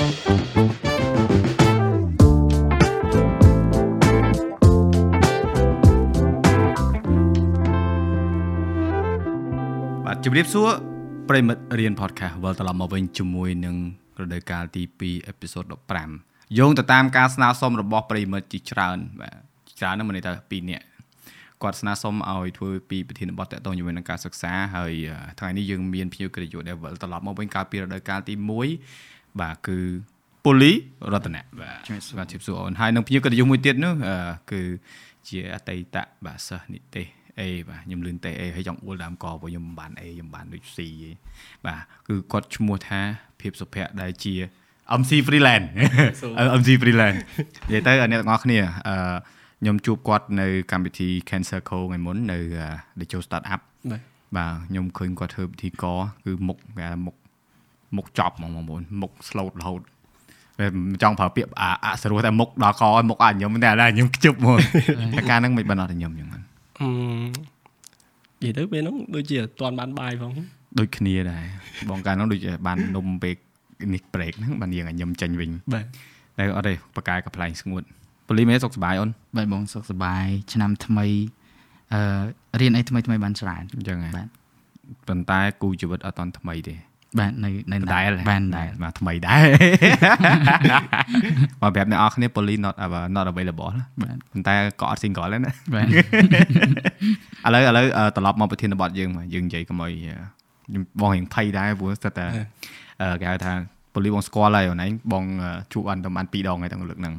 បាទជម្រាបសួរប្រិមិត្តរៀន podcast វិលត្រឡប់មកវិញជាមួយនឹងរដូវកាលទី2អេពីសូត15យោងទៅតាមការស្នើសុំរបស់ប្រិមិត្តជាច្រើនបាទជាច្រើនហ្នឹងមិនន័យថា2នាក់គាត់ស្នើសុំឲ្យធ្វើពីប្រធានបទតកតងជាមួយនឹងការសិក្សាហើយអឺថ្ងៃនេះយើងមានភ្ញៀវកិត្តិយសដែលវិលត្រឡប់មកវិញកាលពីរដូវកាលទី1 បាទគឺពូលីរតនៈបាទបាទជម្រាបសួរអូនហើយនឹងភ្ញៀវកិត្តិយសមួយទៀតនោះអឺគឺជាអតីតបាទសិស្សនិទេសអេបាទខ្ញុំលឿនតែអេហើយចង់អួលដើមកព្រោះខ្ញុំមិនបានអេខ្ញុំបានដូច C ឯងបាទគឺគាត់ឈ្មោះថាភាពសុភ័ក្រដែលជា MC freelance MC freelance និយាយទៅអ្នកទាំងអស់គ្នាអឺខ្ញុំជួបគាត់នៅកម្មវិធី Cancer Co ថ្ងៃមុននៅ The Joe Startup បាទបាទខ្ញុំឃើញគាត់ធ្វើពិធីករគឺមុខគេហៅមុខ មុខចប់ហ្មងបងប្អូនមុខ slot រហូតពេលមិនចង់ប្រើពាក្យអាអសរោះតែមុខដល់កមុខអាខ្ញុំតែឥឡូវខ្ញុំខ្ជប់ហ្មងតែការហ្នឹងមិនបានអត់តែខ្ញុំចឹងហ្នឹងអឺនិយាយទៅពេលហ្នឹងដូចជាអត់ទាន់បានបាយផងដូចគ្នាដែរបងកាលហ្នឹងដូចជាបាននំពេលនេះ break ហ្នឹងបានយើងឲ្យខ្ញុំចេញវិញបាទតែអត់ទេបកកាយកំ pl ែងស្ងួតប៉ូលីមេសុខសប្បាយអូនបាទបងសុខសប្បាយឆ្នាំថ្មីអឺរៀនអីថ្មីថ្មីបានច្រើនអញ្ចឹងហ៎បាទប៉ុន្តែគូជីវិតអត់តន់ថ្មីទេ បាទនៅនៅដែលបាទដែលបាទថ្មីដែរមកប្រាប់អ្នកនរគ្នា Poly not ava- not available ណាបាទប៉ុន្តែក៏អត់ single ដែរណាបាទឥឡូវឥឡូវអឺត្រឡប់មកប្រធានបទយើងមកយើងនិយាយកុំឲ្យអឺខ្ញុំបងរៀងភ័យដែរព្រោះស្ទើរតែអឺគេហៅថា Poly បងស្គាល់ហើយអូនឯងបងអឺជួបអត់តែបាន2ដងហើយទាំងលើកហ្នឹង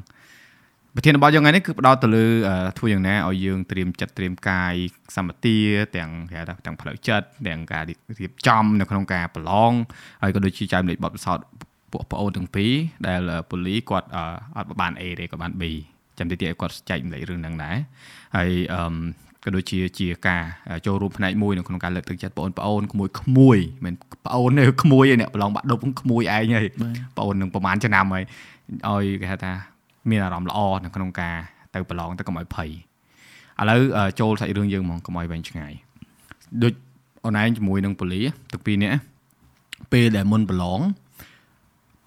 ប្រធានបទយើងថ្ងៃនេះគឺផ្ដោតទៅលើអឺធ្វើយ៉ាងណាឲ្យយើងត្រៀមចិត្តត្រៀមកាយសម្បទាទាំងគេហៅថាទាំងផ្លូវចិត្តទាំងការរៀបចំនៅក្នុងការប្រឡងហើយក៏ដូចជាចែករំលែកបទពិសោធន៍ពួកប្អូនទាំងពីរដែលពូលីគាត់អឺអត់បាន A ទេក៏បាន B ចាំតិចទៀតឲ្យគាត់ចែករំលែករឿងហ្នឹងដែរហើយអឺក៏ដូចជាជាការចូលរួមផ្នែកមួយនៅក្នុងការលើកទឹកចិត្តបងប្អូនក្មួយក្មួយមិនប្អូនទេក្មួយឯអ្នកប្រឡងបាក់ដប់ក្មួយឯងហើយបងអូននឹងប្រហែលឆ្នាំហើយឲ្យគេហៅថា មានអារម្មណ៍ល្អនៅក្នុងការទៅប្រឡងទៅកុំឲ្យភ័យឥឡូវអឺចូលសាច់រឿងយើងហ្មងកុំឲ្យវែងឆ្ងាយដូចអូនឯងជាមួយនឹងពូលីទឹកពីរនាក់ពេលដែលមុនប្រឡង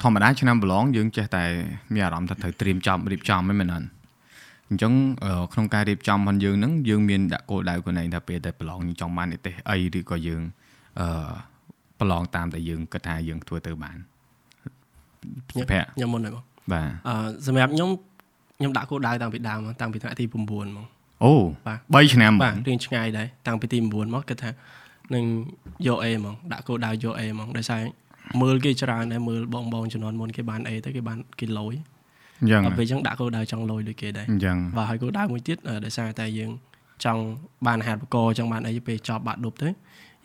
ធម្មតាឆ្នាំប្រឡងយើងចេះតែមានអារម្មណ៍ថាត្រូវត្រៀមចំរៀបចំហ្នឹងមែនអត់អញ្ចឹងអឺក្នុងការរៀបចំរបស់យើងហ្នឹងយើងមានដាក់គោលដៅខ្លួនឯងថាពេលដែលប្រឡងយើងចង់បាននិទេសអីឬក៏យើងអឺប្រឡងតាមតែយើងគិតថាយើងធ្វើទៅបានសុភ័ក្រខ្ញុំមុនហើយបង បាទអឺសម្រាប់ខ្ញុំខ្ញុំដាក់គោលដៅតាំងពីដើមមកតាំងពីថ្នាក់ទី9មកអូបាទ3ឆ្នាំបាទរៀងឆ្ងាយដែរតាំងពីទី9មកគិតថានឹងយក A ហ្មងដាក់គោលដៅយក A ហ្មងដោយសារមើលគេច្រើនដែរមើលបងបងជំនាន់មុនគេបាន A ទៅគេបានគេលយអញ្ចឹងដល់ពេលអញ្ចឹងដាក់គោលដៅចង់លយដូចគេដែរអញ្ចឹងបាទហើយគោលដៅមួយទៀតអឺដោយសារតែយើងចង់បានអាហារូបករណ៍ចង់បានអីពេលចប់បាក់ឌុបទៅ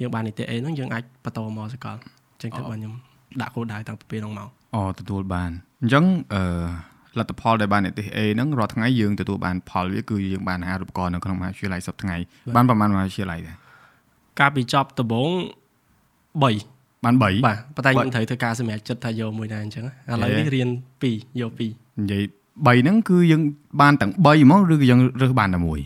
យើងបាននីតិ A ហ្នឹងយើងអាចបន្តមកសកលអញ្ចឹងទៅបាទខ្ញុំដាក់គោលដៅតាំងពីពេលហ្នឹងមកអូទទួលបាន អញ្ចឹងអឺលទ្ធផលដែលបាននិទេស A ហ្នឹងរាល់ថ្ងៃយើងទទួលបានផលវាគឺយើងបានអាហារូបករណ៍នៅក្នុងមហាវិទ្យាល័យសប្តាហ៍ថ្ងៃបានប្រហែលមហាវិទ្យាល័យដែរកាលពីចប់ដំបូង3បាន3បាទប៉ុន្តែខ្ញុំត្រូវធ្វើការសម្រេចចិត្តថាយកមួយដែរអញ្ចឹងឥឡូវនេះរៀន2យក2និយាយ3ហ្នឹងគឺយើងបានទាំង3ហ្មងឬក៏យើងរើសបានតែមួយ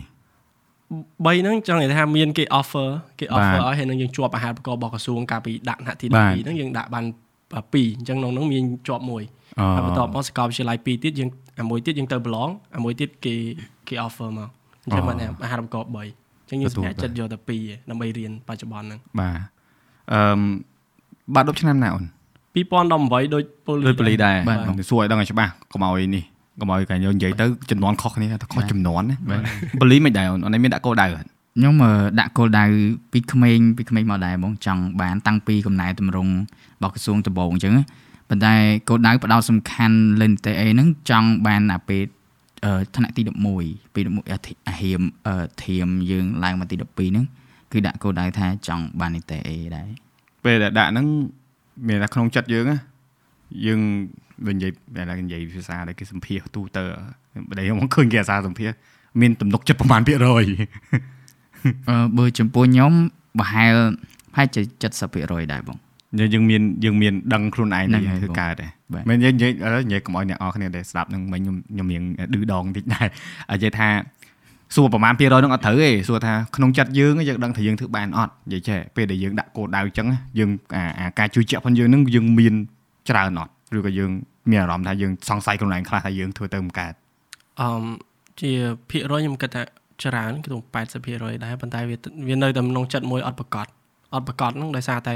3ហ្នឹងចង់និយាយថាមានគេ offer គេ offer បាទឲ្យហើយនឹងយើងជាប់អាហារូបករណ៍របស់ក្រសួងកាលពីដាក់ថ្នាក់ទី12បាទហ្នឹងយើងដាក់បាន2អញ្ចឹងក្នុងហ្នឹងមានជាប់មួយអូ ហើយបន្ទាប់មកសាកលវិទ្យាល័យ2ទៀតយើងអាមួយទៀតយើងទៅប្រឡងអាមួយទៀតគេគេ offer មកអញ្ចឹងបានអាហារូបករណ៍3អញ្ចឹងយើងសម្រេចចិត្តយកតែ2ឯងដើម្បីរៀនបច្ចុប្បន្នហ្នឹងបាទអឺមបាត់10ឆ្នាំណាអូន2018ដូចពូលីដូចប៉ូលីដែរបាទបាទសួរឲ្យដឹងឲ្យច្បាស់កុំឲ្យនេះកុំឲ្យកាយើងនិយាយទៅចំនួនខុសគ្នាទៅខុសចំនួនណាប៉ូលីមិនដែរអូនអូនឯងមានដាក់គោលដៅអត់ខ្ញុំអឺដាក់គោលដៅពីក្មេងពីក្មេងមកដែរបងចង់បានតាំងពីកំណែតម្រង់របស់ក្រសួងដំបូងអញ្ចឹងណា ប៉ុន្តែគោលដៅផ្ដោតសំខាន់លេនតេអេហ្នឹងចង់បានអាពេលអឺថ្នាក់ទី11ពី11អាធិអាហៀមអឺធៀមយើងឡើងមកទី12ហ្នឹងគឺដាក់គោលដៅថាចង់បាននីតេអេដែរពេលដែលដាក់ហ្នឹងមានតែក្នុងចិត្តយើងណាយើងវិញនិយាយតែនិយាយភាសាដែលគេសម្ភាសទូទៅបើខ្ញុំឃើញគេអាសាសម្ភាសមានទំនុកចិត្តប្រហែលភាគរយអឺបើចំពោះខ្ញុំប្រហែលប្រហែលជា70%ដែរបងយើង យើងមានយើងមានដឹងខ្លួនឯងហ្នឹងនេះហើយធ្វើបងកើតទេបាទមែននិយាយនិយាយឥឡូវនិយាយកុំឲ្យអ្នកអរគ្នាដែលស្ដាប់នឹងមិញខ្ញុំខ្ញុំរៀងឌឺដងបន្តិចដែរនិយាយថាសួរប្រហែលភាគរយនឹងអត់ត្រូវទេសួរថាក្នុងចិត្តយើងយើងដឹងថាយើងធ្វើបានអត់និយាយចេះពេលដែលយើងដាក់គោលដៅអញ្ចឹងយើងអាអាការជួយជាក់ផងយើងនឹងយើងមានច្រើនអត់ឬក៏យើងមានអារម្មណ៍ថាយើងសង្ស័យខ្លួនឯងខ្លះថាយើងធ្វើទៅមិនកើតអឺជាភាគរយខ្ញុំគិតថាច្រើនគឺទៅ80%ដែរប៉ុន្តែវាវានៅតែក្នុងចិត្តមួយអត់ប្រកបអត់ប្រកបហ្នឹងដោយសារតែ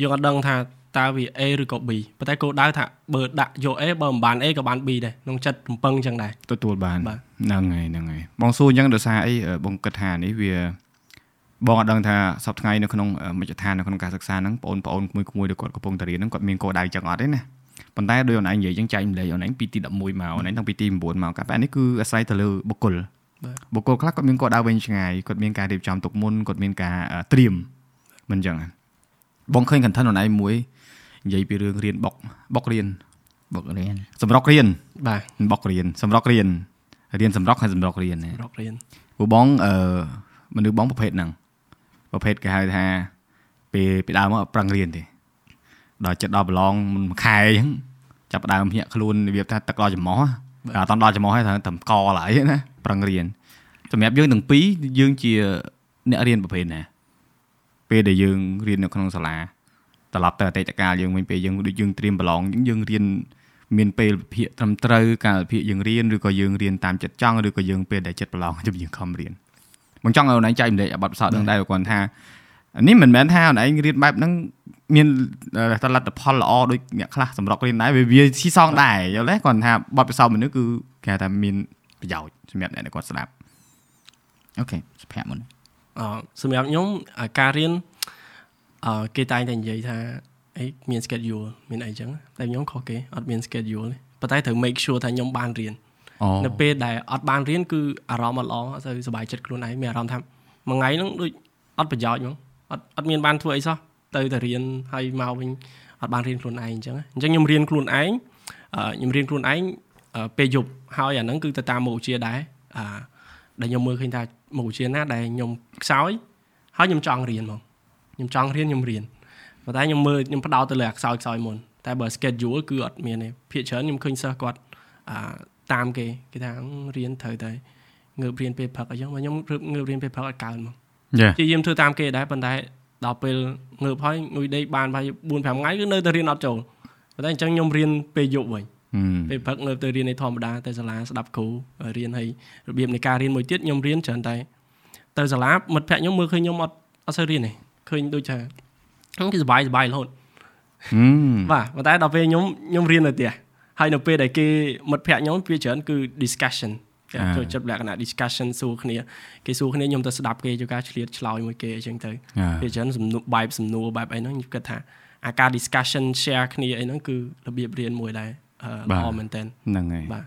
យើងអត់ដឹងថាតើវា A ឬក៏ B ប៉ុន្តែគោលដៅថាបើដាក់យក A បើមិនបាន A ក៏បាន B ដែរក្នុងចិត្តរំពឹងចឹងដែរទទួលបានបាទហ្នឹងហើយហ្នឹងហើយបងសួរអញ្ចឹងដោយសារអីអឺបងគិតថានេះវាបងអត់ដឹងថាសប្តាហ៍ថ្ងៃនៅក្នុងអឺមជ្ឈដ្ឋាននៅក្នុងការសិក្សាហ្នឹងបងប្អូនៗមួយៗដែលគាត់កំពុងតែរៀនហ្នឹងគាត់មានគោលដៅចឹងអត់ទេណាប៉ុន្តែដោយអូនឯងនិយាយចឹងចែកម្លែកអូនឯងពីទី11មកអូនឯងតាំងពីទី9មកកាបែបនេះគឺអាស្រ័យទៅលើបុគ្គលបាទបុគ្គលខ្លះគាត់មានគោលដៅវែងឆ្ងាយគាត់មានការរៀបចំទុកមុនគាត់មានការអឺត្រៀមមិនចឹងណា បងឃើញ content អូនឯងមួយនិយាយពីរឿងរៀនបុកបុករៀនបុករៀនសម្រុករៀនបាទបុករៀនសម្រុករៀនរៀនសម្រុកហើយសម្រុករៀនណារករៀនព្រោះបងអឺមនុស្សបងប្រភេទហ្នឹងប្រភេទគេហៅថាពេលពីដើមមកអត់ប្រឹងរៀនទេដល់ចិត្តដល់ប្រឡងមុនមួយខែអញ្ចឹងចាប់ផ្ដើមភ្ញាក់ខ្លួនរបៀបថាទឹកដល់ច្រមុះតែអត់ដល់ច្រមុះហើយត្រូវតែកឡើយណាប្រឹងរៀនសម្រាប់យើងទាំងពីរយើងជាអ្នករៀនប្រភេទណា ពេលដែលយើងរៀននៅក្នុងសាលាត្រឡប់ទៅអតីតកាលយើងវិញពេលយើងដូចយើងត្រៀមប្រឡងអញ្ចឹងយើងរៀនមានពេលវិភាគត្រឹមត្រូវកាលវិភាគយើងរៀនឬក៏យើងរៀនតាមចិត្តចង់ឬក៏យើងពេលដែលចិត្តប្រឡងជិះយើងខំរៀនបងចង់ឲ្យអូនឯងចែកម្លែកអាបទពិសោធន៍នឹងដែរគាត់ថានេះមិនមែនថាអូនឯងរៀនបែបហ្នឹងមានតលទ្ធផលល្អដូចអ្នកខ្លះសម្រុករៀនដែរវាវាស៊ីសងដែរយល់ទេគាត់ថាបទពិសោធន៍មនុស្សគឺគេហៅថាមានប្រយោជន៍សម្រាប់អ្នកដែលគាត់ស្ដាប់អូខេសុភ័ក្រមុនអឺ សម្រាប់ខ្ញុំអាការរៀនអឺគេតែងតែនិយាយថាអីមាន schedule មានអីចឹងតែខ្ញុំខុសគេអត់មាន schedule ទេប៉ុន្តែត្រូវ make sure ថាខ្ញុំបានរៀនអូនៅពេលដែលអត់បានរៀនគឺអារម្មណ៍អត់ល្អអត់សូវសប្បាយចិត្តខ្លួនឯងមានអារម្មណ៍ថាមួយថ្ងៃហ្នឹងដូចអត់ប្រយោជន៍ហ្មងអត់អត់មានបានធ្វើអីសោះទៅតែរៀនហើយមកវិញអត់បានរៀនខ្លួនឯងអញ្ចឹងអញ្ចឹងខ្ញុំរៀនខ្លួនឯងអឺខ្ញុំរៀនខ្លួនឯងអឺពេលយប់ហើយអាហ្នឹងគឺទៅតាមមុខវិជ្ជាដែរអាដែលខ្ញុំមើលឃើញថា មុខវិជ្ជាណាដែលខ្ញុំខ្សោយហើយខ្ញុំចង់រៀនហ្មងខ្ញុំចង់រៀនខ្ញុំរៀនប៉ុន្តែខ្ញុំមើលខ្ញុំផ្ដោតទៅលើអាខ្សោយខ្សោយមុនតែបើ schedule គឺអត់មានទេភាគច្រើនខ្ញុំឃើញសិស្សគាត់អាតាមគេគេថាអឺរៀនត្រូវតែងើបរៀនពេលព្រឹកអញ្ចឹងបើខ្ញុំងើបរៀនពេលព្រឹកអត់កើនហ្មងយ៉ាជាយាមធ្វើតាមគេដែរប៉ុន្តែដល់ពេលងើបហើយងុយដេកបានប្រហែល4 5ថ្ងៃគឺនៅតែរៀនអត់ចូលប៉ុន្តែអញ្ចឹងខ្ញុំរៀនពេលយប់វិញ ពេលព្រឹកនៅទៅរៀនในធម្មតាទៅសាលាស្ដាប់គ្រូរៀនហើយរបៀបនៃការរៀនមួយទៀតខ្ញុំរៀនច្រើនតែទៅសាលាមិត្តភក្តិខ្ញុំមើលឃើញខ្ញុំអត់អត់សូវរៀនទេឃើញដូចថាហ្នឹងគឺសុបាយសុបាយរហូតហឹមបាទប៉ុន្តែដល់ពេលខ្ញុំខ្ញុំរៀននៅផ្ទះហើយនៅពេលដែលគេមិត្តភក្តិខ្ញុំវាច្រើនគឺ discussion គេចូលចិត្តលក្ខណៈ discussion សួរគ្នាគេសួរគ្នាខ្ញុំទៅស្ដាប់គេចូលការឆ្លៀតឆ្លើយមួយគេអញ្ចឹងទៅវាច្រើនសំណួរបែបសំណួរបែបអីហ្នឹងខ្ញុំគិតថាអាការ discussion share គ្នាអីហ្នឹងគឺរបៀបរៀនមួយដែរអឺ ល្អមែនតើហ្នឹងហើយបាទ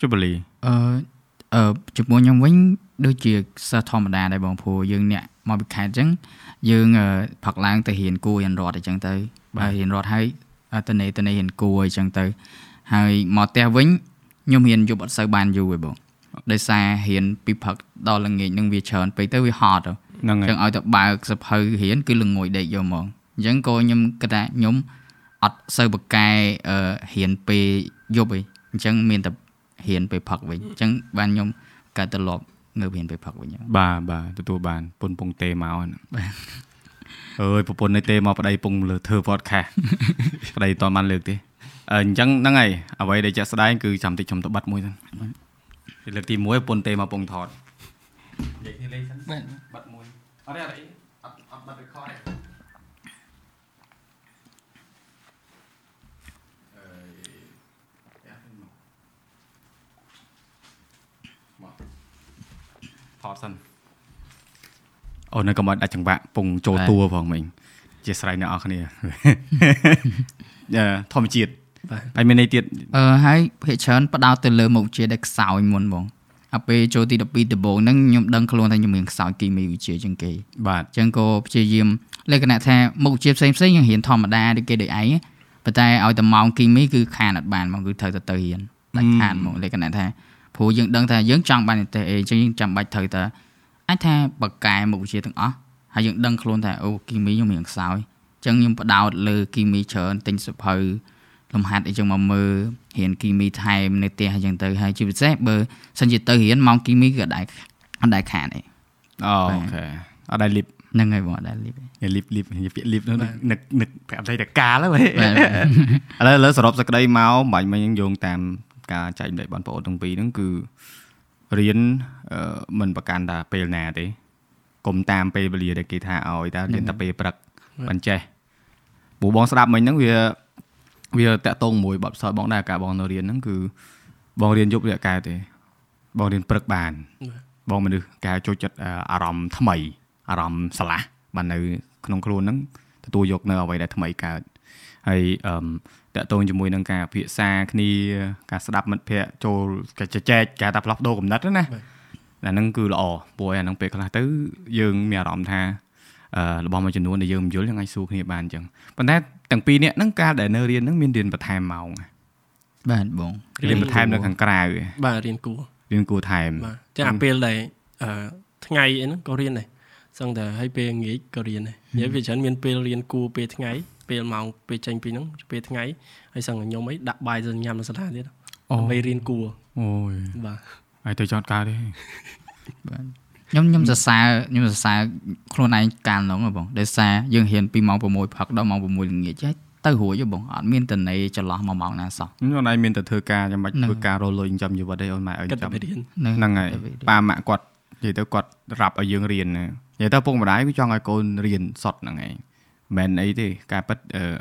ជបលីអឺអឺចំពោះខ្ញុំវិញដូចជាសិស្សធម្មតាដែរបងព្រោះយើងអ្នកមកពីខេត្តអញ្ចឹងយើងអឺផឹកឡើងទៅរៀនគួររៀនរត់អញ្ចឹងទៅហើយរៀនរត់ហើយទៅនេទៅនេរៀនគួរអញ្ចឹងទៅ ហើយមកផ្ទះវិញខ្ញុំរៀនយប់អត់សូវបានយូរទេបងដោយសាររៀនពីផឹកដល់ល្ងាចនឹងវាច្រើនពេកទៅវាហត់ទៅហ្នឹងអហើយញ្ចឹងឲ្យទៅបើកសភៅរៀនគឺល្ងួយដេកយកហ្មងអញ្ចឹងក៏ខ្ញុំគិតថាខ្ញុំ អត់សូវបកកែអឺរៀនពេលយប់ឯងអញ្ចឹងមានតែរៀនពេលផឹកវិញអញ្ចឹងបានខ្ញុំកើតទៅលប់ងើបរៀនពេលផឹកវិញហ្នឹងបាទបាទទទួលបានពុនពងទេមកហ្នឹងអើយប្រពន្ធនៃទេមកប្តីពងលើធ្វើ podcast ប្តីតមិនបានលើកទេអឺអញ្ចឹងហ្នឹងហើយអ្វីដែលចាក់ស្ដែងគឺចាំតិចខ្ញុំទៅបាត់មួយសិនលើកទី1ប្រពន្ធទេមកពងថតនិយាយគ្នាលេងសិនបាត់មួយអត់ទេអត់អីអត់អត់បាត់ record ទេអឺយ៉ាមកមក ថតសិនអូនៅកុំឲ្យដាច់ចង្វាក់ពងចូលតួផងមិញជាស្រ័យអ្នកនរគ្នាអឺធម្មជាតិបាទហើយមានន័យទៀតអឺហើយភាគច្រើនផ្ដោតទៅលើមុខវិជ្ជាដែលខ្សោយមុនបងអាពេលចូលទី12ដំបូងហ្នឹងខ្ញុំដឹងខ្លួនថាខ្ញុំរៀនខ្សោយគីមីវិទ្យាជាងគេបាទអញ្ចឹងក៏ព្យាយាមលក្ខណៈថាមុខវិជ្ជាផ្សេងផ្សេងៗយើងរៀនធម្មតាដូចគេដូចឯងប៉ុន្តែឲ្យតែម៉ោងគីមីគឺខានអត់បានហ្មងគឺត្រូវតែទៅរៀនដាច់ខាតហ្មងលក្ខណៈថា ព្រោះយើងដឹងថាយើងចង់បាននិទេសអីអញ្ចឹងយើងចាំបាច់ត្រូវតែអាចថាបកកែមុខវិជ្ជាទាំងអស់ហើយយើងដឹងខ្លួនថាអូគីមីខ្ញុំរៀនខ្សោយអញ្ចឹងខ្ញុំបដោតលើគីមីច្រើនទិញសភៅលំហាត់អីចឹងមកមើលរៀនគីមីថែមនៅផ្ទះអញ្ចឹងទៅហើយជាពិសេសបើសិនជាទៅរៀនម៉ោងគីមីគឺអត់ដែរអត់ដែរខាតទេអូខេអត់ដែរលីបហ្នឹងហើយបងអត់ដែលលីបទេលីបលីបនិយាយពាក្យលីបនោះនឹកនឹកប្រាប់តែតកាលហ្នឹងបាទឥឡូវឥឡូវសរុបសេចក្តីមកបាញ់មិញយើងយោងតាម ការចែកម្លែកបងប្អូនទាំងពីរហ្នឹងគឺរៀនអឺមិនប្រកាន់ថាពេលណាទេកុំតាមពេលវេលាដែលគេថាឲ្យតើរៀនតែពេលព្រឹកមិនចេះពូបងស្ដាប់មិញហ្នឹងវាវាតាក់ទងមួយបទពិសោធន៍បងដែរការបងនៅរៀនហ្នឹងគឺបងរៀនយប់ឬអកែទេ បងរៀនព្រឹកបាន បងមនុស្សការចូលចិត្តអឺអារម្មណ៍ថ្មីអារម្មណ៍ស្រឡះបាននៅ ក្នុងខ្លួនហ្នឹងទទួលយកនៅអ្វីដែលថ្មីកើតហើយអឺម តកតងជាមួយនឹងការពិភាក្សាគ្នាការស្ដាប់មិត្តភ័ក្តិចូលការជជែកគេហៅថាផ្លាស់ប្ដូរគំនិតណាអាហ្នឹងគឺល្អព្រោះអាហ្នឹងពេលខ្លះទៅយើងមានអារម្មណ៍ថាអឺរបស់មួយចំនួនដែលយើងមិនយល់យើងអាចសួរគ្នាបានអញ្ចឹងប៉ុន្តែទាំងពីរនាក់ហ្នឹងការដែលនៅរៀនហ្នឹងមានរៀនបន្ថែមម៉ោងបាទបងរៀនបន្ថែមនៅខាងក្រៅបាទរៀនគួររៀនគួរថែមបាទចឹងអាពេលដែលអឺថ្ងៃអីហ្នឹងក៏រៀនដែរសឹងតែឲ្យពេលងាយក៏រៀនដែរនិយាយវាច្រើនមានពេលរៀនគួរពេលថ្ងៃ ពេលម៉ោងពេលចេញពីហ្នឹងពេលថ្ងៃហើយសឹងតែខ្ញុំអីដាក់បាយទៅញ៉ាំនៅសាលាទៀតអូដើម្បីរៀនគួរអូយបាទហើយទៅចតកើតទេបាទខ្ញុំខ្ញុំសរសើរខ្ញុំសរសើរខ្លួនឯងកាលហ្នឹងហ៎បងដោយសារយើងរៀនពីម៉ោង6ផឹកដល់ម៉ោង6ល្ងាចហើយទៅរួចហ៎បងអត់មានតន័យចន្លោះមួយម៉ោងណាសោះខ្ញុំណៃមានតែធ្វើការចាំបាច់ហ្នឹងធ្វើការរលុយចាំជីវិតទេអូនម៉ែឲ្យគិតតែចាំទៅរៀនហ្នឹងហើយប៉ាម៉ាក់គាត់និយាយទៅគាត់រ៉ាប់ឲ្យយើងរៀនណានិយាយទៅពុកម្ដាយគឺចង់ឲ្យកូនរៀនសតហ្នឹងឯង មិនមែនអីទេការពិតអឺ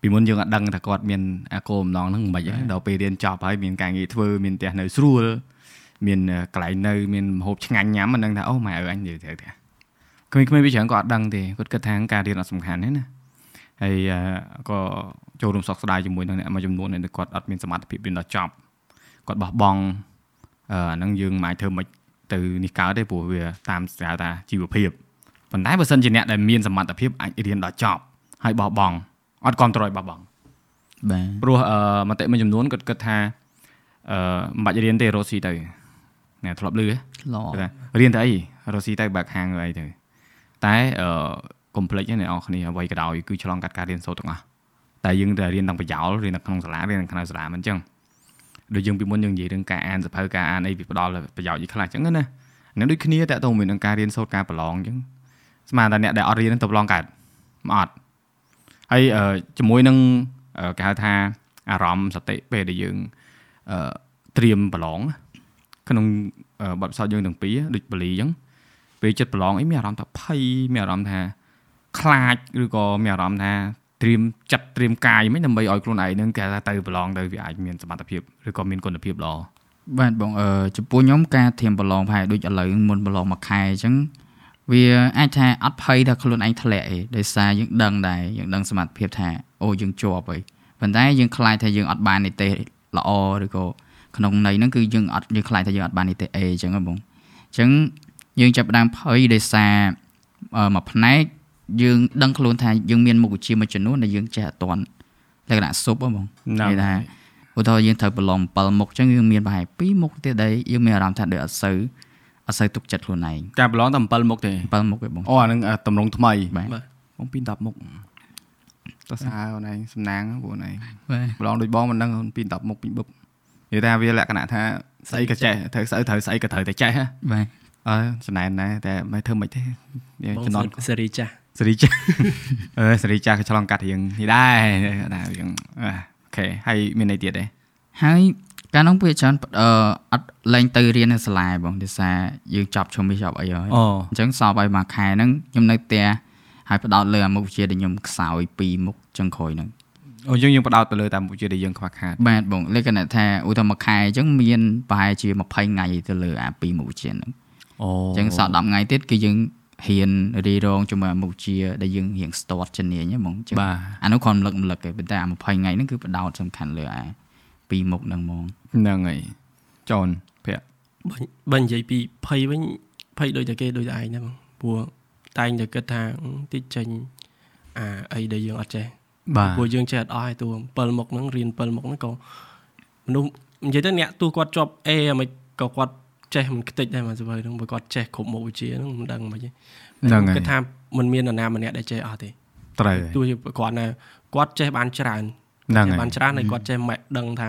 ពីមុនយើងអត់ដឹងថាគាត់មានអាគោលបំណងហ្នឹងមិនខ្មិចទេដល់ពេលរៀនចប់ហើយមានការងារធ្វើមានផ្ទះនៅស្រួលមានកន្លែងនៅមានម្ហូបឆ្ងាញ់ញ៉ាំមិនដឹងថាអូម៉ែអើអញនិយាយទៅថាក្មេងៗវាច្រើនក៏អត់ដឹងទេគាត់គិតថាការរៀនអត់សំខាន់ទេណាហើយអឺក៏ចូលរួមសោកស្ដាយជាមួយនឹងអ្នកមួយចំនួនដែលគាត់អត់មានសមត្ថភាពរៀនដល់ចប់គាត់បោះបង់អឺអាហ្នឹងយើងមិនអាចធ្វើមិនទៅនេះកើតទេព្រោះវាតាមស្រាវថាជីវភាព ប៉ុន្តែបើសិនជាអ្នកដែលមានសមត្ថភាពអាចរៀនដល់ចប់ហើយបោះបង់អត់គ្រប់ត្រយបោះបង់បាទព្រោះអឺមតិមួយចំនួនគាត់គិតថាអឺមិនបាច់រៀនទេរស់ស៊ីទៅអ្នកធ្លាប់លឺហ៎ល្អគាត់ថារៀនទៅអីរស់ស៊ីទៅបើកហាងអីទៅតែអឺកុំភ្លេចទេអ្នកនរគ្នាអ្វីក៏ដោយគឺឆ្លងកាត់ការរៀនសូត្រទាំងអស់តែយើងតែរៀនទាំងប្រយោលរៀននៅក្នុងសាលារៀននៅក្នុងសាលាមិនអញ្ចឹងដូចយើងពីមុនយើងនិយាយរឿងការអានសភៅការអានអីវាផ្ដល់ប្រយោជន៍អីខ្លះអញ្ចឹងណាហ្នឹងដូចគ្នាតើតើមួយនឹងការរៀនសូត្រការប្រឡងអញ្ចឹង ស្មានតែអ្នកដែលអត់រៀនហ្នឹងទៅប្រឡងកើតមិនអត់ហើយអឺជាមួយនឹងអឺគេហៅថាអារម្មណ៍សតិពេលដែលយើងអឺត្រៀមប្រឡងណាក្នុងអឺបទពិសោធន៍យើងទាំងពីរដូចបលីអញ្ចឹងពេលចិត្តប្រឡងអីមានអារម្មណ៍ថាភ័យមានអារម្មណ៍ថាខ្លាចឬក៏មានអារម្មណ៍ថាត្រៀមចិត្តត្រៀមកាយមិនដើម្បីឲ្យខ្លួនឯងហ្នឹងគេថាទៅប្រឡងទៅវាអាចមានសមត្ថភាពឬក៏មានគុណភាពល្អបាទបងអឺចំពោះខ្ញុំការធៀមប្រឡងប្រហែលដូចឥឡូវមុនប្រឡងមួយខែអញ្ចឹង វាអាចថាអត់ភ័យថាខ្លួនឯងធ្លាក់អីដោយសារយើងដឹងដែរយើងដឹងសមត្ថភាពថាអូយើងជាប់ហើយប៉ុន្តែយើងខ្លាចថាយើងអត់បាននីតិល្អឬក៏ក្នុងន័យហ្នឹងគឺយើងអត់យើងខ្លាចថាយើងអត់បាននីតិ A អញ្ចឹងហ៎បងអញ្ចឹងយើងចាប់ផ្ដើមភ័យដោយសារអឺមួយផ្នែកយើងដឹងខ្លួនថាយើងមានមុខវិជ្ជាមួយចំនួនដែលយើងចេះអត់ទាន់លក្ខណៈស៊ុបហ៎បងហ្នឹងនិយាយថាឧទាហរណ៍យើងត្រូវប្រឡង7មុខអញ្ចឹងយើងមានប្រហែល2មុខទៀតដែលយើងមានអារម្មណ៍ថាដូចអត់សូវ អត់សូវទុកចិត្តខ្លួនឯងការប្រឡងតែ7មុខទេ7មុខឯងបងអូអាហ្នឹងអ่ะតម្រងថ្មីបាទបាទបងពី10មុខតោះសារអូនឯងសំណាងបងឯងបាទប្រឡងដូចបងមិនដឹងអូនពី10មុខពីបុកនិយាយថាវាលក្ខណៈថាស្អីក៏ចេះត្រូវស្អីត្រូវស្អីក៏ត្រូវតែចេះហ៎បាទអើចំណែនដែរតែមិនធ្វើមិនទេបងចំណន់សេរីចាស់សេរីចាស់អឺសេរីចាស់ក៏ឆ្លងកាត់រៀងនេះដែរដែររៀងអឺអូខេហើយមានអីទៀតទេហើយ កាលនោះពេលច្រើនអឺអត់លែងទៅរៀននៅសាលាឯងបងដោយសារយើងចប់ជុំវាចប់អីហើយអូអញ្ចឹងសល់ឲ្យមួយខែហ្នឹងខ្ញុំនៅផ្ទះហើយផ្ដោតលើអាមុខវិជ្ជាដែលខ្ញុំខ្សោយ2មុខចុងក្រោយហ្នឹងអូយើងយើងបដោតទៅលើតាមវិជ្ជាដែលយើងខ្វះខាតបាទបងលក្ខណៈថាឧទាហរណ៍មួយខែអញ្ចឹងមានប្រហែលជា20ថ្ងៃទៅលើអា2មុខវិជ្ជាហ្នឹងអូអញ្ចឹងសល់10ថ្ងៃទៀតគឺយើងរៀនរីរងជាមួយមុខវិជ្ជាដែលយើងរៀង start ជំនាញហ្នឹងហ្មងអញ្ចឹងបាទអានោះគ្រាន់រំលឹករំលឹកឯងប៉ុន្តែអា20ថ្ងៃហ្នឹងគឺបដោតសំខាន់លើអាពីរមុខហ្នឹងហ្មង ហ្នឹងហើយចនប្រាក់បើបើនិយាយពីភ័យវិញភ័យដូចតែគេដូចតែឯងដែរបងព្រោះតែងតែគិតថាអឺតិចចេញអាអីដែលយើងអត់ចេះបាទព្រោះយើងចេះអត់អស់ហើយតួ7មុខហ្នឹងរៀន7មុខហ្នឹងក៏មនុស្សនិយាយទៅអ្នកទោះគាត់ជាប់ A អាមិនក៏គាត់ចេះមិនខ្ទេចដែរមកសភៅហ្នឹងបើគាត់ចេះគ្រប់មុខវិជ្ជាហ្នឹងមិនដឹងមិនទេហ្នឹងហើយគិតថាมันមាននរណាម្នាក់ដែលចេះអស់ទេត្រូវទោះជាគាត់ណាគាត់ចេះបានច្រើន ហ្នឹងចេះហើយបានច្រើនហើយគាត់ចេះម៉ែដឹងថា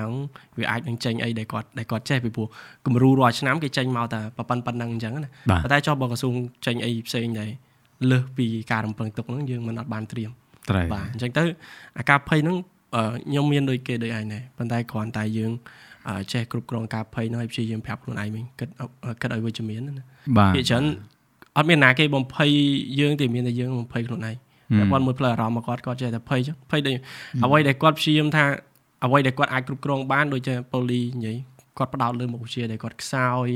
វាអាចនឹងចេញអីដែលគាត់ដែលគាត់ចេះពីព្រោះគំរូរាល់ឆ្នាំគេចេញមកតែប៉ុណ្ណឹងប៉ុណ្ណឹងអញ្ចឹងណាបាទប៉ុន្តែចុះបើក្រសួងចេញអីផ្សេងដែរលើសពីការរំពឹងទុកហ្នឹងយើងមិនអត់បានត្រៀមត្រូវបាទអញ្ចឹងទៅអាការភ័យហ្នឹងអឺខ្ញុំមានដូចគេដូចឯងដែរប៉ុន្តែគ្រាន់តែយើងអឺចេះគ្រប់គ្រងការភ័យហ្នឹងឲ្យព្យាយាមប្រាប់ខ្លួនឯងវិញគិតគិតឲ្យវិជ្ជមានណាបាទភាគច្រើនអត់មានណាគេបំភ័យយើងទេមានតែយើងបំភ័យខ្លួនឯង តែគាត់មើលផ្លូវអារម្មណ៍មកគាត់គាត់ចេះតែភ័យចឹងភ័យដូចអ្វីដែលគាត់ព្យាយាមថាអ្វីដែលគាត់អាចគ្រប់គ្រងបានដូចជាប៉ូលីនិយាយគាត់ផ្ដោតលើមុខវិជ្ជាដែលគាត់ខ្សោយ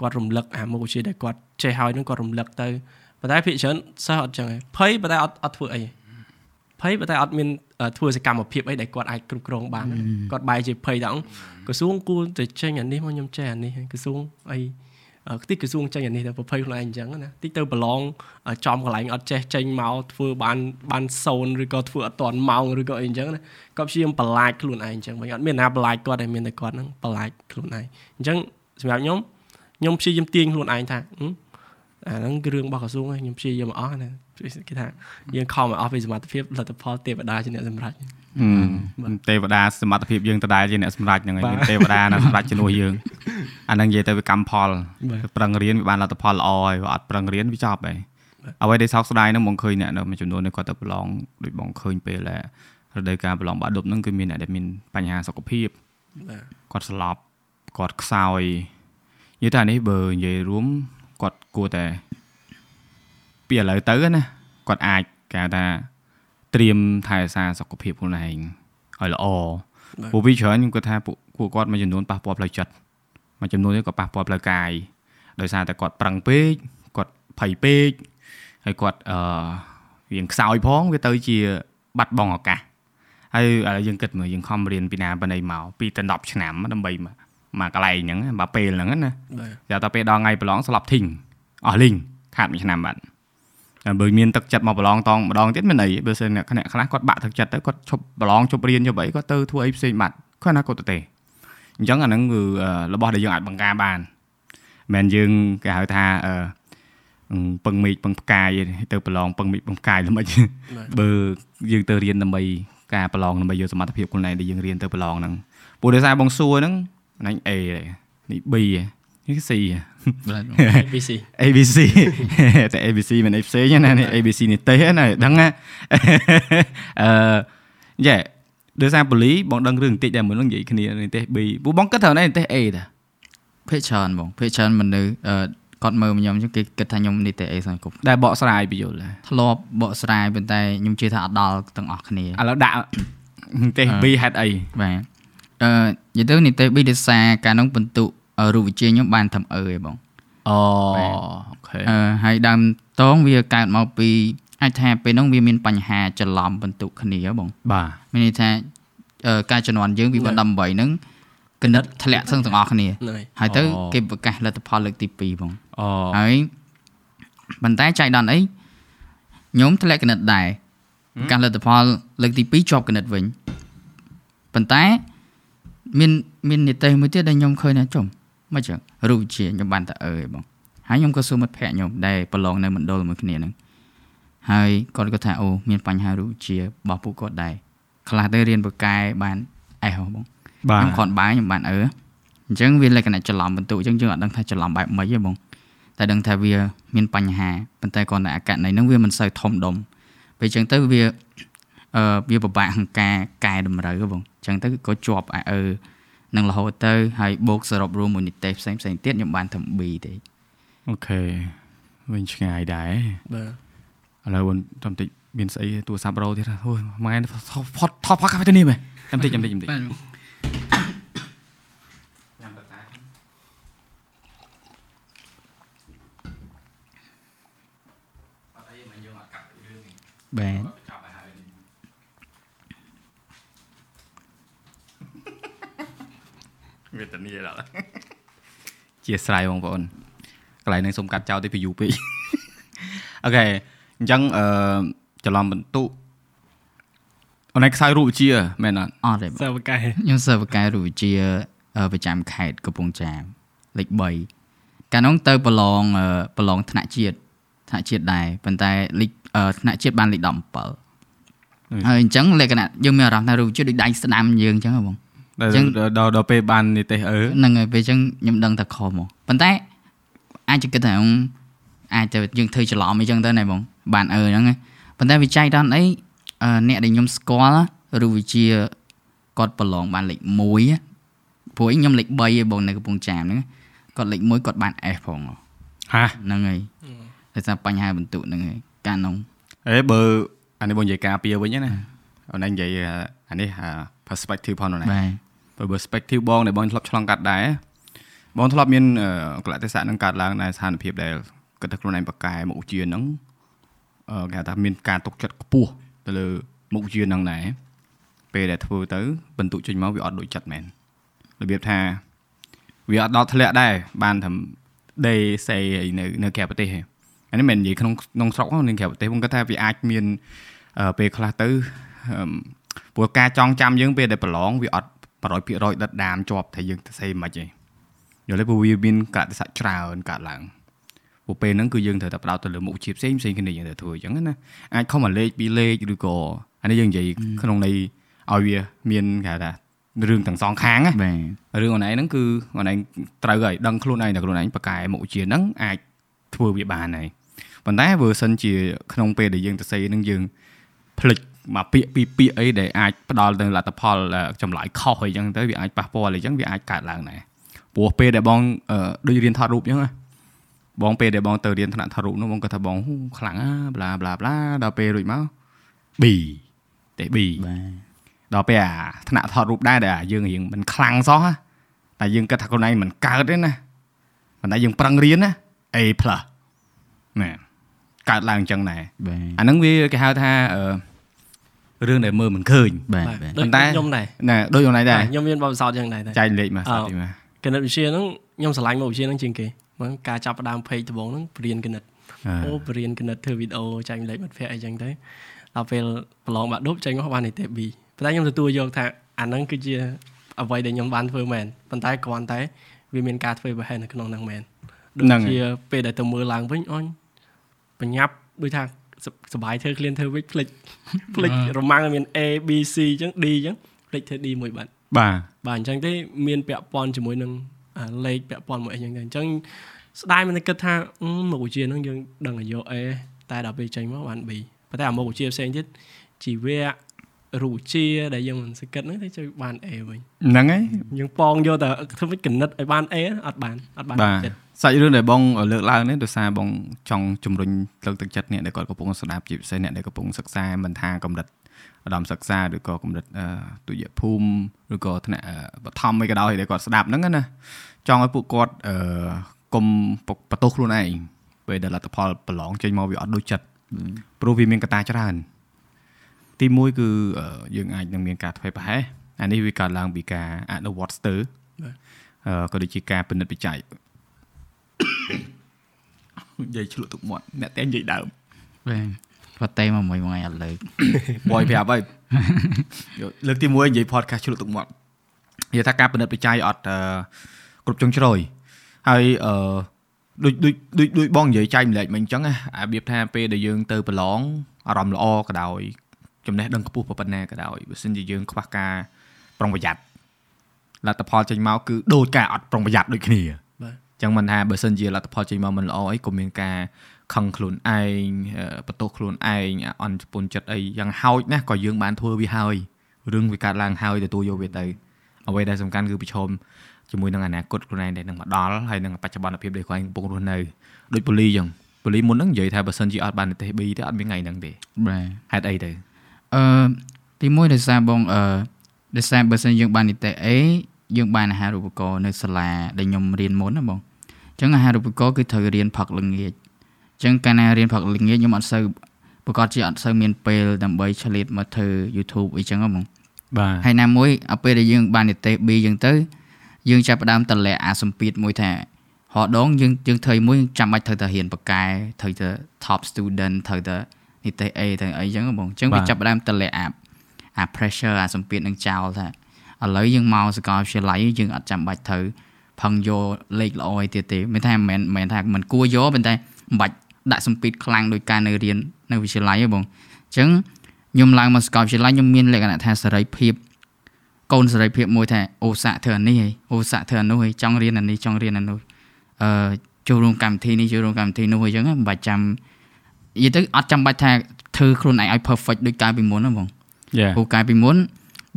គាត់រំលឹកអាមុខវិជ្ជាដែលគាត់ចេះហើយនឹងគាត់រំលឹកទៅប៉ុន្តែភាគច្រើនសិស្សអត់ចឹងឯងភ័យប៉ុន្តែអត់អត់ធ្វើអីភ័យប៉ុន្តែអត់មានអឺធ្វើសកម្មភាពអីដែលគាត់អាចគ្រប់គ្រងបានគាត់បែរជាភ័យដល់ក្រសួងគួរតែចេញអានេះមកខ្ញុំចេះអានេះក្រសួងអី អឺទីក្រសួងចេញអានេះទៅប្រភ័យខ្លួនឯងអញ្ចឹងណាតិចទៅប្រឡងចំកន្លែងអត់ចេះចេញមកធ្វើបានបានសូនឬក៏ធ្វើអត់តាន់ម៉ោងឬក៏អីអញ្ចឹងណាគាត់ព្យាយាមបន្លាចខ្លួនឯងអញ្ចឹងវិញអត់មានណាបន្លាចគាត់តែមានតែគាត់ហ្នឹងបន្លាចខ្លួនឯងអញ្ចឹងសម្រាប់ខ្ញុំខ្ញុំព្យាយាមទាញខ្លួនឯងថាហឹមអាហ្នឹងគឺរឿងរបស់ក្រសួងឯងខ្ញុំព្យាយាមអស់ណាគេថាយើងខំឲ្យអស់ពីសមត្ថភាពលទ្ធផលទេវតាជាអ្នកសម្រេចហឹម ទេវតាសមត្ថភាពយើងដដែលជាអ្នកសម្រេចហ្នឹងហើយមានទេវតាណាសម្រេចជំនួសយើងអាហ្នឹងនិយាយទៅវាកម្មផលបាទប្រឹងរៀនវាបានលទ្ធផលល្អហើយបើអត់ប្រឹងរៀនវាចប់ហើយអ្វីដែលសោកស្ដាយហ្នឹងបងឃើញអ្នកនៅមួយចំនួននេះគាត់ទៅប្រឡងដូចបងឃើញពេលដែលរដូវកាលប្រឡងបាក់ឌុបហ្នឹងគឺមានអ្នកដែលមានបញ្ហាសុខភាពបាទគាត់ស្លាប់គាត់ខ្សោយនិយាយថានេះបើនិយាយរួមគាត់គួរតែពីឥឡូវទៅណាគាត់អាចគេហៅថា ត្រៀមថែរក្សាសុខភាពខ្លួនឯងឲ្យល្អព្រោះវាច្រើនខ្ញុំគាត់ថាពួកពួកគាត់មួយចំនួនប៉ះពាល់ផ្លូវចិត្តមួយចំនួនទៀតក៏ប៉ះពាល់ផ្លូវកាយដោយសារតែគាត់ប្រឹងពេកគាត់ភ័យពេកហើយគាត់អឺរៀងខ្សោយផងវាទៅជាបាត់បង់ឱកាសហើយឥឡូវយើងគិតមើលយើងខំរៀនពីណាប៉ុណ្ណីមកពីទៅ10ឆ្នាំដើម្បីមកមកកន្លែងហ្នឹងបើពេលហ្នឹងណាបាទតែដល់ពេលដល់ថ្ងៃប្រឡងស្លាប់ធីងអស់លីងខាតមួយឆ្នាំបាត់តែ បើមានទឹកចិត្តមកប្រឡងតងម្ដងទៀតមានអីបើសិនអ្នកខ្លះគាត់បាក់ទឹកចិត្តទៅគាត់ឈប់ប្រឡងឈប់រៀនឈប់អីគាត់ទៅធ្វើអីផ្សេងបាត់គាត់ណាគាត់ទៅទេអញ្ចឹងអាហ្នឹងគឺអឺរបស់ដែលយើងអាចបង្ការបានមិនមែនយើងគេហៅថាអឺអឺពឹងមេឃពឹងផ្កាយទេទៅប្រឡងពឹងមេឃពឹងផ្កាយល្មិចបើយើងទៅរៀនដើម្បីការប្រឡងដើម្បីយកសមត្ថភាពខ្លួនឯងដែលយើងរៀនទៅប្រឡងហ្នឹងព្រោះដោយសារបងសួរហ្នឹងអញ A នេះ B នេះ C បាទ ABC ABC តែ ABC មិនអីផ្សេងណានេះ ABC នេះទេណាដឹងណាអឺយ៉ែដោយសារបូលីបងដឹងរឿងបន្តិចដែរមុននឹងនិយាយគ្នានេះទេ B ពូបងគិតថានេះទេ A តាភេកច្រើនបងភេកច្រើនមនុស្សអឺគាត់មើលមកខ្ញុំអញ្ចឹងគេគិតថាខ្ញុំនីតិអេសង្គមដែលបកស្រាយបញ្យល់ដែរធ្លាប់បកស្រាយប៉ុន្តែខ្ញុំជឿថាអត់ដល់ទាំងអស់គ្នាឥឡូវដាក់ទេ B ហេតុអីបាទអឺនិយាយទៅនីតិប៊ីដេសាកាលនោះបន្ទុ រូបវិទ្យាខ្ញុំបានធ្វើអើឯងបងអូអូខេអឺហើយដើមតងវាកើតមកពីអាចថាពេលហ្នឹងវាមានបញ្ហាច្រឡំបន្ទុកគ្នាបងបាទមានន័យថាអឺការជំនាន់យើងពី18ហ្នឹងគណិតធ្លាក់សឹងទាំងអស់គ្នាហ្នឹងហើយហើយទៅអូគេប្រកាសលទ្ធផលលើកទី2បងអូហើយប៉ុន្តែចៃដន្យអីខ្ញុំធ្លាក់គណិតដែរប្រកាសលទ្ធផលលើកទី2ជាប់គណិតវិញប៉ុន្តែមានមាននីតិមួយទៀតដែលខ្ញុំឃើញថាចំ មិនចឹងរូបវិទ្យាខ្ញុំបានតែអើឯងបងហើយខ្ញុំក៏សួរមិត្តភក្តិខ្ញុំដែលប្រឡងនៅមណ្ឌលមួយគ្នាហ្នឹងហើយគាត់ក៏ថាអូមានបញ្ហារូបវិទ្យារបស់ពួកគាត់ដែរខ្លះទៅរៀនបកកែបានអេះហ៎បងបាទខ្ញុំគ្រាន់បាយខ្ញុំបានអឺអញ្ចឹងវាលក្ខណៈច្រឡំបន្ទុកអញ្ចឹងយើងអត់ដឹងថាច្រឡំបែបម៉េចទេបងតែដឹងថាវាមានបញ្ហាប៉ុន្តែគ្រាន់តែអាកណីហ្នឹងវាមិនសូវធំដុំពេលអញ្ចឹងទៅវាអឺវាពិបាកក្នុងការកែតម្រូវហ៎បងអញ្ចឹងទៅក៏ជាប់អាអឺ នឹងរហូតទៅហើយបូកសរុបរួមមួយនីតិផ្សេងផ្សេងទៀតខ្ញុំបានធ្វើ B ទេអូខេវិញឆ្ងាយដែរបាទឥឡូវបន្តិចបន្តិចមានស្អីទូរស័ព្ទរោទៀតអូយម៉ែផុតថតផាកាហ្វេទៅនេះមែនបន្តិចបន្តិចបន្តិចបាទ វេទនាដល់ជាស្រ័យបងប្អូនកន្លែងនេះសុំកាត់ចោលតិចពីយូរពេកអូខេអញ្ចឹងអឺច្រឡំបន្ទុអូនឯងខ្សោយរូបវិទ្យាមែនអត់អត់ទេបងសិស្សបកែខ្ញុំសិស្សបកកែរូបវិទ្យាអឺប្រចាំខេត្តកំពង់ចាមលេខ3កាលនោះទៅប្រឡងអឺប្រឡងថ្នាក់ជាតិថ្នាក់ជាតិដែរប៉ុន្តែលេខអឺថ្នាក់ជាតិបានលេខ17ហើយអញ្ចឹងលក្ខណៈយើងមានអារម្មណ៍ថារូបវិទ្យាដូចដៃស្ដាំយើងអញ្ចឹងហ៎បងដល់ អញ្ចឹងដល់ដល់ពេលបាននិទេសអឺហ្នឹងហើយពេលអញ្ចឹងខ្ញុំដឹងថាខុសមកប៉ុន្តែអាចจะគិតថាខ្ញុំអាចទៅយើងធ្វើច្រឡំអីចឹងទៅណែបងបានអឺហ្នឹងណាប៉ុន្តែវាចៃដន្យអីអឺអ្នកដែលខ្ញុំស្គាល់ឬវិជាគាត់ប្រឡងបានលេខ1ព្រោះឯងខ្ញុំលេខ3ឯងបងនៅកំពង់ចាមហ្នឹងគាត់លេខ1គាត់បាន S ផងហាហ្នឹងហើយដោយសារបញ្ហាបន្ទុកហ្នឹងហើយកាលនោះអេបើអានេះបងនិយាយការពារវិញណាអូនឯងនិយាយអានេះ perspective ផងណាបាទបើ បើ perspective បងដែលបងធ្លាប់ឆ្លងកាត់ដែរបងធ្លាប់មានកលៈទេសៈនឹងកើតឡើងในស្ថានភាពដែលគិតថាខ្លួនឯងប្រកែមុខវិជ្ជាហ្នឹងអឺគេហៅថាមានការទុកចិត្តខ្ពស់ទៅលើមុខវិជ្ជាហ្នឹងដែរពេលដែលធ្វើទៅបន្ទុកចេញមកវាអត់ដូចចិត្តមែនរបៀបថាវាអត់ដល់ធ្លាក់ដែរបានថា day say នៅនៅក្រៅប្រទេសទេអានេះមិននិយាយក្នុងក្នុងស្រុកទេនៅក្រៅប្រទេសខ្ញុំគាត់ថាវាអាចមានអឺពេលខ្លះទៅអឺព្រោះការចងចាំយើងពេលដែលប្រឡងវាអត់ 100%ដិតដាមជាប់ថាយើងទៅសេមិនទេយល់ទេព្រោះវាមានកតសៈច្រើនកើតឡើងព្រោះពេលហ្នឹងគឺយើងត្រូវតែផ្ដោតទៅលើមុខវិជ្ជាផ្សេងផ្សេងគ្នាយើងត្រូវធ្វើអញ្ចឹងណាអាចខំមកលេខពីរលេខឬក៏អានេះយើងនិយាយក្នុងន័យឲ្យវាមានគេហៅថារឿងទាំងសងខាងណាបាទរឿងអូនឯងហ្នឹងគឺអូនឯងត្រូវហើយដឹងខ្លួនឯងតែខ្លួនឯងប្រកែមុខវិជ្ជាហ្នឹងអាចធ្វើវាបានហើយប៉ុន្តែ version ជាក្នុងពេលដែលយើងទៅសេហ្នឹងយើងភ្លេច មកពាក្យពីរពាក្យអីដែលអាចផ្ដល់ទៅលទ្ធផលចម្លើយខុសអីចឹងទៅវាអាចប៉ះពាល់អីចឹងវាអាចកើតឡើងដែរព្រោះពេលដែលបងអឺដូចរៀនថតរូបចឹងណាបងពេលដែលបងទៅរៀនថ្នាក់ថតរូបនោះបងគាត់ថាបងហ៊ូខ្លាំងណាប្លាប្លាប្លាដល់ពេលរួចមក B តែ B បាទដល់ពេលអាថ្នាក់ថតរូបដែរដែលអាយើងរៀងមិនខ្លាំងសោះណាតែយើងគិតថាខ្លួនឯងមិនកើតទេណាប៉ុន្តែយើងប្រឹងរៀនណា A+ ណែកើតឡើងអញ្ចឹងដែរបាទអាហ្នឹងវាគេហៅថាអឺ រឿងដែលមើលមិនឃើញបាទបាទបាទដូចប៉ុន្តែខ្ញុំដែរណែដូចអូនឯងដែរខ្ញុំមានបទពិសោធន៍យ៉ាងដែរតែចែកលេខមកស្ដាប់ទីមកគណិតវិទ្យាហ្នឹងខ្ញុំឆ្លាញ់មកវិទ្យាហ្នឹងជាងគេហ្មងការចាប់ផ្ដើម page ដំបូងហ្នឹងបរៀនគណិតអូបរៀនគណិតធ្វើវីដេអូចែកលេខមិត្តភ័ក្តិអីចឹងទៅដល់ពេលប្រឡងបាក់ឌុបចេញមកបាននីតិ B ប៉ុន្តែខ្ញុំទទួលយកថាអាហ្នឹងគឺជាអ្វីដែលខ្ញុំបានធ្វើមែនប៉ុន្តែគ្រាន់តែវាមានការធ្វើប្រហែលនៅក្នុងហ្នឹងមែនដូចជាពេលដែលទៅមើលឡើងវិញអញបញ្ញាប់ដូចថា សសបាយធ្វើក្លៀនធ្វើវិញភ្លេចភ្លេចរម៉ាំងមាន A B C អញ្ចឹង D អញ្ចឹងភ្លេចធ្វើ D មួយបាត់បាទបាទអញ្ចឹងទេមានពាក់ព័ន្ធជាមួយនឹងអាលេខពាក់ព័ន្ធមួយអីចឹងទៅអញ្ចឹងស្ដាយមិនគិតថាអឺមុខវិជ្ជាហ្នឹងយើងដឹងឲ្យយក A តែដល់ពេលចេញមកបាន B ប៉ុន្តែអាមុខវិជ្ជាផ្សេងទៀតជីវៈរូបវិទ្យាដែលយើងមិនសង្កត់ហ្នឹងទៅជួយបាន A វិញហ្នឹងហើយយើងប៉ងយកតែធ្វើវិជ្ជាគណិតឲ្យបាន A អត់បានអត់បានបាទចិត្ត សាច់រឿងដែលបងលើកឡើងនេះដោយសារបងចង់ជំរុញលើកទឹកចិត្តអ្នកដែលគាត់កំពុងស្ដាប់ជាពិសេសអ្នកដែលកំពុងសិក្សាមិនថាកម្រិតឧត្តមសិក្សាឬក៏កម្រិតអឺទុយភូមិឬក៏ថ្នាក់អឺបឋមអីក៏ដោយដែលគាត់ស្ដាប់ហ្នឹងណាចង់ឲ្យពួកគាត់អឺកុំបន្ទោសខ្លួនឯងពេលដែលលទ្ធផលប្រឡងចេញមកវាអត់ដូចចិត្តព្រោះវាមានកត្តាច្រើនទី1គឺអឺយើងអាចនឹងមានការធ្វេសប្រហែសអានេះវាកើតឡើងពីការអនុវត្តស្ទើរអឺក៏ដូចជាការពិនិត្យវិច័យ និយាយឆ្លក់ទុកមាត់អ្នកតែនិយាយដើមបាទគាត់តែមកមួយថ្ងៃអត់លើកបយប្រាប់ហើយយកលើកទី1និយាយ podcast ឆ្លក់ទុកមាត់និយាយថាការពិនិត្យបច្ច័យអត់អឺគ្រប់ចុងជ្រោយហើយអឺដូចដូចដូចដូចបងនិយាយចែកម្លែកមិញអញ្ចឹងណាអារបៀបថាពេលដែលយើងទៅប្រឡងអារម្មណ៍ល្អក៏ដោយចំណេះដឹងខ្ពស់ប៉ុណ្ណាក៏ដោយបើសិនជាយើងខ្វះការប្រុងប្រយ័ត្នលទ្ធផលចេញមកគឺដូចការអត់ប្រុងប្រយ័ត្នដូចគ្នាបាទ ចឹងមិនថាបើសិនជាលទ្ធផលចេញមកមិនល្អអីក៏មានការខឹងខ្លួនឯងអឺបន្ទោសខ្លួនឯងអន់ជប៉ុនចិត្តអីយ៉ាងហោចណាស់ក៏យើងបានធ្វើវាហើយរឿងវាកើតឡើងហើយទទួលយកវាទៅអ្វីដែលសំខាន់គឺប្រឈមជាមួយនឹងអនាគតខ្លួនឯងដែលនឹងមកដល់ហើយនឹងបច្ចុប្បន្នភាពដែលខ្លួនឯងកំពុងរស់នៅដូចពូលីចឹងពូលីមុនហ្នឹងនិយាយថាបើសិនជាអត់បាននិទេស B ទេអត់មានថ្ងៃហ្នឹងទេបាទហេតុអីទៅអឺទីមួយដោយសារបងអឺដោយសារបើសិនយើងបាននីតិ A យើងបានអាហារូបករណ៍នៅសាលាដែលខ្ញុំរៀនមុនណាបងអញ្ចឹងអាហារូបករណ៍គឺត្រូវរៀនផឹកល្ងាចអញ្ចឹងកាលណារៀនផឹកល្ងាចខ្ញុំអត់សូវប្រកាសជាអត់សូវមានពេលដើម្បីឆ្លៀតមកធ្វើ YouTube អីចឹងហ៎បងបាទហើយណាមួយដល់ពេលដែលយើងបាននីតិ B ចឹងទៅយើងចាប់ផ្ដើមតម្លាក់អាសម្ពាធមួយថារហដងយើងយើងធ្វើមួយចាំបាច់ត្រូវតែរៀនបកកែត្រូវតែ top student ត្រូវតែនីតិ A ទៅអីចឹងហ៎បងអញ្ចឹងវាចាប់ផ្ដើមតម្លាក់អាអា pressure អាសម្ពាធនឹងចោលថាឥឡូវយើងមកសាកលវិទ្យាល័យយើងអត់ចាំបាច់ត្រូវ ផឹងយកលេខល្អអីទៀតទេមិនថាមិនមែនមិនមែនថាមិនគួរយកប៉ុន្តែមិនបាច់ដាក់សម្ពាធខ្លាំងដោយការនៅរៀននៅវិទ្យាល័យទេបងអញ្ចឹងខ្ញុំឡើងមកសាកលវិទ្យាល័យខ្ញុំមានលក្ខណៈថាសេរីភាពកូនសេរីភាពមួយថាអូសាក់ធ្វើអានេះហីអូសាក់ធ្វើអានោះហីចង់រៀនអានេះចង់រៀនអានោះអឺចូលរួមកម្មវិធីនេះចូលរួមកម្មវិធីនោះអញ្ចឹងមិនបាច់ចាំនិយាយទៅអត់ចាំបាច់ថាធ្វើខ្លួនឯងឲ្យ perfect ដូចកាលពីមុនណាបងយ៉ាព្រោះកាលពីមុន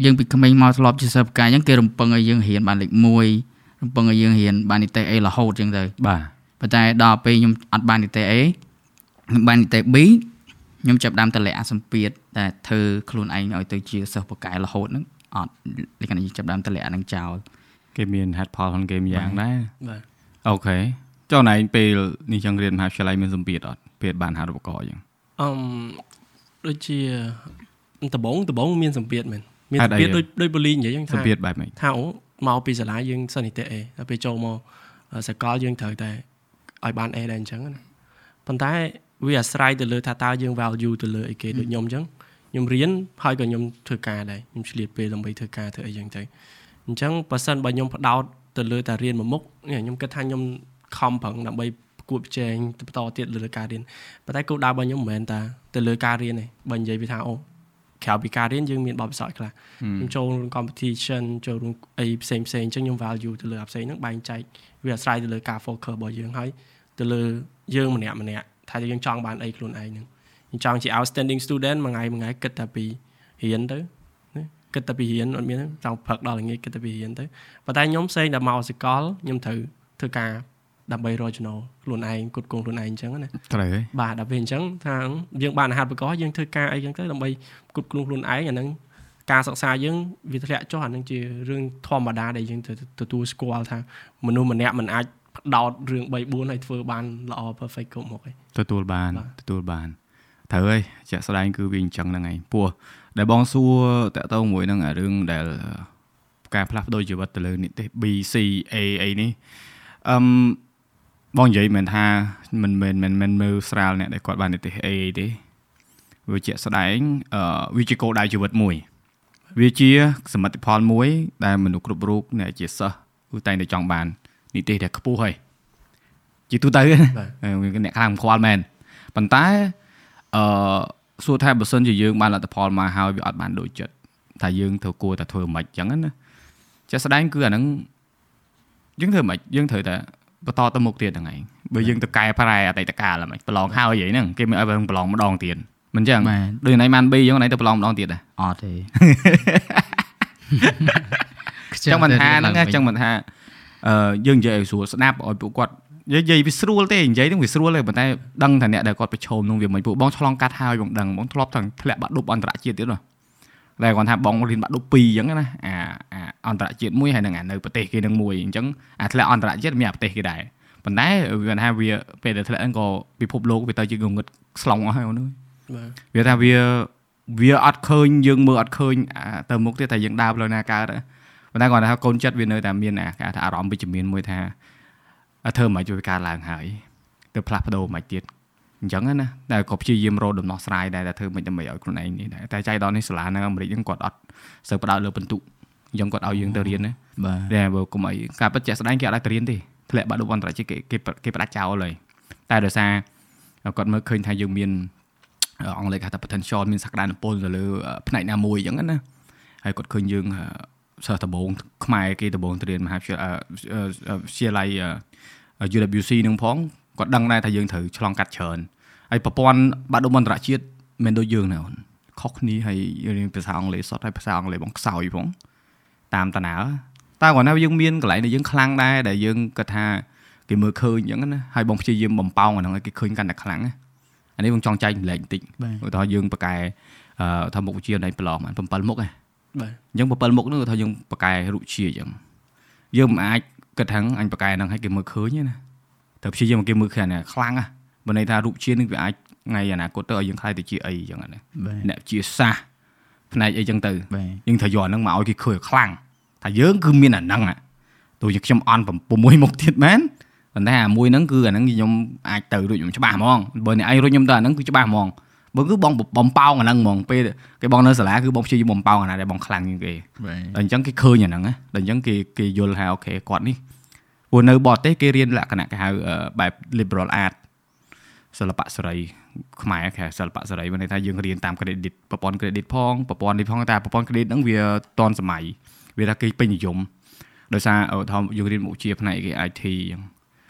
យើងពីក្មេងមកធ្លាប់ជាសិស្សផ្កាយអញ្ចឹងគេរំពឹងឲ្យយើងរៀនបានលេខ1 រំពឹងឲ្យយើងរៀនបាននីតិ A រហូតអញ្ចឹងទៅបាទប៉ុន្តែដល់ពេលខ្ញុំអត់បាននីតិ A ខ្ញុំបាននីតិ B ខ្ញុំចាប់ផ្ដើមតម្លាក់អាសម្ពាធតែធ្វើខ្លួនឯងឲ្យទៅជាសិស្សបកែរហូតហ្នឹងអត់លក្ខណៈយើងចាប់ផ្ដើមតម្លាក់អាហ្នឹងចោលគេមានហេតុផលក្នុងគេម្យ៉ាងដែរបាទអូខេចុះណៃពេលនេះចង់រៀនមហាវិទ្យាល័យមានសម្ពាធអត់ពេលបានហាត់ឧបករណ៍អញ្ចឹងអឺមដូចជាដំបងដំបងមានសម្ពាធមែនមានហេសម្តុអីពាធដូចដូចបលីនិយាយហ្នឹងថាសម្ពាធបែបម៉េចថាអូ មកពីសាលាយើងសិននីតិ A ដល់ពេលចូលមកសកលយើងត្រូវតែឲ្យបាន A ដែរអញ្ចឹងណាប៉ុន្តែវាអាស្រ័យទៅលើថាតើយើង value ទៅលើអីគេដូចខ្ញុំអញ្ចឹងខ្ញុំរៀនហើយក៏ខ្ញុំធ្វើការដែរខ្ញុំឆ្លៀតពេលដើម្បីធ្វើការធ្វើអីចឹងទៅអញ្ចឹងបើសិនបើខ្ញុំផ្ដោតទៅលើតែរៀនមួយមុខនេះខ្ញុំគិតថាខ្ញុំខំប្រឹងដើម្បីប្រកួតប្រជែងទៅបន្តទៀតលើការរៀនប៉ុន្តែគោលដៅរបស់ខ្ញុំមិនមែនតាទៅលើការរៀនទេបើនិយាយពីថាអូ ក្រៅពីការរៀនយើងមានបទពិសោធន៍ខ្លះខ្ញុំចូលរួម competition ចូលរួមអីផ្សេងផ្សេងអញ្ចឹងខ្ញុំ value ទៅលើអាផ្សេងហ្នឹងបែងចែកវាអាស្រ័យទៅលើការ focus របស់យើងហើយទៅលើយើងម្នាក់ម្នាក់ថាយើងចង់បានអីខ្លួនឯងហ្នឹងខ្ញុំចង់ជា outstanding student មួយថ្ងៃមួយថ្ងៃគិតតែពីរៀនទៅណាគិតតែពីរៀនអត់មានទេចង់ផឹកដល់ល្ងាចគិតតែពីរៀនទៅប៉ុន្តែខ្ញុំផ្សេងតែមកសកលខ្ញុំត្រូវធ្វើការ ដើម្បីរកចំណូលខ្លួនឯងគុតគងខ្លួនឯងអញ្ចឹងណាត្រូវហ៎បាទដល់ពេលអញ្ចឹងថាយើងបានអាហារូបករណ៍យើងធ្វើការអីចឹងទៅដើម្បីគប់ខ្លួនខ្លួនឯងអាហ្នឹងការសិក្សាយើងវាធ្លាក់ចុះអាហ្នឹងជារឿងធម្មតាដែលយើងត្រូវទទួលស្គាល់ថាមនុស្សម្នាក់មិនអាចផ្ដោតរឿង3 4ហើយធ្វើបានល្អ perfect គ្រប់មុខឯងទទួលបានបាទទទួលបានត្រូវហើយជាក់ស្ដែងគឺវាអញ្ចឹងហ្នឹងឯងពោះដែលបងសួរតកតងមួយហ្នឹងអារឿងដែលការផ្លាស់ប្ដូរជីវិតទៅលើនិទេស B C A អីនេះអឹម បងនិយាយមិនថាមិនមែនមិនមែនមើលស្រាលអ្នកដែលគាត់បាននិទេស A ទេវាជាក់ស្ដែងអឺវាជាគោលដៅជីវិតមួយ វាជាសមិទ្ធផលមួយ ដែលមនុស្សគ្រប់រូបអ្នកជាសិស្សគឺតែងតែចង់បាននិទេសដែលខ្ពស់ហើយជាទូទៅណាបាទអឺវាអ្នកខ្លាំងខ្វល់មែនប៉ុន្តែអឺសួរថាបើសិនជាយើងបានលទ្ធផលមកហើយវាអត់បានដូចចិត្តថាយើងត្រូវគួរតែធ្វើមិនអញ្ចឹងណាជាក់ស្ដែងគឺអាហ្នឹងយើងធ្វើមិនយើងត្រូវតែ បន្តទៅមុខទៀតហ្នឹងឯងបើយើងទៅកែប្រែអតីតកាលហ្មងប្រឡងហើយអីហ្នឹងគេមិនឲ្យប្រឡងម្ដងទៀតមិនអញ្ចឹងបាទដូចណៃបាន B អញ្ចឹងណៃទៅប្រឡងម្ដងទៀតដែរអត់ទេចឹងមិនថាហ្នឹងណាចឹងមិនថាអឺយើងនិយាយឲ្យស្រួលស្ដាប់ឲ្យពួកគាត់និយាយវាស្រួលទេនិយាយហ្នឹងវាស្រួលទេប៉ុន្តែដឹងថាអ្នកដែលគាត់ប្រឈមនឹងវាមិនពួកបងឆ្លងកាត់ហើយបងដឹងបងធ្លាប់ទាំងធ្លាក់បាក់ឌុបអន្តរជាតិទៀត ហ៎តែគាត់ថាបងរៀនបាក់ឌុប2អញ្ចឹងណាអាអាអន្តរជាតិមួយហើយនឹងអានៅប្រទេសគេនឹងមួយអញ្ចឹងអាធ្លាក់អន្តរជាតិមានអាប្រទេសគេដែរប៉ុន្តែវាថាវាពេលដែលធ្លាក់ហ្នឹងក៏ពិភពលោកវាទៅជាងងឹតស្លុងអស់ហើយអូនអើយបាទវាថាវាវាអត់ឃើញយើងមើលអត់ឃើញអាទៅមុខទេតែយើងដើរផ្លូវណាកើតហ៎ប៉ុន្តែគាត់ថាកូនចិត្តវានៅតែមានអាគេថាអារម្មណ៍វិជ្ជមានមួយថាអត់ធ្វើមិនជួយកើតឡើងហើយទៅផ្លាស់ប្ដូរមិនទៀត អញ្ចឹងណាតែក៏ព្យាយាមរកដំណោះស្រាយដែរតែធ្វើមិនដើម្បីឲ្យខ្លួនឯងនេះដែរតែចៃដន្យនេះសាលានៅអាមេរិកហ្នឹងគាត់អត់សូវផ្ដោតលើបន្ទុកអញ្ចឹងគាត់ឲ្យយើងទៅរៀនណាបាទតែបើកុំអីការពិតជាក់ស្ដែងគេអត់ឲ្យទៅរៀនទេធ្លាក់បាក់ឌុបអន្តរជាតិគេគេគេផ្ដាច់ចោលហើយតែដោយសារគាត់មើលឃើញថាយើងមានអង់គ្លេសគេហៅថា potential មានសក្តានុពលទៅលើផ្នែកណាមួយអញ្ចឹងណាហើយគាត់ឃើញយើងសិស្សដំបងខ្មែរគេដំបងទៅរៀនមហាវិទ្យាល័យវិទ្យាល័យ UWC នឹងផងគាត់ដឹងដែរថាយើងត្រូវឆ្លងកាត់ច្រើន ហើយប្រព័ន្ធបាក់ឌុបអន្តរជាតិមិនដូចយើងណាអូនខុសគ្នាហើយរៀនភាសាអង់គ្លេសសតហើយភាសាអង់គ្លេសបងខ្សោយផងតាមតាណាតើគាត់ថាយើងមានកន្លែងដែលយើងខ្លាំងដែរដែលយើងគាត់ថាគេមើលឃើញអញ្ចឹងណាហើយបងព្យាយាមបំពងអាហ្នឹងឲ្យគេឃើញកាន់តែខ្លាំងណាអានេះបងចង់ចែកម្លែកបន្តិចបាទឧទាហរណ៍យើងបកកែអឺថាមុខវិជ្ជានៃប្រឡងបាន7មុខហ៎បាទអញ្ចឹង7មុខហ្នឹងគឺថាយើងបកកែរុជាអញ្ចឹងយើងមិនអាចគិតថាអញបកកែហ្នឹងឲ្យគេមើលឃើញទេណាតែព្យាយាមឲ្យគេមើលឃើញអាខ្លាំងណា បើន័យថារុជានឹងវាអាចថ្ងៃអនាគតទៅឲ្យយើងខ្លាយទៅជាអីអញ្ចឹងណាបាទអ្នកជាសាសផ្នែកអីចឹងទៅបាទយើងត្រូវយកអាហ្នឹងមកឲ្យគេឃើញខ្លាំងថាយើង គឺមានអាហ្នឹងហ่ะទោះជាខ្ញុំអន់6មុខទៀតមែនប៉ុន្តែអាមួយហ្នឹងគឺអាហ្នឹងខ្ញុំអាចទៅរួចខ្ញុំច្បាស់ហ្មងបើអ្នកឯងរួចខ្ញុំទៅអាហ្នឹងគឺច្បាស់ហ្មងបើគឺបងបំប៉ោងអាហ្នឹងហ្មងពេលគេបងនៅសាលាគឺបងព្យាយាមបំប៉ោងអាណាដែលបងខ្លាំងជាងគេបាទដល់អញ្ចឹងគេឃើញអាហ្នឹងណាដល់អញ្ចឹងគេគេយល់ថាអូខេគាត់នេះព្រោះនៅបរទេសគេរៀនលក្ខណៈគេហៅអឺបែប liberal art សិល្បៈសេរីខ្មែរគេហៅសិល្បៈសេរីមានន័យថាយើងរៀនតាម credit ប្រព័ន្ធ credit ផងប្រព័ន្ធនេះផងតែប្រព័ន្ធ credit ហ្នឹងវាតនសម័យវាថាគេពេញនិយមដោយសារឧទាហរណ៍យើងរៀនមុខវិជ្ជាផ្នែកគេ IT អញ្ចឹង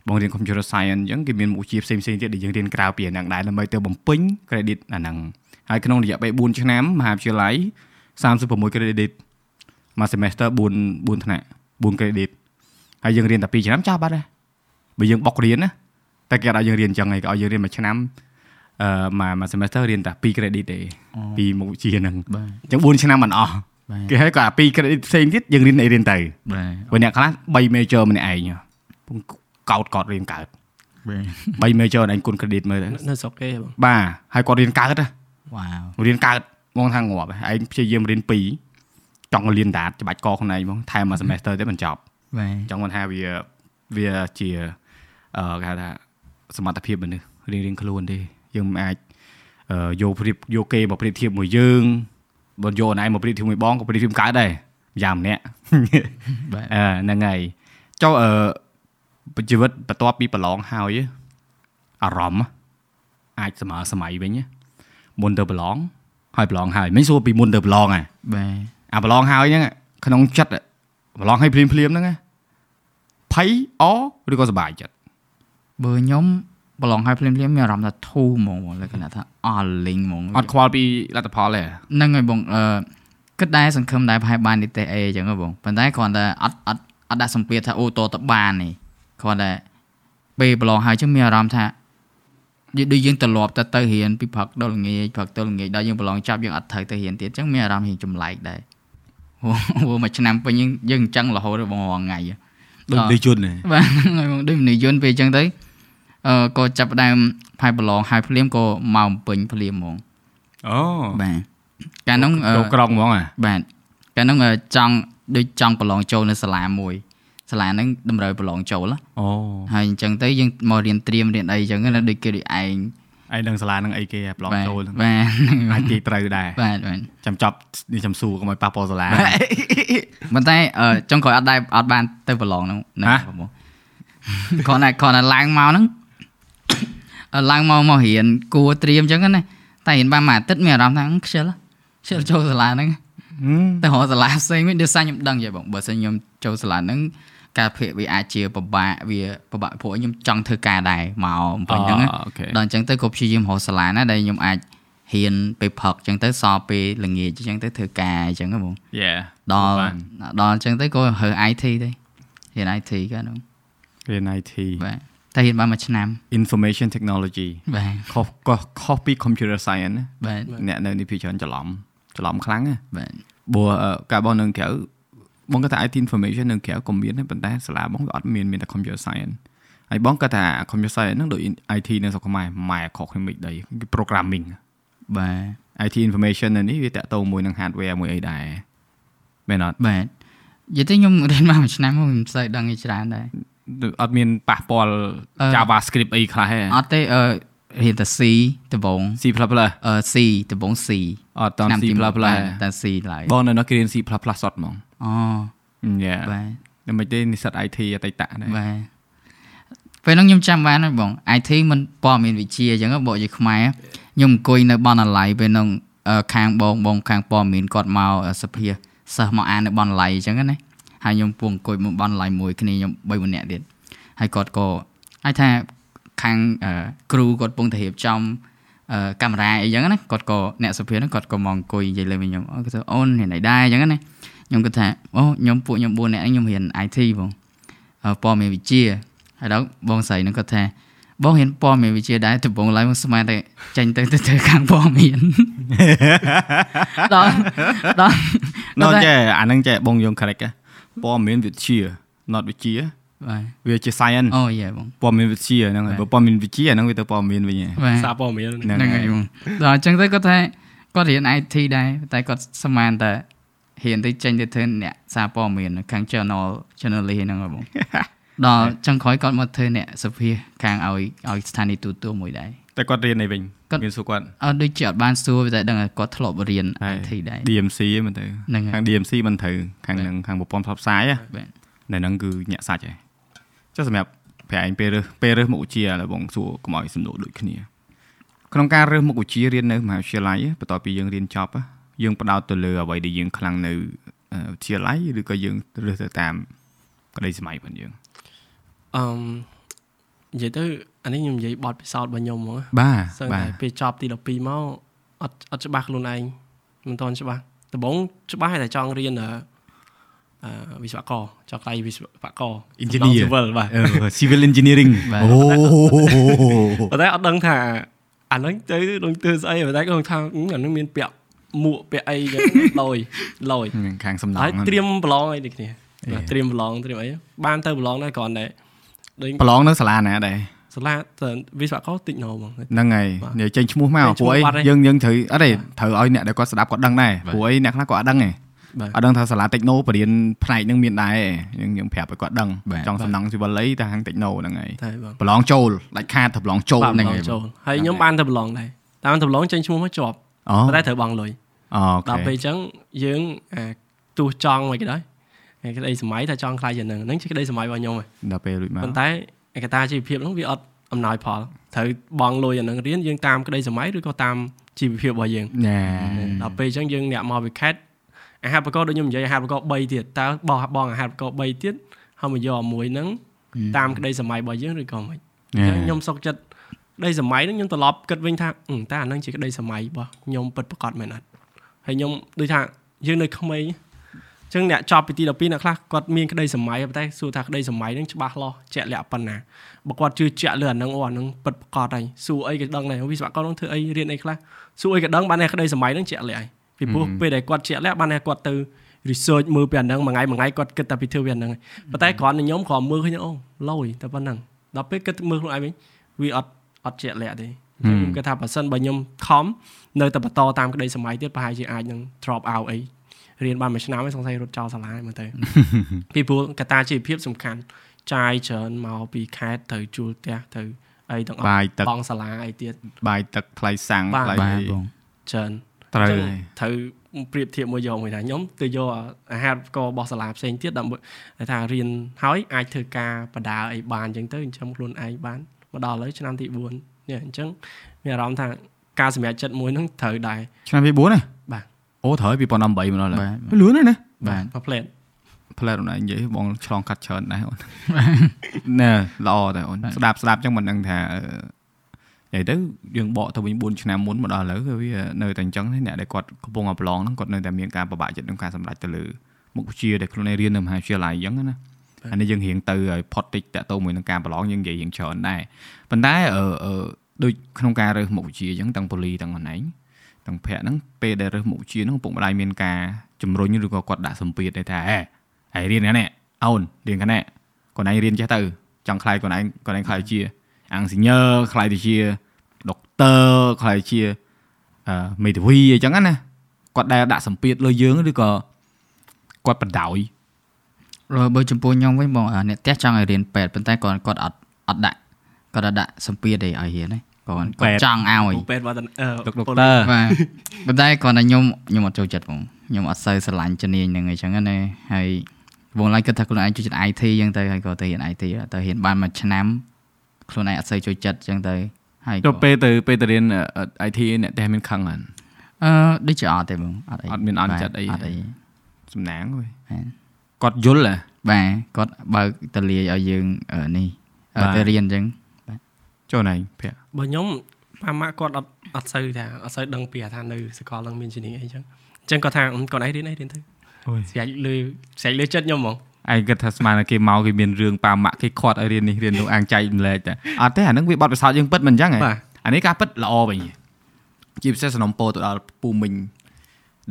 បងរៀន computer science អញ្ចឹងគេមានមុខវិជ្ជាផ្សេងៗទៀតដែលយើងរៀនក្រៅពីអាហ្នឹងដែរដើម្បីទៅបំពេញ credit អាហ្នឹងហើយក្នុងរយៈពេល4ឆ្នាំមហាវិទ្យាល័យ36 credit មួយ semester 4 4ថ្នាក់4 credit ហើយយើងរៀនតែ2ឆ្នាំចប់បាត់ហើយបើយើងបុករៀនណា តែគេអត់ឲ្យយើងរៀនអញ្ចឹងឯងគេឲ្យយើងរៀនមួយឆ្នាំអឺមួយមួយ semester រៀនតែ2 credit ទេពីមុខវិជ្ជាហ្នឹងបាទអញ្ចឹង4ឆ្នាំមិនអស់បាទគេឲ្យគាត់អា2 credit ផ្សេងទៀតយើងរៀនអីរៀនទៅបាទព្រោះអ្នកខ្លះ3 major ម្នាក់ឯងពងកោតកោតរៀនកើតបាទ3 major ឯងគុណ credit មើលទៅនៅស្រុកគេបងបាទហើយគាត់រៀនកើតណាវ៉ាវរៀនកើតមកថាងាប់ឯងព្យាយាមរៀន2ចង់រៀនដាតច្បាច់កខ្លួនឯងហ្មងថែមមួយ semester ទៅបញ្ចប់បាទចង់គាត់ថាវាវាជាអឺគេហៅថា សមត្ថភាពមនុស្សរៀងរៀងខ្លួនទេយើងមិនអាចអឺយកប្រៀបយកគេមកប្រៀបធៀបមួយយើងបើយកណៃមកប្រៀបធៀបមួយបងក៏ប្រៀបធៀបកើតដែរយ៉ាងម្នាក់បាទអឺហ្នឹងហើយចុះអឺជីវិតបន្ទាប់ពីប្រឡងហើយអារម្មណ៍អាចស្មើសម័យវិញណាមុនទៅប្រឡងហើយប្រឡងហើយមិនសួរពីមុនទៅប្រឡងហ่ะបាទអាប្រឡងហើយហ្នឹងក្នុងចិត្តប្រឡងហើយភ្លាមភ្លាមហ្នឹងណាភ័យអឬក៏សប្បាយចិត្ត បើខ្ញុំប្រឡងឲ្យភ្លាមៗមានអារម្មណ៍ថាធូរហ្មងបងលក្ខណៈថាអស់លីងហ្មងអត់ខ្វល់ពីលទ្ធផលទេហ្នឹងហើយបងអឺគិតដែរសង្ឃឹមដែរប្រហែលបាននីតិអេអញ្ចឹងហ៎បងប៉ុន្តែគ្រាន់តែអត់អត់អត់ដាក់សម្ពាធថាអូតតបាននេះគ្រាន់តែពេលប្រឡងហើយចឹងមានអារម្មណ៍ថាយើងដូចយើងត្រឡប់ទៅទៅរៀនពីព្រឹកដល់ល្ងាចព្រឹកទៅល្ងាចដល់យើងប្រឡងចប់យើងអត់ត្រូវទៅរៀនទៀតចឹងមានអារម្មណ៍រៀងចម្លែកដែរព្រោះព្រោះមួយឆ្នាំពេញយើងយើងអញ្ចឹងរហូតដល់បងរាល់ថ្ងៃហ៎ដូចអ่าដូចជន់ទេបាទហ្នឹងហើយបងដូចមនុស្សយន្តពេលអញ្ចឹងទៅអឺ ក៏ចាប់ផ្ដើមផាយប្រឡងហើយភ្លាមក៏មកពេញភ្លាមហ្មងអូបាទកាលនោះអឺចូលក្រុងហ្មងអាបាទកាលនោះអឺចង់ដូចចង់ប្រឡងចូលនៅសាលាមួយសាលាហ្នឹងតម្រូវប្រឡងចូលណាអូហើយអញ្ចឹងទៅយើងមករៀនត្រៀមរៀនអីអញ្ចឹងណាដូចគេដូចឯងឯងដឹងសាលានឹងអីគេប្រឡងបាទចូលហ្នឹងបាទហ្នឹងហើអាចយគេត្រូវដែរបាទបាទចាំចប់នេះចាំសួរកុំឲ្យប៉ះពាល់សាលាប៉ុន្តែអឺចុងក្រោយអត់ដែរអត់បានទៅប្រឡងហ្នឹងហ្នឹងហ៎បងគ្រាន់តែគ្រាន់តែឡើងមកហ្នឹងអឺ ឡើងមកមករៀនគួរត្រៀមអញ្ចឹងណាតែរៀនបានមួយអាទិត្យមានអារម្មណ៍ថាអឺខ្ជិលខ្ជិលចូលសាលាហ្នឹងហឹមទៅរកសាលាផ្សេងវិញដូចសារខ្ញុំដឹងយីបងបើសិនខ្ញុំចូលសាលាហ្នឹងការភាកវាអាចជាពិបាកវាពិបាកព្រោះខ្ញុំចង់ធ្វើការដែរមកអំពេញហ្នឹងណាអូខេដល់អញ្ចឹងទៅក៏ព្យាយាមរកសាលាណាដែលខ្ញុំអាចហ៊ានពេលផឹកអញ្ចឹងទៅសល់ពេលល្ងាចអញ្ចឹងទៅធ្វើការអញ្ចឹងហ៎បងយ៉ាដល់បានដល់អញ្ចឹងទៅក៏រើ IT ទៅរៀន IT កាលនោះរៀន IT បាទ តែរៀនបានមួយឆ្នាំ information technology បាទខុសខុសខុសពី computer science ណាបាទអ្នកនៅនេះពីច្រើនច្រឡំច្រឡំខ្លាំងណាបាទព្រោះអឺការបោះនៅក្រៅបងគាត់ថា IT information នៅក្រៅក៏មានដែរប៉ុន្តែសាលាបងក៏អត់មានមានតែ computer science ហើយបងគាត់ថា computer science ហ្នឹងដូច IT នៅស្រុកខ្មែរម៉ែខុសគ្នាមិនដូចគេ programming បាទ IT information នៅនេះវាតាក់ទងមួយនឹង hardware មួយអីដែរមែនអត់បាទនិយាយទៅខ្ញុំរៀនបានមួយឆ្នាំមកខ្ញុំមិនសូវដឹងអីច្រើនដែរ អត់មានប៉ះពាល់អឺ JavaScript អីខ្លះទេអត់ទេអឺរៀនតែ C ដំបង C++ អឺ C ដំបង C អត់តាម C++ ទីមួយទេបាទតែ C ឡើយបងនៅនោះគេរៀន C++ សតហ្មងអូយ៉ាបាទតែមិនទេនិស្សិត IT អតីតដែរបាទពេលហ្នឹងខ្ញុំចាំបានហើយបង IT មិនព័ត៌មានវិទ្យាអញ្ចឹងហ៎បងនិយាយខ្មែរខ្ញុំអង្គុយនៅបណ្ណាល័យពេលហ្នឹងអឺខាងបងបងខាងព័ត៌មានគាត់មកអឺសភាសិស្សមកអាននៅបណ្ណាល័យអញ្ចឹងណា ហើយខ្ញុំពងអង្គុយមកបណ្ណាល័យមួយគ្នាខ្ញុំ3ម្នាក់ទៀតហើយគាត់ក៏អាចថាខាងអឺគ្រូគាត់ពងទៅរៀបចំអឺកាមេរ៉ាអីចឹងណាគាត់ក៏អ្នកសភាហ្នឹងគាត់ក៏មកអង្គុយនិយាយលេង với ខ្ញុំអូគាត់ថាអូនរៀនអីដែរអញ្ចឹងណាខ្ញុំគាត់ថាអូខ្ញុំពួកខ្ញុំ4នាក់ហ្នឹងខ្ញុំរៀន IT បងអឺព័ត៌មានវិទ្យាហើយដល់បងស្រីហ្នឹងគាត់ថាបងរៀនព័ត៌មានវិទ្យាដែរដំបូងឡើយមកស្មានតែចេញទៅទៅធ្វើខាងព័ត៌មានដល់ដល់នោះគាត់ថាចេះអាហ្នឹងចេះបងយើង correct ហ៎ ព័ត៌មានវិទ្យា not វិទ្យាបាទវាជា science អូយេបងព័ត៌មានវិទ្យាហ្នឹងហើយបើព័ត៌មានវិទ្យាហ្នឹងវាទៅព័ត៌មានវិញហ៎បាទសារព័ត៌មានហ្នឹងហ្នឹងហ្នឹងហើយបងដល់អញ្ចឹងទៅគាត់ថាគាត់រៀន IT ដែរតែគាត់ស្មានតែរៀនទៅចេញទៅធ្វើអ្នកសារព័ត៌មានខាង journal journalist ហ្នឹងហ៎បងដល់ចុងក្រោយគាត់មកធ្វើអ្នកសភាខាងឲ្យឲ្យស្ថានីយ៍ទូទួលមួយដែរតែគាត់រៀនអីវិញគាត់មានសួរគាត់អត់ដូចជាអត់បានសួរតែដឹងថាគាត់ធ្លាប់រៀនហើយ IT ដែរ DMC ហ្នឹងមើលទៅហ្នឹងហើយខាង DMC មិនត្រូវខាងហ្នឹងខាងប្រព័ន្ធផ្សព្វផ្សាយហ៎បាទនៅហ្នឹងគឺញាក់សាច់ហើយចុះសម្រាប់ប្រហែលពេលរើសពេលរើសមុខវិជ្ជាឥឡូវបងសួរកុំឲ្យសំណួរដូចគ្នាក្នុងការរើសមុខវិជ្ជារៀននៅមហាវិទ្យាល័យបន្ទាប់ពីយើងរៀនចប់ហ៎យើងផ្ដោតទៅលើអ្វីដែលយើងខ្លាំងនៅអឺវិទ្យាល័យឬក៏យើងរើសទៅតាមក្តីសម័យរបស់យើងអឺ និយាយទៅអានេះខ្ញុំនិយាយបទពិសោធន៍របស់ខ្ញុំហ្មងបាទសឹងបាតែទពេលចប់ទី12មកអត់អត់ច្បាស់ខ្លួនឯងមិនទាន់ច្បាស់ដំបូងច្បាស់តែចង់រៀនអឺអឺវិស្វករចង់ខ្លាយវិស្វករ Engineer civil បាទអឺ civil engineering បាទអូប៉ុន្តែអត់ដឹងថាអាហ្នឹងទៅដូចធ្វើស្អីប៉ុន្តែគាត់ថាអឺអាហ្នឹងមានពាក់មួកពាក់អីចឹងលយលយខាងសំណងហើយហ្នឹងត្រៀមប្រឡងអីដូចគ្នាអេបាទត្រៀមប្រឡងត្រៀមអីបានទៅប្រឡងដែរគ្រាន់តែដូច ប្រឡងនៅសាលាណាដែរសាលាទៅវិស្វករតិចណោហ្មងហ្នឹងហើយបាទនិយាយចេញឈ្មោះមកចេញឈ្មោះព្រោះអីបាត់ហើយយើងយើងត្រូវអត់ទេត្រូវឲ្យអ្នកដែលគាត់ស្ដាប់គាត់ដឹងដែរព្រោះអីអ្នកខ្លះគាត់អត់ដឹងទេបាទអត់ដឹងថាសាលា Techno បរៀនផ្នែកហ្នឹងមានដែរយើងយើងប្រាប់ឲ្យគាត់ដឹងបាទចង់សំណង civil អីតែខាង Techno ហ្នឹងហើយតែបងប្រឡងចូលដាច់ខាតទៅប្រឡងចូលបាទហ្នឹងប្រឡហើងយចូលហើយខ្ញុំបានទៅប្រឡងដែរតាមទៅប្រឡងចេញឈ្មោះមកជាប់អូប៉ុន្តែត្រូវបង់លុយអូដល់ខេពេលអញ្ចឹងយើងអាទោះចង់មិនក៏ដោយឯ ក្តីសម័យថាចង់ខ្លាយយ៉ាងហ្នឹងហ្នឹងជាក្តីសម័យរបស់ខ្ញុំហ៎ដល់ពេលរួចមកប៉ុន្តែឯកតាជីវភាពហ្នឹងវាអត់អំណោយផលត្រូវបង់លុយអាហ្នឹងរៀនយើងតាមក្តីសម័យឬក៏តាមជីវភាពរបស់យើងញ៉ាដល់ពេលអញ្ចឹងយើងអ្នកមកពីខេត្តអាហារបកដូចខ្ញុំនិយាយអាហារបក3ទៀតតើបោះបងអាហារបក3ទៀតហើយមកយកមួយហ្នឹងតាមក្តីសម័យរបស់យើងឬក៏មិនអញ្ចឹងខ្ញុំសុកចិត្តក្តីសម័យហ្នឹងខ្ញុំត្រឡប់គិតវិញថាអឺតើអាហ្នឹងជាក្តីសម័យរបស់ខ្ញុំពិតប្រាកដមែនអត់ហើយខ្ញុំដូចថាយើងនៅក្មេងអញ្ចឹងអ្នកចប់ពីទី12អ្នកខ្លះគាត់មានក្តីសម័យប៉ុន្តែសួរថាក្តីសម័យហ្នឹងច្បាស់លាស់ជាក់លាក់ប៉ុណ្ណាបើគាត់ជឿជាក់លើអាហ្នឹងអូអាហ្នឹងពិតប្រាកដហើយសួរអីក៏ដឹងដែរវិស្វករហ្នឹងធ្វើអីរៀនអីខ្លះសួរអីក៏ដឹងបានតែក្តីសម័យហ្នឹងជាក់លាក់ហើយពីព្រោះពេលដែលគាត់ជាក់លាក់បានតែគាត់ទៅ research មើលពីអាហ្នឹងមួយថ្ងៃមួយថ្ងៃគាត់គិតតែពីធ្វើពីអាហ្នឹងហើយប៉ុន្តែគ្រាន់តែខ្ញុំគ្រាន់មើលឃើញអូឡយតែប៉ុណ្ណឹងដល់ពេលគិតមើលខ្លួនឯងវិញវាអត់អត់ជាក់លាក់ទេអញ្ចឹងខ្ញុំគិតថាបើសិនបើខ្ញុំខំនៅតែបន្តតាមក្តីសម័យទៀតប្រហែលជាអាចនឹង drop out អី រៀនបានមួយឆ្នាំហើយសង្ស័យរត់ចោលសាលាហើយមើលទៅពីព្រោះកត្តាជីវភាពសំខាន់ចាយច្រើនមកពីខេត្តទៅជួលផ្ទះទៅអីទាំងអស់បាយទឹកបងសាលាអីទៀតបាយទឹកថ្លៃសាំងបាទថ្លៃបាទអីបងច្រើនត្រូវចឹងហើយត្រូវប្រៀបធៀបមួយយកមួយថាខ្ញុំទៅយកអាហារក៏របស់សាលាផ្សេងទៀតដើម្បីថារៀនហើយអាចធ្វើការបដាអីបានអញ្ចឹងទៅចិញ្ចឹមខ្លួនឯងបានមកដល់ឥឡូវឆ្នាំទី4នេះអញ្ចឹងមានអារម្មណ៍ថាការសម្រេចចិត្តមួយហ្នឹងត្រូវដែរឆ្នាំទី4ណាបាទ អូត្រូវ2018មកដល់បាទហើយលឿនហើយណាបាទមកផ្លែតផ្លែតអូនឯងនិយាយបងឆ្លងកាត់ច្រើនដែរអូនណែល្អតែអូនស្ដាប់ស្ដាប់ចឹងមិនដឹងថាអឺនិយាយទៅយើងបកទៅវិញ4ឆ្នាំមុនមកដល់ឥឡូវគឺវានៅតែអញ្ចឹងទេអ្នកដែលគាត់កំពុងអាប្រឡងហ្នឹងគាត់នៅតែមានការប្របាក់ចិត្តក្នុងការសម្រេចទៅលើមុខវិជ្ជាដែលខ្លួនឯងរៀននៅមហាវិទ្យាល័យអញ្ចឹងណាអានេះយើងរៀងទៅឲ្យផុតតិចតាក់ទងមួយនឹងការប្រឡងយើងនិយាយរៀងច្រើនដែរប៉ុន្តែអឺអឺដូចក្នុងការរើសមុខវិជ្ជាអញ្ចឹងទាំងប៉ូលីទាំងអនឯង ទាំងភ័ក្រហ្នឹងពេលដែលរើសមុខវិជ្ជាហ្នឹងឪពុកម្ដាយមានការជំរុញឬក៏គាត់ដាក់សម្ពាធដែរថាហេហើយរៀនខាងនេះអូនរៀនខាងនេះខ្លួនឯងរៀនចេះទៅចង់ខ្លាយខ្លួនឯងខ្លួនឯងខ្លាយជាអង្សញើខ្លាយទៅជាដុកទ័រខ្លាយជាអឺមេធាវីអញ្ចឹងណាគាត់ដែលដាក់សម្ពាធលើយើងឬក៏គាត់បដ ாய் rồi បើចំពោះខ្ញុំវិញបងអាអ្នកផ្ទះចង់ឲ្យរៀនពេទ្យប៉ុន្តែគាត់គាត់អត់អត់ដាក់គាត់អត់ដាក់សម្ពាធទេឲ្យរៀនទេ គាត់គាត់ចង់ឲ្យពូពេទ្យវត្តនអឺដុកដុកពលទ័របាទប៉ុន្តែគាត់តែខ្ញុំខ្ញុំអត់ចូលចិត្តបងខ្ញុំអត់សូវស្រឡាញ់ជំនាញហ្នឹងអីចឹងណាហើយបងឡើយគិតថាខ្លួនឯងចូលចិត្ត IT ចឹងទៅហើយក៏ទៅរៀន IT ទៅរៀនបានមួយឆ្នាំខ្លួនឯងអត់សូវចូលចិត្តចឹងទៅហើយទៅក៏ពេលទៅពេលទៅរៀនអឺ IT អ្នកតែមានខឹងហ្នឹងអឺដូចជាអត់ទេបងអត់អីអត់មានអន់ចិត្តអីអត់អីសំណាងហ៎បាទគាត់យល់ហ៎បាទគាត់បើកតលាយឲ្យយើងអឺនេះអឺបាទទៅរៀនចឹង ចូលណៃភ័ក្របើខ្ញុំប៉ាម៉ាក់គាត់អត់អត់សូវថាអត់សូវដឹងពីថានៅសាកលនឹងមានជំនាញអីចឹងអញ្ចឹងគាត់ថាអឺគាត់ឯងរៀនអីរៀនទៅអូយស្រេចលើស្រេចលើចិត្តខ្ញុំហ្មងឯងគិតថាស្មានតែគេមកគេមានរឿងប៉ាម៉ាក់គេខាត់ឲ្យរៀននេះរៀននោះអាងចែកម្លែកតែអត់ទេអាហ្នឹងវាបត់ពិសោធន៍យើងពិតមិនអញ្ចឹងហ៎បាទអានេះការពិតល្អវិញជាពិសេសសំណពោទៅដល់ពូមិញ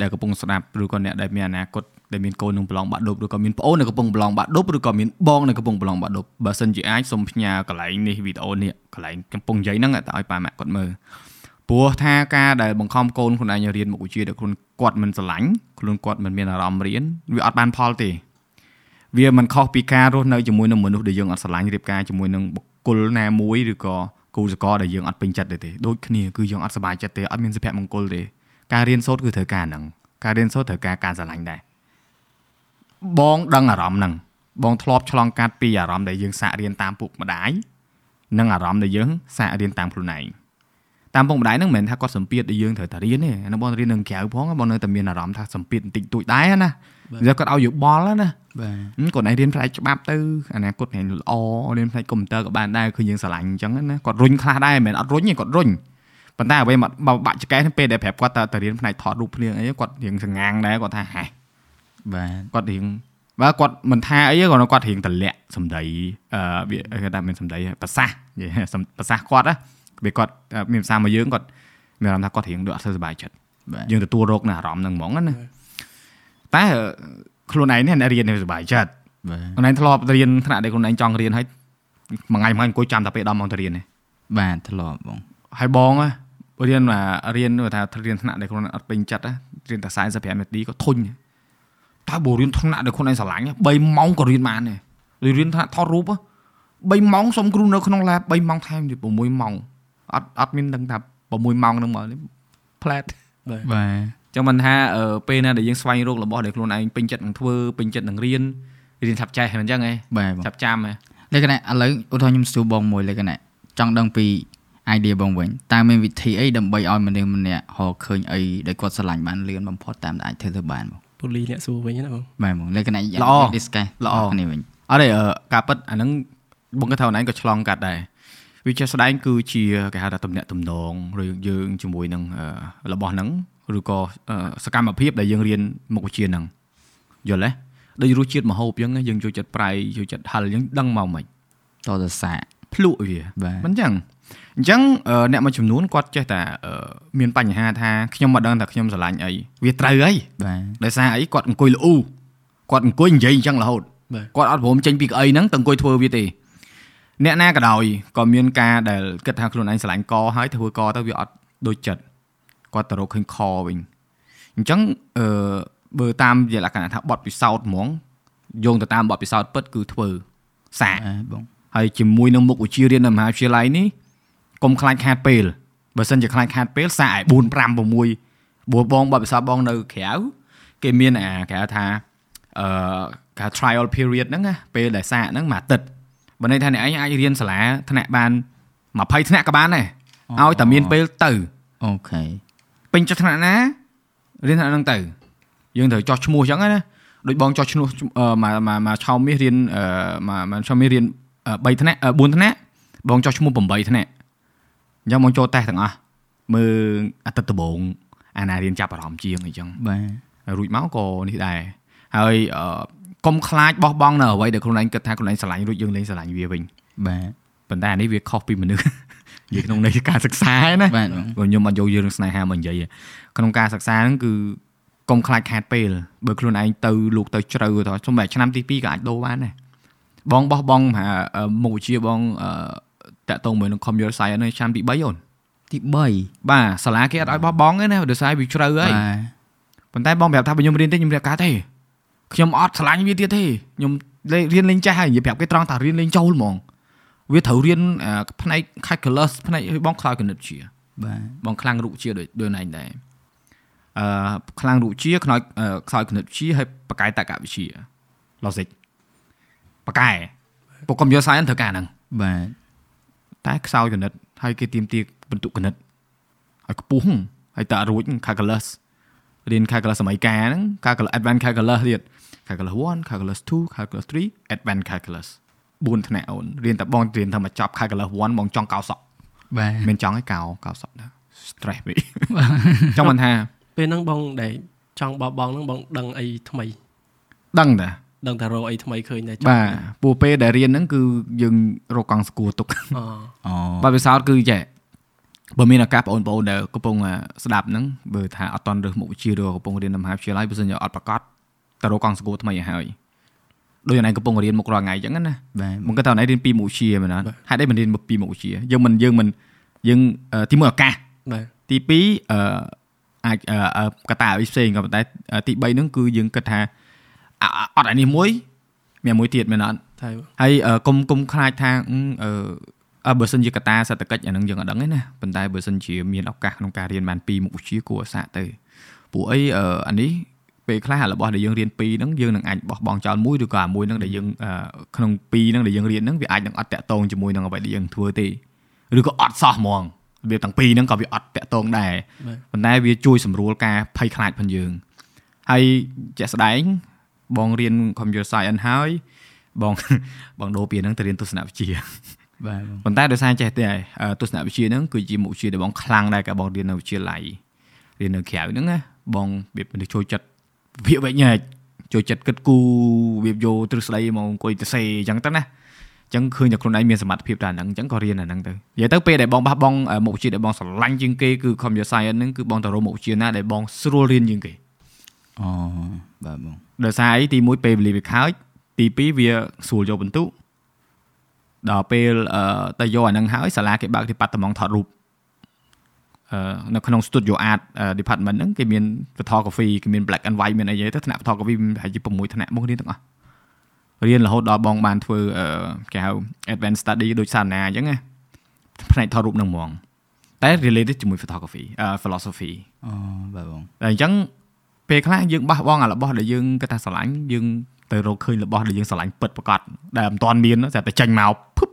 ដែលកំពុងស្ដាប់ឬក៏អ្នកដែលមានអនាគត ដែលមានកូននឹងប្រឡងបាក់ឌុបឬក៏មានប្អូននៅកំពុងប្រឡងបាក់ឌុបឬក៏មានបងនៅកំពុងប្រឡងបាក់ឌុបបើសិនជាអាចសូមផ្ញើកន្លែងនេះវីដេអូនេះកន្លែងកំពុងនិយាយហ្នឹងទៅឲ្យប៉ាម៉ាក់គាត់មើលព្រោះថាការដែលបង្ខំកូនខ្លួនឯងរៀនមុខវិជ្ជាដែលខ្លួនគាត់មិនស្រឡាញ់ខ្លួនគាត់មិនមានអារម្មណ៍រៀនវាអត់បានផលទេវាមិនខុសពីការរស់នៅជាមួយនឹងមនុស្សដែលយើងអត់ស្រឡាញ់រៀបការជាមួយនឹងបុគ្គលណាមួយឬក៏គូសកលដែលយើងអត់ពេញចិត្តទេទេដូចគ្នាគឺយើងអត់សប្បាយចិត្តទេអត់មានសុភមង្គលទេការរៀនសូត្រគឺត្រូវការហ្នឹងការរៀនសូត្រត្រូវការការស្រឡាញ់ដែរ បងដឹងអារម្មណ៍ហ្នឹងបងធ្លាប់ឆ្លងកាត់ពីអារម្មណ៍ដែលយើងសាករៀនតាមពុកម្ដាយនិងអារម្មណ៍ដែលយើងសាករៀនតាមខ្លួនឯងតាមពុកម្ដាយហ្នឹងមិនមែនថាគាត់សម្ពាធឲ្យយើងត្រូវតែរៀនទេអាហ្នឹងបងរៀននឹងក្រៅផងបងនៅតែមានអារម្មណ៍ថាសម្ពាធបន្តិចតួចដែរណានិយាយគាត់ឲ្យយោបល់ណាបាទគាត់ឯងរៀនផ្នែកច្បាប់ទៅអនាគតរៀនល្អរៀនផ្នែកកុំព្យូទ័រក៏បានដែរគឺយើងស្រឡាញ់អញ្ចឹងណាគាត់រុញខ្លះដែរមិនមែនអត់រុញទេគាត់រុញប៉ុន្តែអ្វីមកមកបាក់ចកេះហ្នឹងពេលដែលប្រាប់គាត់តើទៅរៀនផ្នែកថតរូបភ្លៀងអីគាត់រៀងសងាងដែរគាត់ថាហេះ បាទគាត់រៀងបើគាត់មិនថាអីទេគាត់គាត់រៀងតម្លាក់សំដីអឺវាគេថាមានសំដីប្រសាសន៍និយាយសំប្រសាសន៍គាត់ណាពេលគាត់មានភាសាមកយើងគាត់មានអារម្មណ៍ថាគាត់រៀងដូចអត់សូវសប្បាយចិត្តបាទយើងទទួលរកនៅអារម្មណ៍ហ្នឹងហ្មងណាតែខ្លួនឯងនេះអ្នករៀននៅសប្បាយចិត្តបាទខ្លួនឯងធ្លាប់រៀនថ្នាក់ដែលខ្លួនឯងចង់រៀនហើយមួយថ្ងៃមួយថ្ងៃអង្គុយចាំតែពេល10ម៉ោងទៅរៀនទេបាទធ្លាប់បងហើយបងហ៎រៀនមករៀនថារៀនថ្នាក់ដែលខ្លួនឯងអត់ពេញចិត្តហ៎រៀនតែ45នាទីក៏ធុញ តើបើរៀនថ្នាក់ដែលខ្លួនឯងស្រឡាញ់3ម៉ោងក៏រៀនបានដែររៀនថ្នាក់ថតរូប3ម៉ោងសុំគ្រូនៅក្នុង lab 3ម៉ោងថែមទៀត6ម៉ោងអត់អត់មានដឹងថា6ម៉ោងហ្នឹងមកផ្លែតបាទបាទចឹងមិនថាអឺពេលណាដែលយើងស្វែងរករបស់ដែលខ្លួនឯងពេញចិត្តនឹងធ្វើពេញចិត្តនឹងរៀនរៀនឆាប់ចេះមិនចឹងហ៎បាទបងឆាប់ចាំហ៎លក្ខណៈឥឡូវឧទាហរណ៍ខ្ញុំសួរបងមួយលក្ខណៈចង់ដឹងពី idea បងវិញតើមានវិធីអីដើម្បីឲ្យមនុស្សម្នាក់ហៅឃើញអីដែលគាត់ស្រឡាញ់បានលឿនបំផុតតាមដែលអាចធ្វើទៅបានបង ពូលីអ្នកសួរវិញណាបងបាទបងលក្ខណៈយ៉ាងល្អ discuss ល្អគ្នាវិញអត់ទេអឺការពិតអាហ្នឹងបងគាត់ថាអូនឯងក៏ឆ្លងកាត់ដែរវាជាក់ស្ដែងគឺជាគេហៅថាទំនាក់ទំនងឬយើងជាមួយនឹងអឺរបស់ហ្នឹងឬក៏អឺសកម្មភាពដែលយើងរៀនមុខវិជ្ជាហ្នឹងយល់ទេដូចរសជាតិម្ហូបអញ្ចឹងណាយើងចូលចិត្តប្រៃចូលចិត្តហឹលអញ្ចឹងដឹងមកមិនតទៅសាកភ្លក់វាបាទមិនអញ្ចឹង អញ្ចឹងអឺអ្នកមួយចំនួនគាត់ចេះតែអឺមានបញ្ហាថាខ្ញុំមិនដឹងថាខ្ញុំស្រឡាញ់អីវាត្រូវអីបាទដោយសារអីគាត់អង្គុយលូគាត់អង្គុយនិយាយអញ្ចឹងរហូតបាទគាត់អត់ព្រមចេញពីក្អីហ្នឹងទៅអង្គុយធ្វើវាទេអ្នកណាក៏ដោយក៏មានការដែលគិតថាខ្លួនឯងស្រឡាញ់កហើយធ្វើកទៅវាអត់ដូចចិត្តគាត់ទៅរកឃើញខវិញអញ្ចឹងអឺបើតាមជាលក្ខណៈថាបត់ពិសោធន៍ហ្មងយោងទៅតាមបត់ពិសោធន៍ពិតគឺធ្វើសាកបាទបងហើយជាមួយនឹងមុខវិជ្ជារៀននៅមហាវិទ្យាល័យនេះ កុំខ្លាចខាតពេលបើសិនជាខ្លាចខាតពេលសាកឲ្យ4 5 6បួបងបបិសោតបងនៅក្រៅគេមានអាគេហៅថាអឺគេហៅ trial period ហ្នឹងណាពេលដែលសាកហ្នឹងមួយអាទិត្យបើន័យថាអ្នកឯងអាចរៀនសាលាថ្នាក់បាន20ថ្នាក់ក៏បានដែរឲ្យតែមានពេលទៅអូខេពេញចិត្តថ្នាក់ណារៀនថ្នាក់ហ្នឹងទៅយើងត្រូវចោះឈ្មោះអញ្ចឹងណាដូចបងចោះឈ្មោះអឺមកមកមកឆោមមាសរៀនអឺមកមកឆោមមាសរៀន3ថ្នាក់4ថ្នាក់បងចោះឈ្មោះ8ថ្នាក់ អញ្ចឹងបងចូលតេស្តទាំងអស់មើលអាទិត្យដំបូងអាណារៀនចាប់អារម្មណ៍ជាងអីចឹងបាទហើយរួចមកក៏នេះដែរហើយអឺកុំខ្លាចបោះបង់នៅអ្វីដែលខ្លួនឯងគិតថាខ្លួនឯងស្រឡាញ់រួចយើងលែងស្រឡាញ់វាវិញបាទប៉ុន្តែអានេះវាខុសពីមនុស្សនិយាយក្នុងន័យការសិក្សាឯណាបាទបងបើខ្ញុំអត់យកយើងស្នេហាមកនិយាយទេក្នុងការសិក្សាហ្នឹងគឺកុំខ្លាចខាតពេលបើខ្លួនឯងទៅលោកទៅជ្រៅទៅសំបីឆ្នាំទី2ក៏អាចដូរបានដែរបងបោះបង់ថាអឺមុខវិជ្ជាបងអឺ តាក់ទងមួយនឹង computer science នៅឆ្នាំទី3អូនទី3បាទសាលាគេអត់ឲ្យបោះបង់ទេណាដោយសារវាជ្រៅហើយបាទប៉ុន្តែបងប្រាប់ថាបើខ្ញុំរៀនទេខ្ញុំរៀនកាត់ទេខ្ញុំអត់ឆ្លាញ់វាទៀតទេខ្ញុំលេរៀនលេងចេះហើយនិយាយប្រាប់គេត្រង់ថារៀនលេងចូលហ្មងវាត្រូវរៀនអឺផ្នែក calculus ផ្នែកឲ្យបងខ្លោចគណិតវិទ្យាបាទបងខ្លាំងរូបវិទ្យាដូចដូចណែងដែរអឺខ្លាំងរូបវិទ្យាខ្នើចអឺខ្សោយគណិតវិទ្យាហើយបកកាយតក្កវិទ្យា logic បកកាយពុកកុំយក science ត្រូវការហ្នឹងបាទ តែខ្សោយគណិតហើយគេទៀមទាបន្ទុកគណិតហើយខ្ពស់ហ្នឹងហើយតើរួច calculus រៀន calculus សម័យកាលហ្នឹង calculus advanced calculus ទៀត calculus 1 calculus 2 calculus 3 advanced calculus 4ថ្នាក់អូនរៀនតែបងរៀនតែមកចប់ calculus 1បងចង់កោសក់បាទមិនចង់ឲ្យកោកោសក់ដែរ stress វិញចង់មិនថាពេលហ្នឹងបងដែលចង់បោះបង់ហ្នឹងបងដឹងអីថ្មីដឹងតា ដឹងតែរកអីថ្មីឃើញតែបាទពូពេលដែលរៀនហ្នឹងគឺយើងរកកង់ស្គួរទុកអអូបាទវិសោធគឺចេះបើមានឱកាសបងប្អូនដែលកំពុងអាស្ដាប់ហ្នឹងបើថាអត់តន់រើសមុខវិជ្ជាឬកំពុងរៀននៅមហាវិទ្យាល័យបើសិនជាអត់ប្រកាសទៅរកកង់ស្គួរថ្មីឲ្យហើយដូចណៃកំពុងរៀនមុខរាល់ថ្ងៃអញ្ចឹងណាបាទមកគាត់ថាណៃរៀនពីមុខវិជ្ជាមែនអត់ហេតុអីមិនរៀនពីមុខវិជ្ជាយើងមិនយើងមិនយើងអឺទីមួយឱកាសបាទទី2អឺអាចអឺអឺកត្តាអីផ្សេងក៏ប៉ុន្តែអឺទី3ហ្នឹងគឺយើងគិតថា អអត់អានេះមួយមានមួយទៀតមែនអត់តែហើយអឺកុំកុំខ្លាចថាអឺអឺអើបើសិនជាកត្តាសេដ្ឋកិច្ចអាហ្នឹងយើងអត់ដឹងទេណាប៉ុន្តែបើសិនជាមានឱកាសក្នុងការរៀនបានពីរមុខវិជ្ជាគួរឲ្យសាកទៅព្រោះអីអឺអានេះពេលខ្លះអារបស់ដែលយើងរៀនពីរហ្នឹងយើងនឹងអាចបោះបង់ចោលមួយឬក៏អាមួយហ្នឹងដែលយើងអឺក្នុងពីរហ្នឹងដែលយើងរៀនហ្នឹងវាអាចនឹងអត់តាក់ទងជាមួយនឹងអ្វីដែលយើងធ្វើទេឬក៏អត់សោះហ្មងរបៀបទាំងពីរហ្នឹងក៏វាអត់តាក់ទងដែរបាទប៉ុន្តែវាជួយសម្រួលការភ័យខ្លាចផងយើងហើយជាក់ស្ដែង បងរៀន computer science ហើយបងបងដូរពីហ្នឹងទៅរៀនទស្សនវិជ្ជាបាទបងប៉ុន្តែដោយសារចេះទេហើយអឺទស្សនវិជ្ជាហ្នឹងគឺជាមុខវិជ្ជាដែលបងខ្លាំងដែរកាលបងរៀននៅវិទ្យាល័យរៀននៅក្រៅហ្នឹងណាបងវាមនុស្សចូលចិត្តវិភាគវិញ្ញាណចូលចិត្តគិតគូរវាយកទ្រឹស្ដីមកអង្គុយទៅសេអញ្ចឹងទៅណាអញ្ចឹងឃើញតែខ្លួនឯងមានសមត្ថភាពតែអាហ្នឹងអញ្ចឹងក៏រៀនអាហ្នឹងទៅនិយាយទៅពេលដែលបងបះបង់អឺមុខវិជ្ជាដែលបងស្រឡាញ់ជាងគេគឺ computer science ហ្នឹងគឺបងទៅរកមុខវិជ្ជាណាដែលបងស្រួលរៀនជាងគេអូបាទបង ដោយសារអីទី1ពេលវេលាវាខើចទី2វាស្រួលយកបន្ទុកដល់ពេលអឺតែយកអាហ្នឹងហើយសាលាគេបើក department ថតរូបអឺនៅក្នុង studio art អឺ department ហ្នឹងគេមាន photography គេមាន black and white មានអីទៅថ្នាក់ photography មានប្រហែលជា6ថ្នាក់មករៀនទាំងអស់រៀនរហូតដល់បងបានធ្វើអឺគេហៅ advanced study ដូចសាសនាអញ្ចឹងណាផ្នែកថតរូបហ្នឹងហ្មងតែ related ជាមួយ photography អឺ philosophy អូបាទបងតែអញ្ចឹង ពេលខ្លះយើងបះបង់អារបស់ដែលយើងគិតថាស្រឡាញ់យើងទៅរកឃើញរបស់ដែលយើងស្រឡាញ់ពិតប្រកបដែលមិនទាន់មានតែតែចេញមកភឹប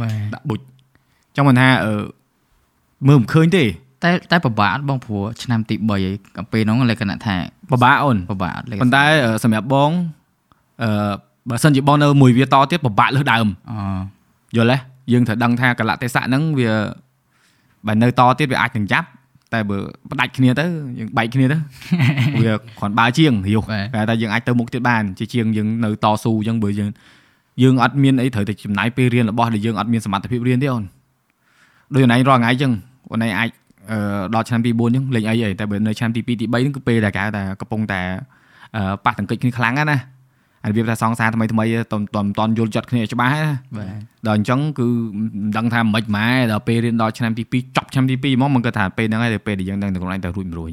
បាទដាក់បុចចង់មិនថាអឺមើលមិនឃើញទេតែតែពិបាកអត់បងព្រោះឆ្នាំទី3ហើយកាលពេលហ្នឹងលក្ខណៈថាពិបាកអូនពិបាកអត់លក្ខប៉ុណៈន្តែអឺសម្រាប់បងអឺបើសិនជាបងនៅមួយវាតទៀតពិបាកលើសដើមអូយល់ទេយើងត្រូវដឹងថាកលៈទេសៈហ្នឹងវាបើនៅតទៀតវាអាចនឹងចាប់ តែបើផ្ដាច់គ្នាទៅយើងបែកគ្នាទៅវាគ្រាន់បើជាងរាវបាទតែតែយើងអាចទៅមុខទៀតបានជាជាងយើងនៅតស៊ូអញ្ចឹងបើយើងយើងអត់មានអីត្រូវតែចំណាយពេលរៀនរបស់ដែលយើងអត់មានសមត្ថភាពរៀនទេអូនដូចអូនឯងរាល់ថ្ងៃអញ្ចឹងអូនឯងអាចអឺដល់ឆ្នាំទី4អញ្ចឹងលេងអីអីតែបើនៅឆ្នាំទី2ទី3ហ្នឹងគឺពេលដែលគេហៅថាកំពុងតែអឺប៉ះទង្គិចគ្នាខ្លាំងណាស់ណាអា របៀបថាសង្សារថ្មីថ្មីៗតមិនតន់យល់ចិត្តគ្នាច្បាស់ណាបាទដល់អញ្ចឹងគឺមិនដឹងថាមិនម៉េចដល់ពេលរៀនដល់ឆ្នាំទី2ចប់ឆ្នាំទី2ហ្មងមិនគិតថាពេលហ្នឹងហើយពេលដែលយើងដឹងតែខ្លួនឯងទៅរួចមិនរួច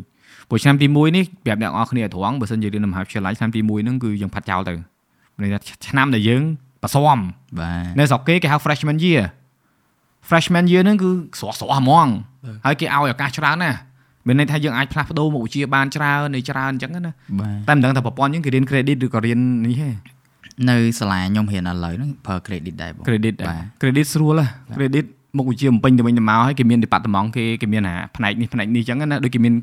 ព្រោះឆ្នាំទី1នេះប្រាប់អ្នកនរអគ្នាត្រង់បើសិនជារៀននៅមហាវិទ្យាល័យឆ្នាំទី1ហ្នឹងគឺយើងផាត់ចោលទៅមានន័យថាឆ្នាំដែលយើងបន្សំបាទនៅស្រុកគេគេហៅ freshman year freshman year ហ្នឹងគឺស្រស់ស្រស់ហ្មងហើយគេឲ្យឱកាសច្រើនណាស់ មានន័យថាយើងអាចផ្លាស់ប្ដូរមុខវិជ្ជាបានច្រើននៃច្រើនអញ្ចឹងណាបាទតែមិនដឹងថាប្រព័ន្ធយើងគេរៀន credit ឬក៏រៀននេះទេនៅសាលាខ្ញុំរៀនឥឡូវហ្នឹងប្រើ credit ដែរបង credit បាទ credit ស្រួលហ៎ credit មុខវិជ្ជាបំពេញទៅវិញទៅមកហើយគេមាន department គេគេមានអាផ្នែកនេះផ្នែកនេះអញ្ចឹងណាដូចគេមាន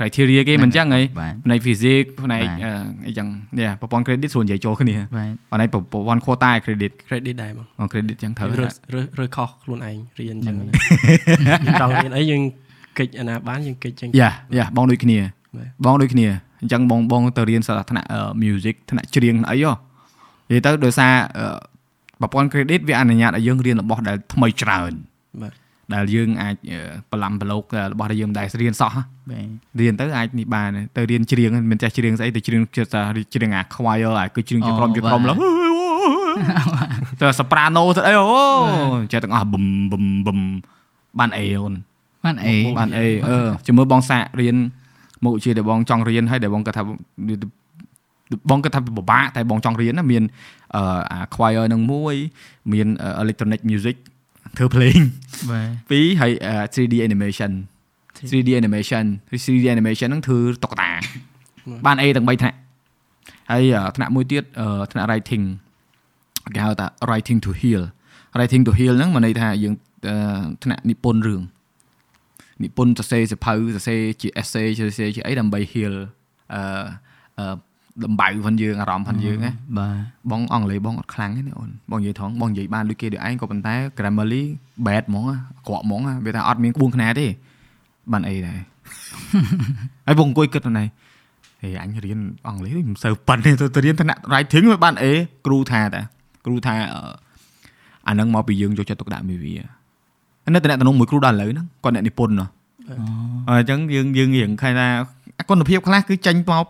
criteria គេមិនអញ្ចឹងហីបាទផ្នែក physics ផ្នែកបាទអឺអីចឹងនេះប្រព័ន្ធ credit ស្រួលនិយាយចូលគ្នាបាទប៉ុន្តែប្រព័ន្ធ quota credit credit ដែរបងអ credit ចឹងត្រូវរើសរើសរើសខុសខ្លួនឯងរៀនអញ្ចឹងណាយើងចង់រៀនអីយើង កិច្ចអាណាបានយើងកិច្ចអញ្ចឹងយ៉ាយ៉ាបងដូចគ្នាបាទបងដូចគ្នាអញ្ចឹងបងបងទៅរៀនសាលាថ្នាក់អឺ music ថ្នាក់ច្រៀងអីហ៎និយាយទៅដោយសារអឺប្រព័ន្ធ credit វាអនុញ្ញាតឲ្យយើងរៀនរបស់ដែលថ្មីច្រើនបាទដែលយើងអាចអឺប្រឡំប្រឡូករបស់ដែលយើងមិនដែលរៀនសោះហ៎បាទរៀនទៅអាចនេះបានទៅរៀនច្រៀងមិនចេះច្រៀងស្អីទៅច្រៀងចិត្តថាច្រៀងអា choir អាគឺច្រៀងជាក្រុមជាក្រុមឡើងទៅ soprano ទៅអីអូចេះទាំងអស់បឹមបឹមបឹមបានអេអូន បានអីបានអេអឺជាមួយបងសាករៀនមុខវិជ្ជាដែលបងចង់រៀនហើយដែលបងគាត់ថាបងគាត់ថាពិបាកតែបងចង់រៀនណាមានអឺអា choir នឹងមួយមាន electronic music ធ្វើភ្លេងបាទពីរហើយអឺ 3D animation 3D animation 3D animation ហ្នឹងធ្វើតុក្កតាបាន A ទាំង3ថ្នាក់ហើយអឺថ្នាក់មួយទៀតអឺថ្នាក់ writing គេហៅថា writing to heal writing to heal ហ្នឹងមានន័យថាយើងអឺថ្នាក់និពន្ធរឿង និពន្ធសរសេរសភៅសរសេរជា essay សរសេរជាអីដើម្បី heal អឺអឺដំបៅផងយើងអារម្មណ៍ផងយើងណាបាទបងអង់គ្លេសបងអត់ខ្លាំងទេណាអូនបងនិយាយត្រង់បងនិយាយបានដូចគេដូចឯងក៏ប៉ុន្តែ grammarly bad ហ្មងអាក្រក់ហ្មងអាវាថាអត់មានក្បួនខ្នាតទេបានអីដែរហើយបងអង្គុយគិតទៅណៃហេអញរៀនអង់គ្លេសមិនសូវប៉ិនទេទៅទៅរៀនថ្នាក់ writing វាបានអេគ្រូថាតាគ្រូថាអឺអាហ្នឹងមកពីយើងយកចិត្តទុកដាក់មួយវា នៅតំណងមួយគ្រូដល់ឥឡូវហ្នឹងគាត់អ្នកនិពន្ធនោះអញ្ចឹងយើងយើងរៀងខែថាគុណភាពខ្លះគឺចេញមក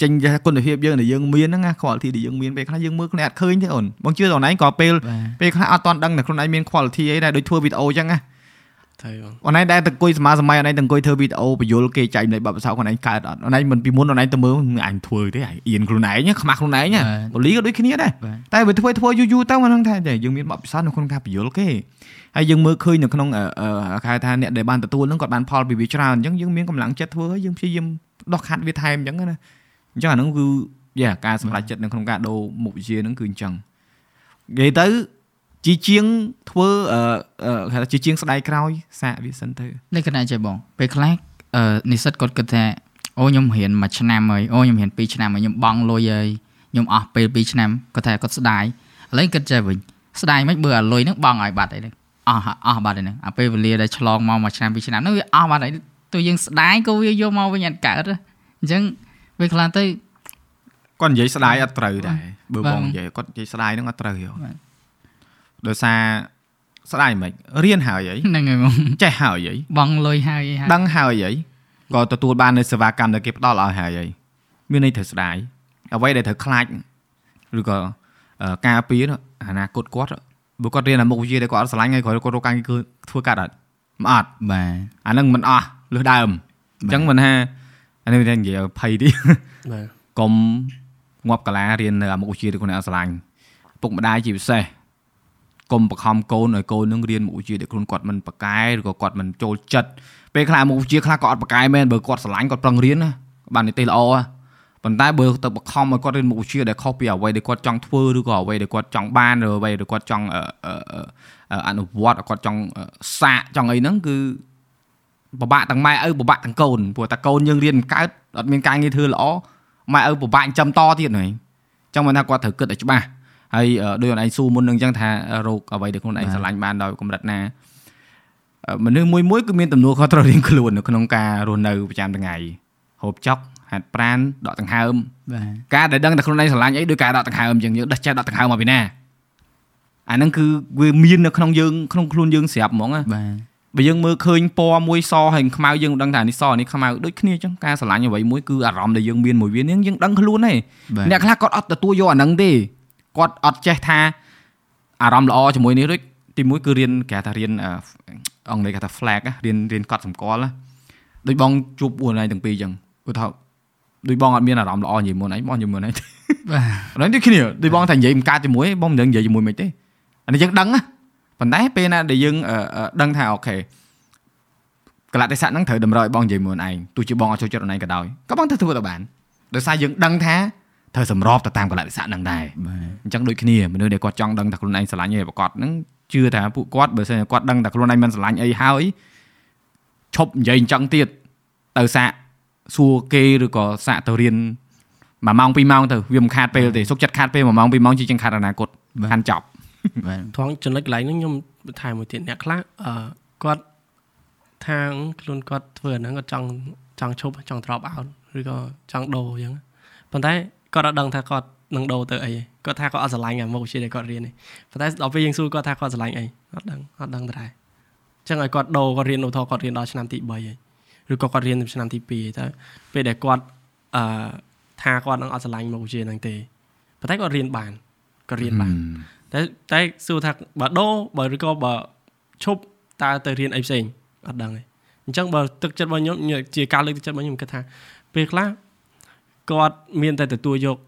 ចេញគុណភាពយើងដែលយើងមានហ្នឹងណា quality ដែលយើងមានពេលខ្លះយើងមើលគ្នាអត់ឃើញទេអូនបងជឿតោះណៃក៏ពេលពេលខ្លះអត់តន់ដឹងតែខ្លួនឯងមាន quality អីដែរដូចធ្វើវីដេអូអញ្ចឹងណា ត្រូវបងអូនឯងដែលទៅអង្គុយសមាសម័យអូនឯងទៅអង្គុយធ្វើវីដេអូបញ្យលគេចែកនៃបបិសោខ្លួនឯងកើតអត់អូនឯងមិនពីមុនអូនឯងទៅមើលអញធ្វើទេអញអៀនខ្លួនឯងខ្មាស់ខ្លួនឯងណាបូលីក៏ដូចគ្នាដែរបាទតែបើធ្វើធ្វើយូរយូរទៅមិនដឹងថាយើងមានបបិសោនៅក្នុងការបញ្យលគេហើយយើងមើលឃើញនៅក្នុងអឺអឺគេហៅថាអ្នកដែលបានទទួលហ្នឹងគាត់បានផលពីវាច្រើនអញ្ចឹងយើងមានកម្លាំងចិត្តធ្វើហើយយើងព្យាយាមដោះខាត់វាថែមអញ្ចឹងណាអញ្ចឹងអាហ្នឹងគឺយ៉ាការសម្រេចចិត្តនៅក្នុងការដូរមុខវិជ្ជាហ្នឹងគឺអញ្ចឹងនិយាយទៅ ជាជាងធ្វើអឺអឺគេថាជាជាងស្ដាយក្រោយសាកវាសិនទៅលក្ខណៈចេះបងពេលខ្លះអឺនិស្សិតគាត់គិតថាអូខ្ញុំរៀនមួយឆ្នាំហើយអូខ្ញុំរៀន2ឆ្នាំហើយខ្ញុំបង់លុយហើយខ្ញុំអស់ពេល2ឆ្នាំគាត់ថាគាត់ស្ដាយឥឡូវគិតចេះវិញស្ដាយមិនបើអាលុយហ្នឹងបង់ឲ្យបាត់អីហ្នឹងអស់អស់បាត់ហ្នឹងអាពេលវេលាដែលឆ្លងមកមួយឆ្នាំ2ឆ្នាំហ្នឹងវាអស់បាត់ហើយទោះយើងស្ដាយក៏វាយកមកវិញអត់កើតទេអញ្ចឹងពេលខ្លះទៅគាត់និយាយស្ដាយអត់ត្រូវដែរបើបាទបងនិយាយគាត់និយាយស្ដាយហ្នឹងអត់ត្រូវយោបាទ ដោយសារស្ដាយមិនរៀនហើយអីហ្នឹងហើយបងចេះហើយអីបង់លុយហើយអីហើយដឹងហើយអីក៏ទទួលបាននៅសេវាកម្មដែលគេផ្ដល់ឲ្យហើយអីមានន័យត្រូវស្ដាយអ្វីដែលត្រូវខ្លាចឬក៏អឺការពារនោះអនាគតគាត់បើគាត់រៀនអាមុខវិជ្ជាដែលគាត់អត់ស្រឡាញ់ហើយគាត់គាត់រកការងារគឺធ្វើកាត់អត់មិនអត់បាទអាហ្នឹងមិនអស់លើសដើមអញ្ចឹងមិនថាអានេះនិយាយឲ្យភ័យទីបាទកុំងាប់កាលារៀននៅអាមុខវិជ្ជាដែលខ្លួនឯងអត់ស្រឡាញ់ពុកម្ដាយជាពិសេស កុំបង្ខំកូនឲ្យកូននឹងរៀនមុខវិជ្ជាដែលខ្លួនគាត់មិនប្រកែឬក៏គាត់មិនចូលចិត្តពេលខ្លះមុខវិជ្ជាខ្លះក៏អត់ប្រកែមែនបើគាត់ស្រឡាញ់គាត់ប្រឹងរៀនណាបាននិទេសល្អហ៎ប៉ុន្តែបើទៅបង្ខំឲ្យគាត់រៀនមុខវិជ្ជាដែលខុសពីអ្វីដែលគាត់ចង់ធ្វើឬក៏អ្វីដែលគាត់ចង់បានឬអ្វីដែលគាត់ចង់អឺអឺអឺអនុវត្តគាត់ចង់អឺសាកចង់អីហ្នឹងគឺពិបាកទាំងម៉ែឪពិបាកទាំងកូនព្រោះតែកូនយើងរៀនមិនកើតអត់មានការងារធ្វើល្អម៉ែឪពិបាកចិញ្ចឹមតទៀតហ្នឹងអញ្ចឹងមិនថាគាត់ត្រូវគិតឲ្យច្បាស់ ហើយអឺដូចអូនឯងស៊ូមុននឹងអញ្ចឹងថារោគអ្វីដែលខ្លួនឯងស្រឡាញ់បានដោយកម្រិតណាអឺមនុស្សមួយមួយគឺមានទំនួលខុសត្រូវរៀងខ្លួននៅក្នុងការរស់នៅប្រចាំថ្ងៃហូបចុកហាត់ប្រានដកដង្ហើមបាទការដែលដឹងតែខ្លួនឯងស្រឡាញ់អីដោយការដកដង្ហើមអញ្ចឹងយើងដេះចេះដកដង្ហើមមកពីណាអាហ្នឹងគឺវាមាននៅក្នុងយើងក្នុងខ្លួនយើងស្រាប់ហ្មងណាបាទបើយើងមើលឃើញពណ៌មួយសហើយខ្មៅយើងដឹងថានេះសនេះខ្មៅដូចគ្នាអញ្ចឹងការស្រឡាញ់អ្វីមួយគឺអារម្មណ៍ដែលយើងមានមួយវានឹងយើងដឹងខ្លួនទេបាទអ្នកខ្លះគាត់អត់ទទួលយកអាហ្នឹងទេ គាត់អត់ចេះថាអារម្មណ៍ល្អជាមួយនេះដូចទីមួយគឺរៀនគេហៅថារៀនអឺអង់គ្លេសគេហៅថា flag ណារៀនរៀនកត់សម្គាល់ណាដូចបងជួបអួនឯងទាំងពីរអញ្ចឹងឧទាហរណ៍ដូចបងអត់មានអារម្មណ៍ល្អនិយាយមុនឯងបងនិយាយមុនឯងបាទហ្នឹងដូចគ្នាដូចបងថានិយាយមិនកើតជាមួយបងមិនដឹងនិយាយជាមួយមិនទេអានេះយើងដឹងណាប៉ុន្តែពេលណាដែលយើងអឺអឺដឹងថាអូខេកលៈទេសៈហ្នឹងត្រូវតម្រូវឲ្យបងនិយាយមួយឯងទោះជាបងអត់ចូលចិត្តអូនឯងក៏ដោយក៏បងត្រូវធ្វើទៅបានដោយសារយើងដឹងថា ត្រូវសម្របទៅតាមកលៈទេសៈហ្នឹងដែរបាទអញ្ចឹងដូចគ្នាមនុស្សដែលគាត់ចង់ដឹងថាខ្លួនឯងស្រឡាញ់អីប្រកបហ្នឹងជឿថាពួកគាត់បើសិនជាគាត់ដឹងថាខ្លួនឯងមិនស្រឡាញ់អីហើយឈប់និយាយអញ្ចឹងទៀតទៅសាកសួរគេឬក៏សាកទៅរៀនមួយម៉ោងពីរម៉ោងទៅវាមិនខាតពេលទេសុខចិត្តខាតពេលមួយម៉ោងពីរម៉ោងជាជាងខាតអនាគតខាន់ចប់បាទថងចំណុចកន្លែងហ្នឹងខ្ញុំថែមមួយទៀតអ្នកខ្លះអឺគាត់ថាខ្លួនគាត់ធ្វើអាហ្នឹងគាត់ចង់ចង់ឈប់ចង់ drop out ឬក៏ចង់ដូរអញ្ចឹងប៉ុន្តែ គាត់អត់ដឹងថាគាត់នឹងដូរទៅអីគាត់ថាគាត់អត់ស្រឡាញ់អាមុខវិជ្ជាដែលគាត់រៀននេះប៉ុន្តែដល់ពេលយើងសួរគាត់ថាគាត់ស្រឡាញ់អីអត់ដឹងអត់ដឹងដែរអញ្ចឹងឲ្យគាត់ដូរគាត់រៀនឧទាហរណ៍គាត់រៀនដល់ឆ្នាំទី3ហើយឬក៏គាត់រៀនទៅឆ្នាំទី2ហើយទៅពេលដែលគាត់អឺថាគាត់នឹងអត់ស្រឡាញ់មុខវិជ្ជាហ្នឹងទេប៉ុន្តែគាត់រៀនបានគាត់រៀនបានតែតែសួរថាបើដូរបើឬក៏បើឈប់តើទៅរៀនអីផ្សេងអត់ដឹងទេអញ្ចឹងបើទឹកចិត្តរបស់ខ្ញុំជាការលើកទឹកចិត្តរបស់ខ្ញុំគិតថាពេលខ្លះ គាត់មានតែទទួលយក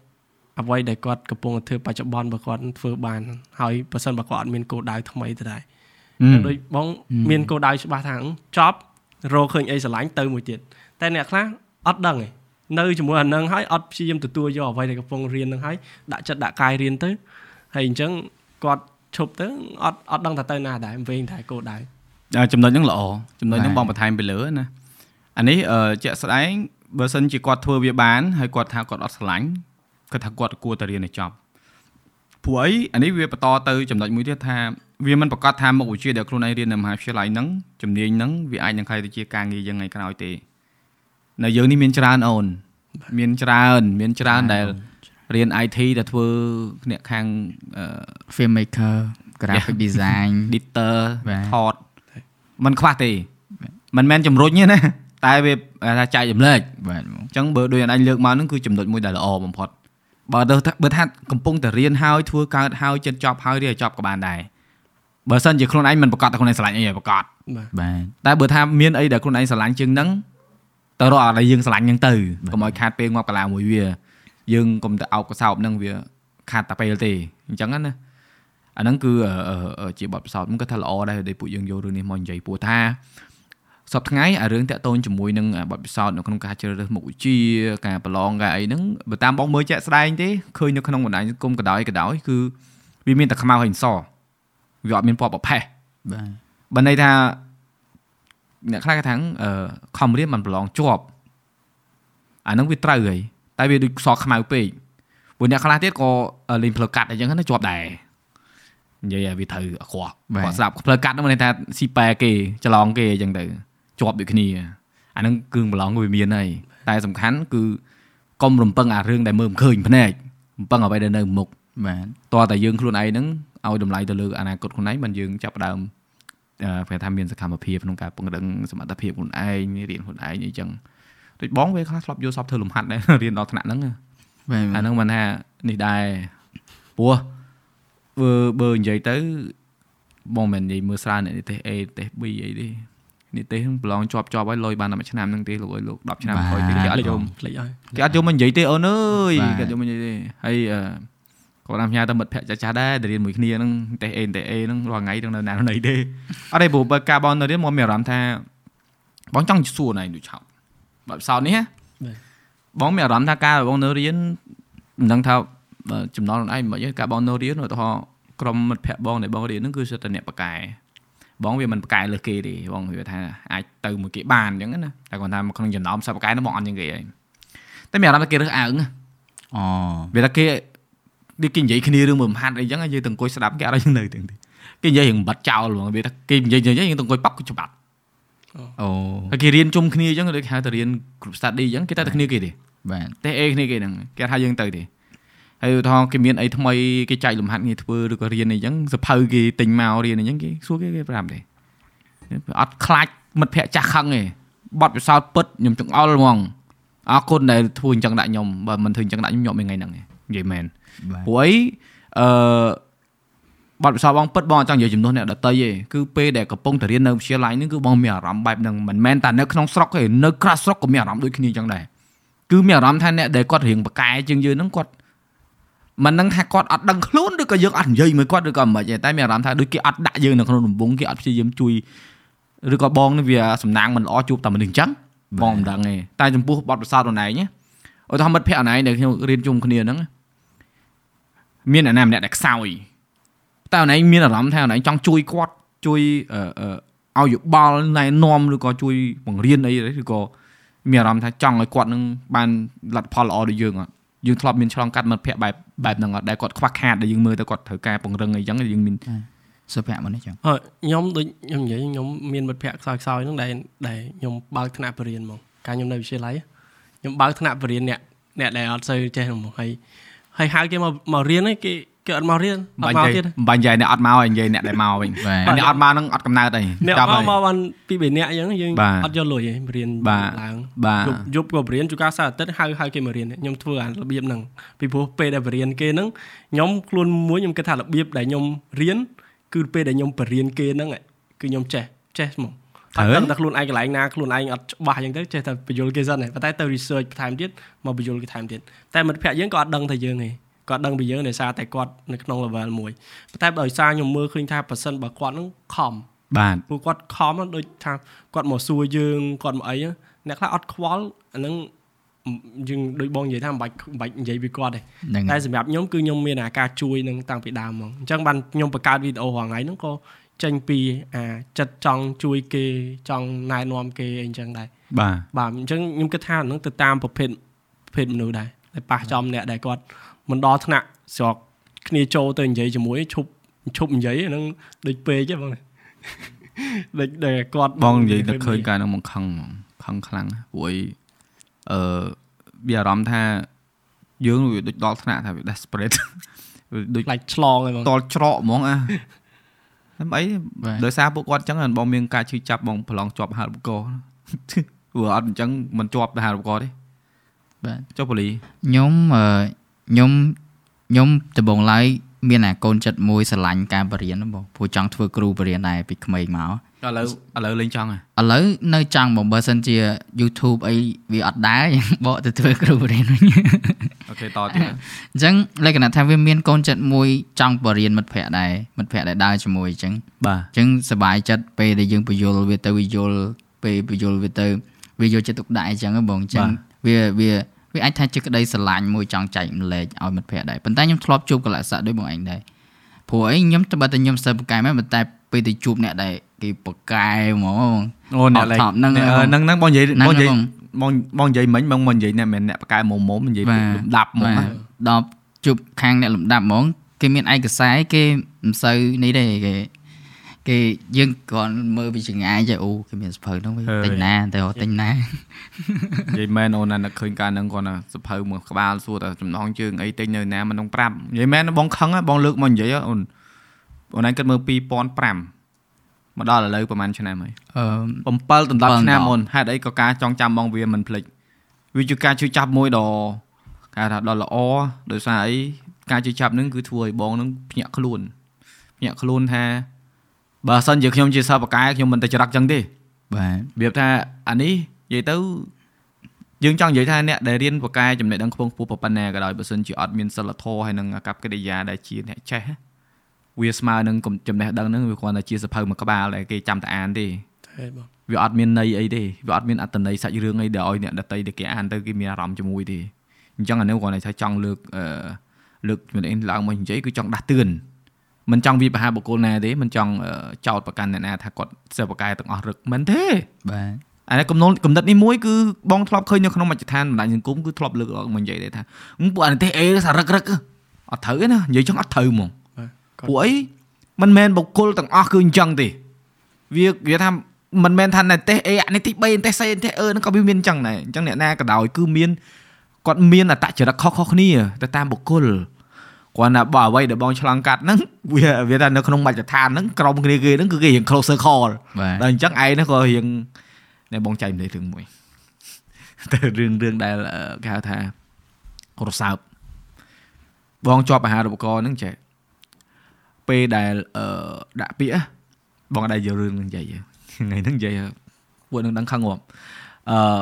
អ្វីដែលគាត់កំពុងតែធ្វើបច្ចុប្បន្នបើគាត់ធ្វើបានហើយបើសិនបើគាត់អត់មានគោលដៅថ្មីទៅដែរដូចបងមានគោលដៅច្បាស់ថាចប់រកឃើញអីស្រឡាញ់ទៅមួយទៀតតែអ្នកខ្លះអត់ដឹងទេនៅជាមួយអានឹងហើយអត់ព្យាយាមទទួលយកអ្វីដែលកំពុងរៀននឹងហើយដាក់ចិត្តដាក់កាយរៀនទៅហើយអញ្ចឹងគាត់ឈប់ទៅអត់អត់ដឹងថាទៅណាដែរវិញតែគោលដៅអឺចំណុចហ្នឹងល្អចំណុចហ្នឹងបាទបងបន្ថែមទៅលើណាអានេះអឺជាក់ស្ដែង បើសិនជាគាត់ធ្វើវាបានហើយគាត់ថាគាត់អត់ស្រឡាញ់គាត់ថាគាត់គួរតែរៀនឲ្យចប់ព្រោះអីអានេះវាបន្តទៅចំណុចមួយទៀតថាវាមិនប្រកាសថាមុខវិជ្ជាដែលខ្លួនឯងរៀននៅមហាវិទ្យាល័យហ្នឹងជំនាញហ្នឹងវាអាចនឹងក្លាយទៅជាការងារយើងថ្ងៃក្រោយទេនៅយើងនេះមានច្រើនអូន មានច្រើនមានច្រើនដែលរៀន IT តែធ្វើភ្នាក់ខាង film maker graphic design editor ថតมันខ្វះទេមិនមែនជំរុញទេណា តែវាថាចែកចម្លែកបាទបងអញ្ចឹងបើដូចអញលើកមកហ្នឹងគឺចំណុចមួយដែលល្អបំផុតបើទៅថាបើថាកំពុងតែរៀនហើយធ្វើកើតហើយចិត្តចប់ហើយរៀនឲ្យចប់ក៏បានដែរបើសិនជាខ្លួនឯងមិនប្រកាសតែខ្លួនឯងស្រឡាញ់អីឲ្យប្រកាសបាទបាទតែបើថាមានអីដែលខ្លួនឯងស្រឡាញ់ជាងហ្នឹងទៅរកអ្វីដែលយើងស្រឡាញ់ហ្នឹងទៅបាទកុំឲ្យខាតពេលងាប់កាលាមួយវាយើងកុំទៅអោបកសោបហ្នឹងវាខាតតែពេលទេអញ្ចឹងណាអាហ្នឹងគឺអឺអឺអឺជាបទពិសោធន៍มันក៏ថាល្អដែរដែលពួកយើងយករឿងនេះមកនិយាយព្រោះថា សប្តាហ៍ថ្ងៃអារឿងតាក់ទងជាមួយនឹងអាបទពិសោធន៍នៅក្នុងការជ្រើសរើសមុខវិជ្ជាការប្រឡងការអីហ្នឹងបើតាមបងមើលជាក់ស្ដែងទេឃើញនៅក្នុងបណ្ដាញសង្គមក៏ដោយក៏ដោយគឺវាមានតែខ្មៅហើយសវាអត់មានពណ៌ប្រផេះបាទបើន័យថាអ្នកខ្លះគេថាអឺខំរៀនมันប្រឡងជាប់អាហ្នឹងវាត្រូវហើយតែវាដូចសក់ខ្មៅពេកព្រោះអ្នកខ្លះទៀតក៏លេងផ្លូវកាត់អីចឹងណាជាប់ដែរនិយាយឲ្យវាត្រូវអក្រក់គាត់ស្ដាប់ផ្លូវកាត់ហ្នឹងមានន័យថាស៊ីប៉ែគេច្រឡងគេអញ្ចឹងទៅ ជាប់ដូចគ្នាអាហ្នឹងគឺប្រឡងវាមានហើយតែសំខាន់គឺកុំរំពឹងអារឿងដែលមើលមិនឃើញភ្នែករំពឹងអ្វីដែលនៅមុខបាទតើតែយើងខ្លួនឯងហ្នឹងឲ្យតម្លៃទៅលើអនាគតខ្លួនឯងមិនយើងចាប់ផ្ដើមអឺគេថាមានសកម្មភាពក្នុងការពង្រឹងសមត្ថភាពខ្លួនឯងរៀនខ្លួនឯងអីចឹងដូចបងវាខ្លះធ្លាប់យកសពធ្វើលំហាត់ដែររៀនដល់ថ្នាក់ហ្នឹងបាទអាហ្នឹងមិនថានេះដែរព្រោះបើបើនិយាយទៅបងមិននិយាយមើលស្រាវអ្នកនិទេស A និទេស B អីទេ និទេសហ្នឹងប្រឡងជាប់ជាប់ហើយលុយបានតែមួយឆ្នាំហ្នឹងទេលោកអើយលោក10ឆ្នាំក្រោយទេគេអត់យំភ្លេចហើយគេអត់យកមកនិយាយទេអូនអើយបាទគេអត់យកមកនិយាយទេហើយអឺគាត់តាមផ្ញើទៅមិត្តភក្តិចាស់ចាស់ៗដែរដែលរៀនមួយគ្នាហ្នឹងតែអេតែអេហ្នឹងរាល់ថ្ងៃទាំងនៅណាណីទេអត់ទេព្រោះបើការបងនៅរៀនមកមានអារម្មណ៍ថាបងចង់សួរណៃដូចឆោតបើផ្សោតនេះហ៎បងមានអារម្មណ៍ថាការបងនៅរៀនមិនដឹងថាបើចំណល់ខ្លួនឯងមិនអីការបងនៅរៀនឧទាហរណ៍ក្រុមមិត្តភក្តិបងដែលបងរៀនហ្នឹងគឺសិតតែអ្នកបកកែ បងវាមិនបកកែលើសគេទេបងវាថាអាចទៅមួយគេបានអញ្ចឹងណាតែគាត់ថាក្នុងចំណោមសិស្សបកកែហ្នឹងបងអត់ជាងគេហើយតែមានអារម្មណ៍ថាគេរើសអើងណាអូវាថាគេដូចគេនិយាយគ្នារឿងមួយមហាត់អីចឹងយើងទៅអង្គុយស្ដាប់គេអត់ឲ្យយើងនៅទាំងទេគេនិយាយរឿងបាត់ចោលហ្មងវាថាគេនិយាយនិយាយយើងទៅអង្គុយប៉ាប់ច្បាប់អូហើយគេរៀនជុំគ្នាអញ្ចឹងដូចគេហៅទៅរៀន group study អញ្ចឹងគេតែទៅគ្នាគេទេបាទតែអេគ្នាគេហ្នឹងគេថាយើងទៅទេ ហើយឧទាហរណ៍គេមានអីថ្មីគេចែកលំហាត់ងារធ្វើឬក៏រៀនអីចឹងសភៅគេទិញមករៀនអីចឹងគេសួរគេគេប្រាប់ទេអត់ខ្លាចមិត្តភ័ក្តិចាស់ខឹងទេបត់ពិសោធន៍ពិតខ្ញុំចង្អុលហ្មងអរគុណដែលធ្វើអញ្ចឹងដាក់ខ្ញុំបើមិនធ្វើអញ្ចឹងដាក់ខ្ញុំញាប់មួយថ្ងៃហ្នឹងទេនិយាយមែនបាទព្រោះអីអឺបាត់ពិសោធន៍បងពិតបងអត់ចង់និយាយចំនួនអ្នកដតីទេគឺពេលដែលកំពុងតែរៀននៅវិទ្យាល័យហ្នឹងគឺបងមានអារម្មណ៍បែបហ្នឹងមិនមែនតែនៅក្នុងស្រុកទេនៅក្រៅស្រុកក៏មានអារម្មណ៍ដូចគ្នាអញ្ចឹងដែរគឺមានអារម្មណ៍ថាអ្នកដែលគាត់រៀងបកកែជាងយើងហ្នឹងគាត់ មិនដឹងថាគាត់អត់ដឹងខ្លួនឬក៏យើងអត់និយាយមួយគាត់ឬក៏មិនទេតែមានអារម្មណ៍ថាដូចគេអត់ដាក់យើងនៅក្នុងដំបងគេអត់ព្យាយាមជួយឬក៏បងនេះវាសំណាងមិនល្អជួបតែមនុស្សអញ្ចឹងបងមិនដឹងទេតែចំពោះបទពិសោធន៍ខ្លួនឯងណាឧទាហរណ៍មិត្តភក្តិអនឯងដែលខ្ញុំរៀនជុំគ្នាហ្នឹងមានអ្នកណាម្នាក់ដែលខ្សោយតែអូនឯងមានអារម្មណ៍ថាអូនឯងចង់ជួយគាត់ជួយអឺអឺឲ្យយោបល់ណែនាំឬក៏ជួយបង្រៀនអីឬក៏មានអារម្មណ៍ថាចង់ឲ្យគាត់នឹងបានលទ្ធផលល្អដូចយើងអត់ យើងធ្លាប់មានឆ្លងកាត់មិត្តភ័ក្តិបែបបែបហ្នឹងអត់ដែលគាត់ខ្វះខាតដែលយើងមើលទៅគាត់ត្រូវការពង្រឹងអីចឹងយើងមានសុភ័ក្រមកនេះចឹងអឺខ្ញុំដូចខ្ញុំនិយាយខ្ញុំមានមិត្តភ័ក្តិខ្សោយខ្សោយហ្នឹងដែលដែលខ្ញុំបើកថ្នាក់បរិញ្ញាហ្មងកាលខ្ញុំនៅវិទ្យាល័យខ្ញុំបើកថ្នាក់បរិញ្ញាអ្នកអ្នកដែលអត់សូវចេះហ្មងហើយហើយហៅគេមកមករៀនហ្នឹងគេ គេអត់មករៀនអបាត់ញ់មកនិយាយទៀតបាញ់និយាយអ្នកអត់មកហើយនិយាយអ្នកដែលមកវិញបាទអ្នកអត់មកហ្នឹងអត់កំណើតអីអ្នកចាប់មកហើយមកបានពីរបីនាក់អញ្ចឹងយើងបាទអត់យកលុយឯងរៀនបាទឡើងបាទយប់យប់ក៏បរៀនជួនកាលសៅរ៍អាទិត្យហៅហៅគេមករៀនខ្ញុំធ្វើអារបៀបហ្នឹងពីព្រោះពេលដែលបរៀនគេហ្នឹងខ្ញុំខ្លួនមួយខ្ញុំគិតថារបៀបដែលខ្ញុំរៀនគឺពេលដែលខ្ញុំបរៀនគេហ្នឹងឯងគឺខ្ញុំចេះចេះហ្មងតែដឹងតែខ្លួនឯងកន្លែងណាខ្លួនឯងអត់ច្បាស់អញ្ចឹងទៅចេះតែបញ្យល់គេសិនឯងប៉ុន្តែទៅ research បន្ថែមទៀតមកបញ្យល់គេថែមទៀតតែមិត្តភក្តិយើងក៏អត់ដឹងថាយើងទេ គាត់ដឹងពីយើងដោយសារតែគាត់នៅក្នុង level មួយប៉ុន្តែដោយសារខ្ញុំមើលឃើញថាប៉ះសិនបើគាត់ហ្នឹងខំបាទព្រោះគាត់ខំហ្នឹងដូចថាគាត់មកសួរយើងគាត់មកអីហ្នឹងអ្នកខ្លះអត់ខ្វល់អាហ្នឹងយើងដូចបងនិយាយថាមិនបាច់មិនបាច់និយាយពីគាត់ទេហ្នឹងតែសម្រាប់ខ្ញុំគឺខ្ញុំមានអាការជួយនឹងតាំងពីដើមមកអញ្ចឹងបានខ្ញុំបង្កើតវីដេអូរាល់ថ្ងៃហ្នឹងក៏ចេញពីអាចិត្តចង់ជួយគេចង់ណែនាំគេអីអញ្ចឹងដែរបាទបាទអញ្ចឹងខ្ញុំគិតថាអាហ្នឹងទៅតាមប្រភេទប្រភេទមនុស្សដែរតែប៉ះចំអ្នកដែលគាត់ មិនដល់ថ្នាក់ស្រុកគ្នាចូលទៅនិយាយជាមួយឈប់ឈប់និយាយអាហ្នឹងដូចពេកទេបងដូចដែលគាត់បងនិយាយទៅឃើញការហ្នឹងមកខឹងហ្មងខឹងខ្លាំងណាស់ព្រោះអីអឺវាអារម្មណ៍ថាយើងវាដូចដល់ថ្នាក់ថាវា desperate វាដូចខ្លាចឆ្លងហ្នឹងបងតល់ច្រកហ្មងអាតែអីបាទដោយសារពួកគាត់អញ្ចឹងបងមានការឈឺចាប់បងប្រឡងជាប់ហាលឧបករណ៍ព្រោះអត់អញ្ចឹងមិនជាប់ទៅហាលឧបករណ៍ទេបាទចុះប៉ូលីខ្ញុំអឺ ខ្ញុំខ្ញុំដំបងឡើយមានអាកូនចិត្តមួយស្រឡាញ់ការបរៀនហ្នឹងបងព្រោះចង់ធ្វើគ្រូបរៀនដែរពីក្មេងមកឥឡូវឥឡូវលេងចង់ហ៎ឥឡូវនៅចង់បងបើសិនជា YouTube អីវាអត់ដែរយ៉ាងបកទៅធ្វើគ្រូបរៀនវិញអូខេតទៀតអញ្ចឹងលក្ខណៈថាវាមានកូនចិត្តមួយចង់បរៀនមិត្តភ័ក្តិដែរមិត្តភ័ក្តិដែលដើរជាមួយអញ្ចឹងបាទអញ្ចឹងសប្បាយចិត្តពេលដែលយើងបញ្យល់វាទៅវាយល់ពេលបញ្យល់វាទៅវាយកចិត្តទុកដាក់អញ្ចឹងហ៎បងអញ្ចឹងវាវា វាអាចថាជាក្តីស្រឡាញ់មួយចង់ចែកម្លែកឲ្យមិត្តភ័ក្តិដែរប៉ុន្តែខ្ញុំធ្លាប់ជួបកលៈសៈដោយបងឯងដែរព្រោះអីខ្ញុំទៅបើតែខ្ញុំសិស្សបកែមែនប៉ុន្តែពេលទៅជួបអ្នកដែលគេបកែហ្មងអូអ្នកលេខអត់ថប់ហ្នឹងអ្នកហើយហ្នឹងហ្នឹងបងនិយាយហ្នឹងបងនិយាយហ្នឹងបងបងនិយាយមិញបងមិននិយាយអ្នកមិនអ្នកប្រកែមុំមុំនិយាយបាទលំដាប់ហ្មងបាទណាដល់ជួបខាងអ្នកលំដាប់ហ្មងគេមានឯកសារគេមិនសូវនេះទេគេ គេយើងគ្រាន់មើលពីចង្អាយចេះអូគេមានសភៅហ្នឹងវិញទិញណាតែទិញណានិយាយមែនអូនណាឃើញការហ្នឹងគាត់ណាសភៅមួយក្បាលសួរតែចំណងជើងអីទិញនៅណាមិនដឹងប្រាប់និយាយមែនបងខឹងបងលើកមកនិយាយអូនអូនឯងគិតមើល2005មកដល់ឥឡូវប្រហែលឆ្នាំហើយ7ដល់10ឆ្នាំមុនហេតុអីក៏ការចងចាំបងវាមិនភ្លេចវាជាការជួយចាប់មួយដ៏គេថាដ៏ល្អដោយសារអីការជួយចាប់នឹងគឺធ្វើឲ្យបងនឹងភ្ញាក់ខ្លួនភ្ញាក់ខ្លួនថា បើសិនជាខ្ញុំជាសិស្សបកែខ្ញុំមិនទៅច្រឹកចឹងទេបាទរបៀបថាអានេះនិយាយទៅយើងចង់និយាយថាអ្នកដែលរៀនបកកែចំណេះដឹងខ្ពង់ខ្ពស់ប៉ុណ្ណាក៏ដោយបើសិនជាអត់មានសិលធម៌ហើយនឹងអាកប្បកិរិយាដែលជាអ្នកចេះវាស្មើនឹងគំចំណេះដឹងហ្នឹងវាគ្រាន់តែជាសភៅមួយក្បាលដែលគេចាំតែអានទេទេបងវាអត់មានន័យអីទេវាអត់មានអត្ថន័យសាច់រឿងអីដែលឲ្យអ្នកដតីដែលគេអានទៅគេមានអារម្មណ៍ជាមួយទេអញ្ចឹងអានេះគ្រាន់តែថាចង់លើកអឺលើកមិនអីឡើងមកនិយាយគឺចង់ដាស់តឿន មិនចង់វាបហាបុគ្គលណាទេមិនចង់អឺចោទប្រកាន់អ្នកណាថាគាត់សិស្សបកកែទាំងអស់រឹកមិនទេបាទអានេះកំណត់កំណត់នេះមួយគឺបងធ្លាប់ឃើញនៅក្នុងមជ្ឈដ្ឋានបណ្ដាញសង្គមគឺធ្លាប់លើកមកនិយាយដែរថាអឺពួកអានេះទេអេសារឹករឹកអត់ត្រូវទេណានិយាយចឹងអត់ត្រូវហ្មងបាទគាត់ពួកអីមិនមែនបុគ្គលទាំងអស់គឺអញ្ចឹងទេវាវាថាមិនមែនថាណែទេអេអានេះទី3ទេសេទេអឺហ្នឹងក៏វាមានអញ្ចឹងដែរអញ្ចឹងអ្នកណាក៏ដោយគឺមានគាត់មានអត្តចរិតខុសៗគ្នាទៅតាមបុគ្គល គាត់ណាបើអ្វីដែលបងឆ្លងកាត់ហ្នឹងវាវាថានៅក្នុងមជ្ឈដ្ឋានហ្នឹងក្រុមគ្នាគេហ្នឹងគឺគេរៀង close circle បាទដល់អញ្ចឹងឯងហ្នឹងក៏រៀងណែបងចែកម្លេចរឿងមួយទៅរឿងរឿងដែលអឺគេហៅថារសើបបងជាប់អាហារូបករណ៍ហ្នឹងចេះពេលដែលអឺដាក់ពាក្យណាបងអត់ដែរយករឿងហ្នឹងនិយាយទេថ្ងៃហ្នឹងនិយាយពួកនឹងដឹងខឹងងាប់អឺ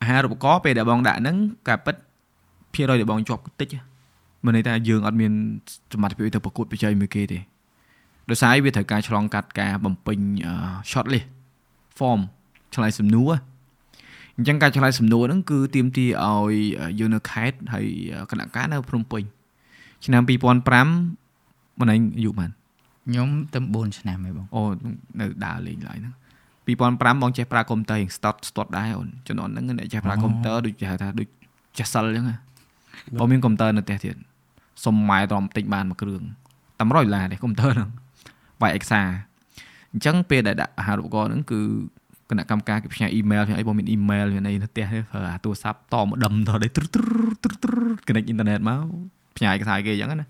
អាហារូបករណ៍ពេលដែលបងដាក់ហ្នឹងការពិតភាគរយដែលបងជាប់គឺតិចណា មិនន័យថាយើងអត់មានសមត្ថភាពទៅប្រកួតប្រជែងមួយគេទេដោយសារអីវាត្រូវការឆ្លងកាត់ការបំពេញអឺ short list form ឆ្លើយសំណួរអញ្ចឹងការឆ្លើយសំណួរហ្នឹងគឺទាមទារឲ្យយើងនៅខេត្តហើយគណៈការនៅភ្នំពេញឆ្នាំ2005មិនឯងអាយុប៉ុន្មានខ្ញុំទៅ4ឆ្នាំហើយបងអូនៅដើរលេងឡើយហ្នឹង2005បងចេះប្រើកុំព្យូទ័ររៀងស្ទាត់ស្ទាត់ដែរអូនជំនាន់ហ្នឹងអ្នកចេះប្រើកុំព្យូទ័រដូចគេហៅថាដូចចេះសិលអញ្ចឹងណាបងមានកុំព្យូទ័រនៅផ្ទះទៀត សុំម៉ែត្រមទិញបានមួយគ្រឿងតែ100ដុល្លារទេកុំព្យូទ័រហ្នឹងវាយអេកសាអញ្ចឹងពេលដែលដាក់អាហារូបករណ៍ហ្នឹងគឺគណៈកម្មការគេផ្ញើអ៊ីមែលផ្ញើអីបងមានអ៊ីមែលមានអីនៅផ្ទះទេប្រើអាទូរស័ព្ទតមកដុំដល់ដេទ្រុទ្រុទ្រុទ្រុ connect អ៊ីនធឺណិតមកផ្ញើឯកសារគេអញ្ចឹងណា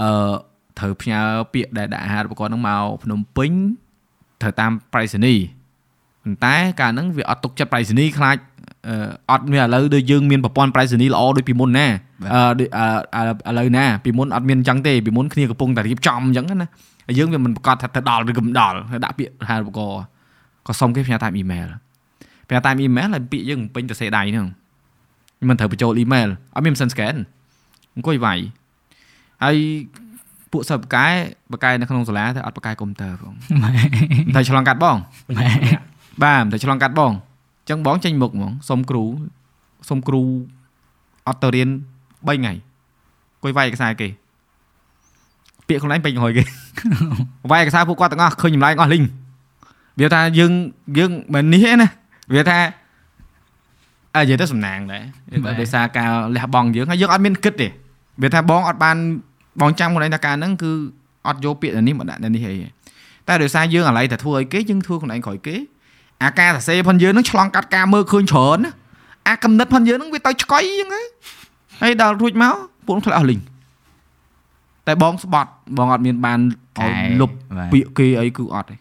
អឺត្រូវផ្ញើពាក្យដែលដាក់អាហារូបករណ៍ហ្នឹងមកភ្នំពេញត្រូវតាមប្រៃសណីย์ប៉ុន្តែកាលហ្នឹងវាអត់ទុកចិត្តប្រៃសណីย์ខ្លាច អឺអត់មានឥឡូវដូចយើងមានប្រព័ន្ធប្រៃសណីย์ល្អដូចពីមុនណាអឺដូចអឺឥឡូវណាពីមុនអត់មានអញ្ចឹងទេពីមុនគ្នាកំពុងតែរៀបចំអញ្ចឹងណាហើយយើងវាមិនប្រកាសថាទៅដល់ឬក៏មិនដល់ហើយដាក់ពាក្យអាហារូបករណ៍ក៏សុំគេផ្ញើតាមអ៊ីមែលផ្ញើតាមអ៊ីមែលហើយពាក្យយើងពេញទៅសេដៃហ្នឹងមិនត្រូវបញ្ចូលអ៊ីមែលអត់មានម៉ាស៊ីន scan អង្គុយវាយហើយពួកសិស្សបកែបកែនៅក្នុងសាលាតែអត់បកែកុំព្យូទ័រផងតែឆ្លងកាត់បងបាទតែឆ្លងកាត់បងអញ្ចឹងបងចេញមុខហ្មងសុំគ្រូសុំគ្រូអត់ទៅរៀន3ថ្ងៃអង្គុយវាយឯកសារគេពាក្យខ្លួនឯងពេញរយគេវាយឯកសារពួកគាត់ទាំងអស់ឃើញចម្លែកអស់លីងវាថាយើងយើងមិននេះទេណាវាថាអើនិយាយទៅសំណាងដែរបាទដោយសារការលះបង់យើងហើយយើងអត់មានគិតទេវាថាបងអត់បានបងចាំខ្លួនឯងថាការហ្នឹងគឺអត់យកពាក្យនេះមកដាក់នៅនេះអីទេតែដោយសារយើងអាឡ័យតែធ្វើឲ្យគេយើងធ្វើខ្លួនឯងក្រោយគេ អាការសរសេរផងយើងហ្នឹងឆ្លងកាត់ការមើលឃើញច្រើនណាអាកំណត់ផងយើងហ្នឹងវាទៅឆ្កុយអញ្ចឹងហើយហើយដល់រួចមកពួកនោះឆ្លាស់អស់លីងតែបងស្បត់បងអត់មានបានឲ្យលុបបាទពាក្យគេអីគឺអត់ទេ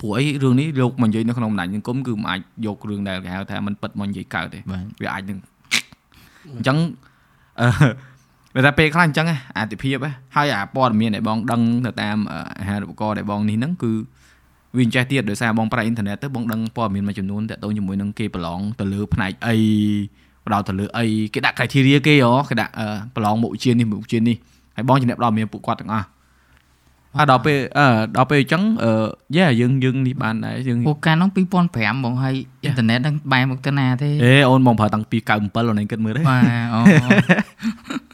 ព្រោះអីរឿងនេះលោកមកនិយាយនៅក្នុងបណ្ដាញសង្គមគឺមិនអាចយករឿងដែលគេហៅថាมันពិតមកនិយាយកើតទេបាទវាអាចនឹងអញ្ចឹងអឺវាថាពេលខ្លះអញ្ចឹងហ៎អាទិភាពហ៎ហើយអាព័ត៌មានដែលបងដឹងទៅតាមអឺអាហារូបករណ៍ដែលបងនេះហ្នឹងគឺ វាអញ្ចេះទៀតដោយសារបងប្រើអ៊ីនធឺណិតទៅបងដឹងព័ត៌មានមួយចំនួនតាក់ទងជាមួយនឹងគេប្រឡងទៅលើផ្នែកអីបដោតទៅលើអីគេដាក់ criteria គេហ៎គេដាក់អឺប្រឡងមុខវិជ្ជានេះមុខវិជ្ជានេះហើយបងជំរាបដល់មានពួកគាត់ទាំងអស់ អាដល់ពេលអឺដល់ពេលអញ្ចឹងអឺយ៉ាយើងយើងនេះបានដែរយើងអូកាលនោះ2005បងហើយអ៊ីនធឺណិតហ្នឹងបែរមកទៅណាទេអេអូនបងប្រើតាំងពី97អូនឯងគិតមើលទេបាទអូ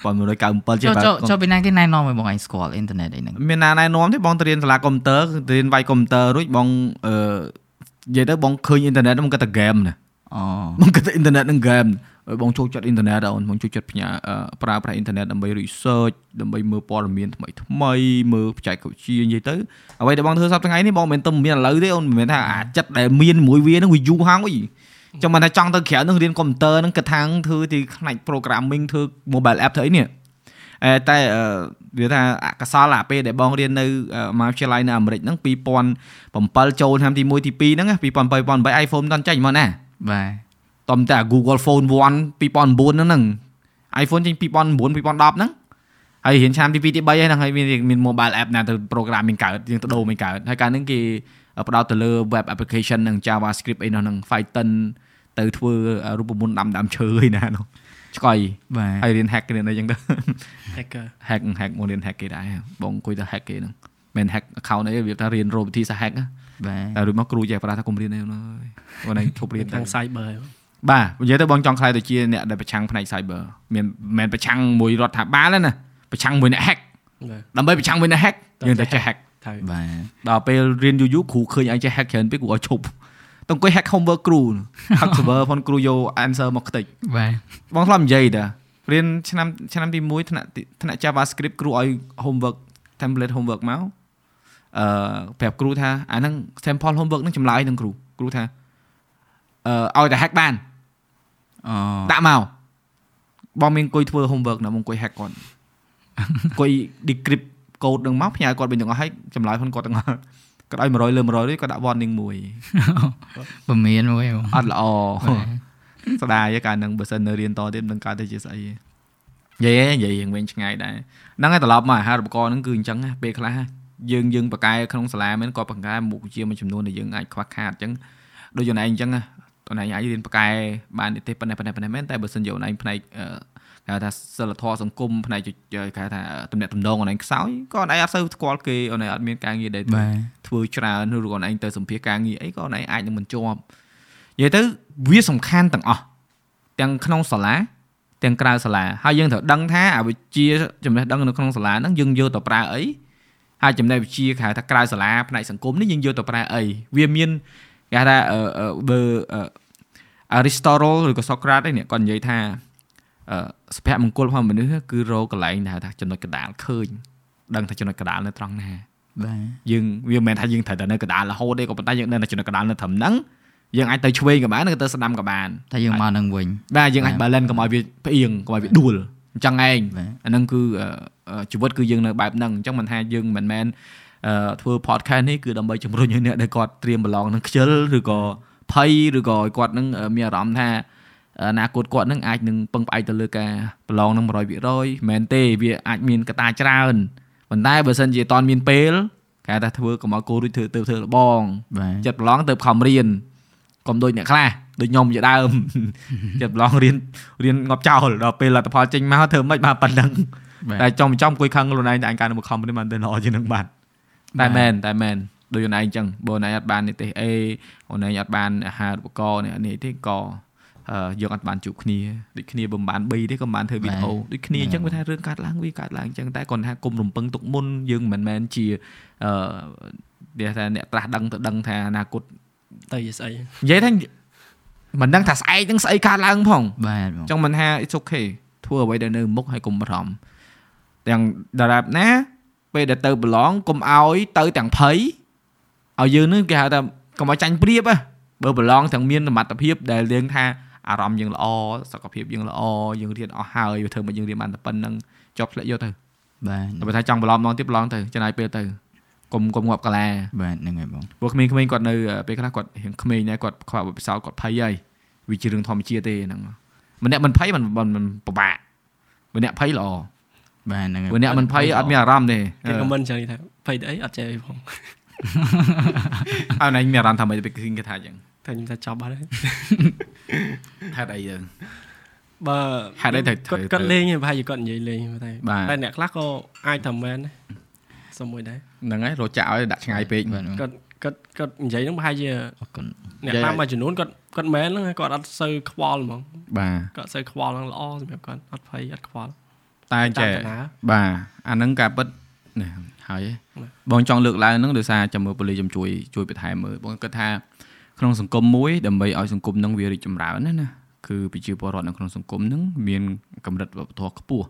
1997ចុះចុះចុះពីណាគេណែនាំឲ្យបងឯងស្គាល់អ៊ីនធឺណិតអីហ្នឹងមានណាណែនាំទេបងទៅរៀនសាលាកុំព្យូទ័រទៅរៀនវាយកុំព្យូទ័ររួចបងអឺនិយាយទៅបងឃើញអ៊ីនធឺណិតហ្នឹងគិតតែហ្គេមណាអូបងគិតថាអ៊ីនធឺណិតនឹងហ្គេមហើយ បងចូលចិត្តអ៊ីនធឺណិតអូនបងចូលចិត្តផ្ញើអឺប្រើប្រាស់អ៊ីនធឺណិតដើម្បី research ដើម្បីមើលព័ត៌មានថ្មីថ្មីមើលបច្ចេកវិទ្យានិយាយទៅអ្វីដែលបងធ្វើសប្តាហ៍ថ្ងៃនេះបងមិនមែនទៅមានឥឡូវទេអូនមិនមែនថាអាចិត្តដែលមានមួយវាហ្នឹងវាយូរហើយចាំមិនថាចង់ទៅក្រៅនឹងរៀនកុំព្យូទ័រហ្នឹងគិតថាធ្វើទីផ្នែក programming ធ្វើ mobile app ធ្វើអីនេះអឺតែអឺវាថាអកុសលអាពេលដែលបងរៀននៅមហាវិទ្យាល័យនៅអាមេរិកហ្នឹង2007ចូលឆ្នាំទី1ទី2ហ្នឹង2007 2008 iPhone មិនតាន់ចេញមកណាបាទ តំតែ Google Phone 1 2009ហ្នឹង iPhone ចេញ2009 2010ហ្នឹងហើយរៀនឆ្នាំទី2ទី3ហ្នឹងហើយមានមាន mobile app ណាទៅ programming កើតយើងទៅដូរមិនកើតហើយកាលហ្នឹងគេផ្ដោតទៅលើ web application និង JavaScript អីនោះហ្នឹង Python ទៅធ្វើរូបមន្តដាំដើមឈើអីណានោះឆ្កុយបាទហើយរៀន hack រៀនអីចឹងទៅ hacker hack hack មករៀន hack គេដែរបងអង្គុយទៅ hack គេហ្នឹងមិន hack account អីវាថារៀនរកវិធីសា hack ណាបាទតែរួចមកគ្រូចេះប្រាស់ថាកុំរៀនអីអូនអើយអូនឯងឈប់រៀនទៅខាង cyber បាទនិយាយទៅបងចង់ខ្លាយទៅជាអ្នកដែលប្រឆាំងផ្នែក cyber មានមិនមែនប្រឆាំងមួយរដ្ឋាភិបាលទេណាប្រឆាំងមួយអ្នក hack បាទដើម្បីប្រឆាំងមួយអ្នក hack យើងតែចេះ hack ត្រូវបាទដល់ពេលរៀនយូរយូរគ្រូឃើញឯងចេះ hack ច្រើនពេកគ្រូឲ្យឈប់ទៅអង្គុយ hack homework គ្រូ hack server ផងគ្រូយក answer មកខ្ទេចបាទបងធ្លាប់និយាយតារៀនឆ្នាំឆ្នាំទី1ថ្នាក់ទីថ្នាក់ JavaScript គ្រូឲ្យ homework template homework មកអឺប្រាប់គ្រូថាអាហ្នឹង sample homework ហ្នឹងចម្លើយនឹងគ្រូគ្រូថាអឺឲ្យតែ hack បានអូ ដាក់មកបងមានអង្គុយធ្វើ homework ណាបងអង្គុយ hack គាត់អង្គុយ decrypt code នឹងមកផ្ញើគាត់វិញទាំងអស់ហើយចម្លើយផងគាត់ទាំងអស់គាត់ឲ្យ100លើ100នេះគាត់ដាក់ warning មួយពមៀនមួយបងអត់ល្អបាទស្ដាយឯកាលហ្នឹងបើសិននៅរៀនតទៀតមិនដឹងកើតទៅជាស្អីទេនិយាយនិយាយរៀងវិញឆ្ងាយដែរហ្នឹងហើយត្រឡប់មកអាហារូបករណ៍ហ្នឹងគឺអញ្ចឹងណាពេលខ្លះយើងយើងបកកែក្នុងសាលាមែនគាត់បកកែមុខវិជ្ជាមួយចំនួនដែលយើងអាចខ្វះខាតអញ្ចឹងដូចយូនឯងអញ្ចឹង ណាតនឯងអាចរៀនបកកែបាននេះទេប៉ុណ្ណេះប៉ុណ្ណេះប៉ុណ្ណេះមែនតែបើសិនយូនឯងផ្នែកអឺគេហៅថាសិលធម៌សង្គមផ្នែកគេហៅថាតំណែងតំណងអូនឯងខ្សោយក៏អូនឯងអត់សូវស្គាល់គេអូនឯងអត់មានការងារដែលបាទធ្វើច្រើនឬក៏អូនឯងទៅសម្ភារការងារអីក៏អូនឯងអាចនឹងមិនជាប់និយាយទៅវាសំខាន់ទាំងអស់ទាំងក្នុងសាលាទាំងក្រៅសាលាហើយយើងត្រូវដឹងថាអវិជ្ជាចំណេះដឹងនៅក្នុងសាលាហ្នឹងយើងយកទៅប្រើអីហើយចំណេះវិជ្ជាគេហៅថាក្រៅសាលាផ្នែកសង្គមនេះយើងយកទៅប្រើអីវាមាន គេហៅថាអឺអឺបើអឺ Aristotle ឬក៏ Socrates ឯនេះគាត់និយាយថាអឺសុភមង្គលរបស់មនុស្សគឺរកកន្លែងដែលហៅថាចំណុចកណ្ដាលឃើញដឹងថាចំណុចកណ្ដាលនៅត្រង់ណាបាទយើងវាមិនមែនថាយើងត្រូវតែនៅកណ្ដាលរហូតទេក៏ប៉ុន្តែយើងនៅតែចំណុចកណ្ដាលនៅត្រឹមហ្នឹងយើងអាចទៅឆ្វេងក៏បានឬក៏ទៅស្ដាំក៏បានតែយើងមកនឹងវិញបាទយើងអាច balance កុំឲ្យវាផ្អៀងកុំឲ្យវាដួលអញ្ចឹងឯងបាទអាហ្នឹងគឺអឺអឺជីវិតគឺយើងនៅបែបហ្នឹងអញ្ចឹងមិនថាយើងមិនមែនអឺ ធ្វើ podcast នេះគឺដើម្បីជំរុញឲ្យអ្នកដែលគាត់ត្រៀមប្រឡងនឹងខ្ជិលឬក៏ភ័យឬក៏ឲ្យគាត់នឹងអឺមានអារម្មណ៍ថាអនាគតគាត់នឹងអាចនឹងពឹងផ្អែកទៅលើការប្រឡងនឹង100%មិនមែនទេវាអាចមានកត្តាច្រើនប៉ុន្តែបើសិនជាអត់មានពេលគេហៅថាធ្វើកុំឲ្យគោរួចធ្វើទៅធ្វើលបងបាទចិត្តប្រឡងទៅខំរៀនកុំដូចអ្នកខ្លះដូចខ្ញុំជាដើមចិត្តប្រឡងរៀនរៀនងាប់ចោលដល់ពេលលទ្ធផលចេញមកធ្វើមិនបានប៉ុណ្ណឹងបាទតែចំចំគួយខឹងខ្លួនឯងតែអញកាលនៅខំនេះបានទៅល្អជាងនឹងបាន តែមែនតែមែនដូចខ្លួនឯងអញ្ចឹងបើខ្លួនឯងអត់បាននេះទេអេខ្លួនឯងអត់បានអាហារូបករណ៍នេះនេះទេក៏អឺយើងអត់បានជួបគ្នាដូចគ្នាបើមិនបាន3ទេក៏មិនបានធ្វើវីដេអូដូចគ្នាអញ្ចឹងវាថារឿងកាត់ឡើងវាកាត់ឡើងអញ្ចឹងតែគាត់ថាគុំរំពឹងទុកមុនយើងមិនមែនជាអឺនិយាយថាអ្នកត្រាស់ដឹងទៅដឹងថាអនាគតទៅជាស្អីនិយាយថាមិនដឹងថាស្អែកនឹងស្អីកើតឡើងផងបាទបងចង់មិនថា it's okay ធ្វើអ្វីដែលនៅមុខហើយកុំបារម្ភទាំងដរាបណា ពេលដែលទៅប្រឡងកុំឲ្យទៅទាំងភ័យឲ្យយើងនឹងគេហៅថាកុំឲ្យចាញ់ព្រៀបហ៎បើប្រឡងទាំងមានសមត្ថភាពដែលយើងថាអារម្មណ៍យើងល្អសុខភាពយើងល្អយើងរៀនអស់ហើយវាធ្វើមកយើងរៀនបានតែប៉ុណ្្នឹងចប់ធ្លាក់យកទៅបាទតែបើថាចង់ប្រឡងម្ដងទៀតប្រឡងទៅចំណាយពេលទៅកុំកុំងាប់កាឡាបាទហ្នឹងហើយបងពួកក្មេងៗគាត់នៅពេលខ្លះគាត់រៀងក្មេងដែរគាត់ខ្វះបទពិសោធន៍គាត់ភ័យហើយវាជារឿងធម្មជាតិទេហ្នឹងម្នាក់មិនភ័យមិនមិនមិនពិបាកម្នាក់ភ័យល្អ បាទហ្នឹងហើយម្នាក់មិនភ័យអត់មានអារម្មណ៍ទេគេខមមិនចឹងថាភ័យទៅអីអត់ចេះអីផងអើណៃមានអារម្មណ៍ថាមិនទៅគេថាអញ្ចឹងតែខ្ញុំថាចប់បាត់ហើយហេតុអីយើងបើហេតុអីទៅធ្វើគាត់គាត់លេងឯងប្រហែលជាគាត់និយាយលេងតែបាទតែអ្នកខ្លះក៏អាចថាមែនដែរសុំមួយដែរហ្នឹងហើយរត់ចាក់ឲ្យដាក់ឆ្ងាយពេកបាទបងគាត់គាត់គាត់និយាយហ្នឹងប្រហែលជាអរគុណអ្នកនិយាយតាមមួយចំនួនគាត់គាត់មែនហ្នឹងគាត់អត់សូវខ្វល់ហ្មងបាទគាត់សូវខ្វល់ហ្នឹងល្អសម្រាប់គាត់អត់ភ័យអត់ខ្វល់ តែតាមចេះតាណាបាទអាហ្នឹងការពិតនេះហើយឯងបងចង់លើកឡើងហ្នឹងដោយសារចាំមើលប៉ូលីសចាំជួយជួយបន្ថែមមើលបងគិតថាក្នុងសង្គមមួយដើម្បីឲ្យសង្គមហ្នឹងវារីកចម្រើនណាណាគឺប្រជាពលរដ្ឋនៅក្នុងសង្គមហ្នឹងមានកម្រិតវប្បធម៌ខ្ពស់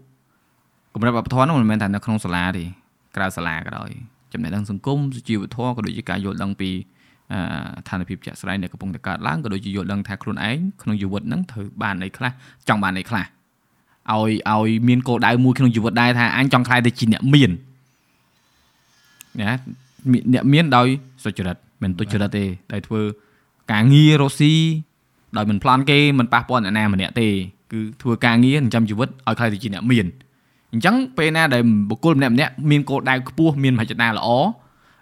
កម្រិតវប្បធម៌ហ្នឹងមិនមែនតែនៅក្នុងសាលាទេក្រៅសាលាក៏ដោយចំណេះដឹងសង្គមសុជីវធម៌ក៏ដូចជាការយល់ដឹងពីអឺឋានភាពជាក់ស្ដែងដែលកំពុងតែកើតឡើងក៏ដូចជាយល់ដឹងថាខ្លួនឯងក្នុងជីវិតហ្នឹងត្រូវបានអីខ្លះចង់បានអីខ្លះ ឲ្យឲ្យមានគោលដៅមួយក្នុងជីវិតដែរថាអញចង់ខ្លាយទៅជាអ្នកមានណាមានអ្នកមានដោយសុចរិតមិនទុច្ចរិតទេដោយធ្វើការងាររកស៊ីដោយមិនប្លន់គេមិនប៉ះពាល់អ្នកណាម្នាក់ទេគឺធ្វើការងារចិញ្ចឹមជីវិតឲ្យខ្លាយទៅជាអ្នកមានអញ្ចឹងពេលណាដែលបុគ្គលម្នាក់ម្នាក់មានគោលដៅខ្ពស់មានមហិច្ឆតាល្អ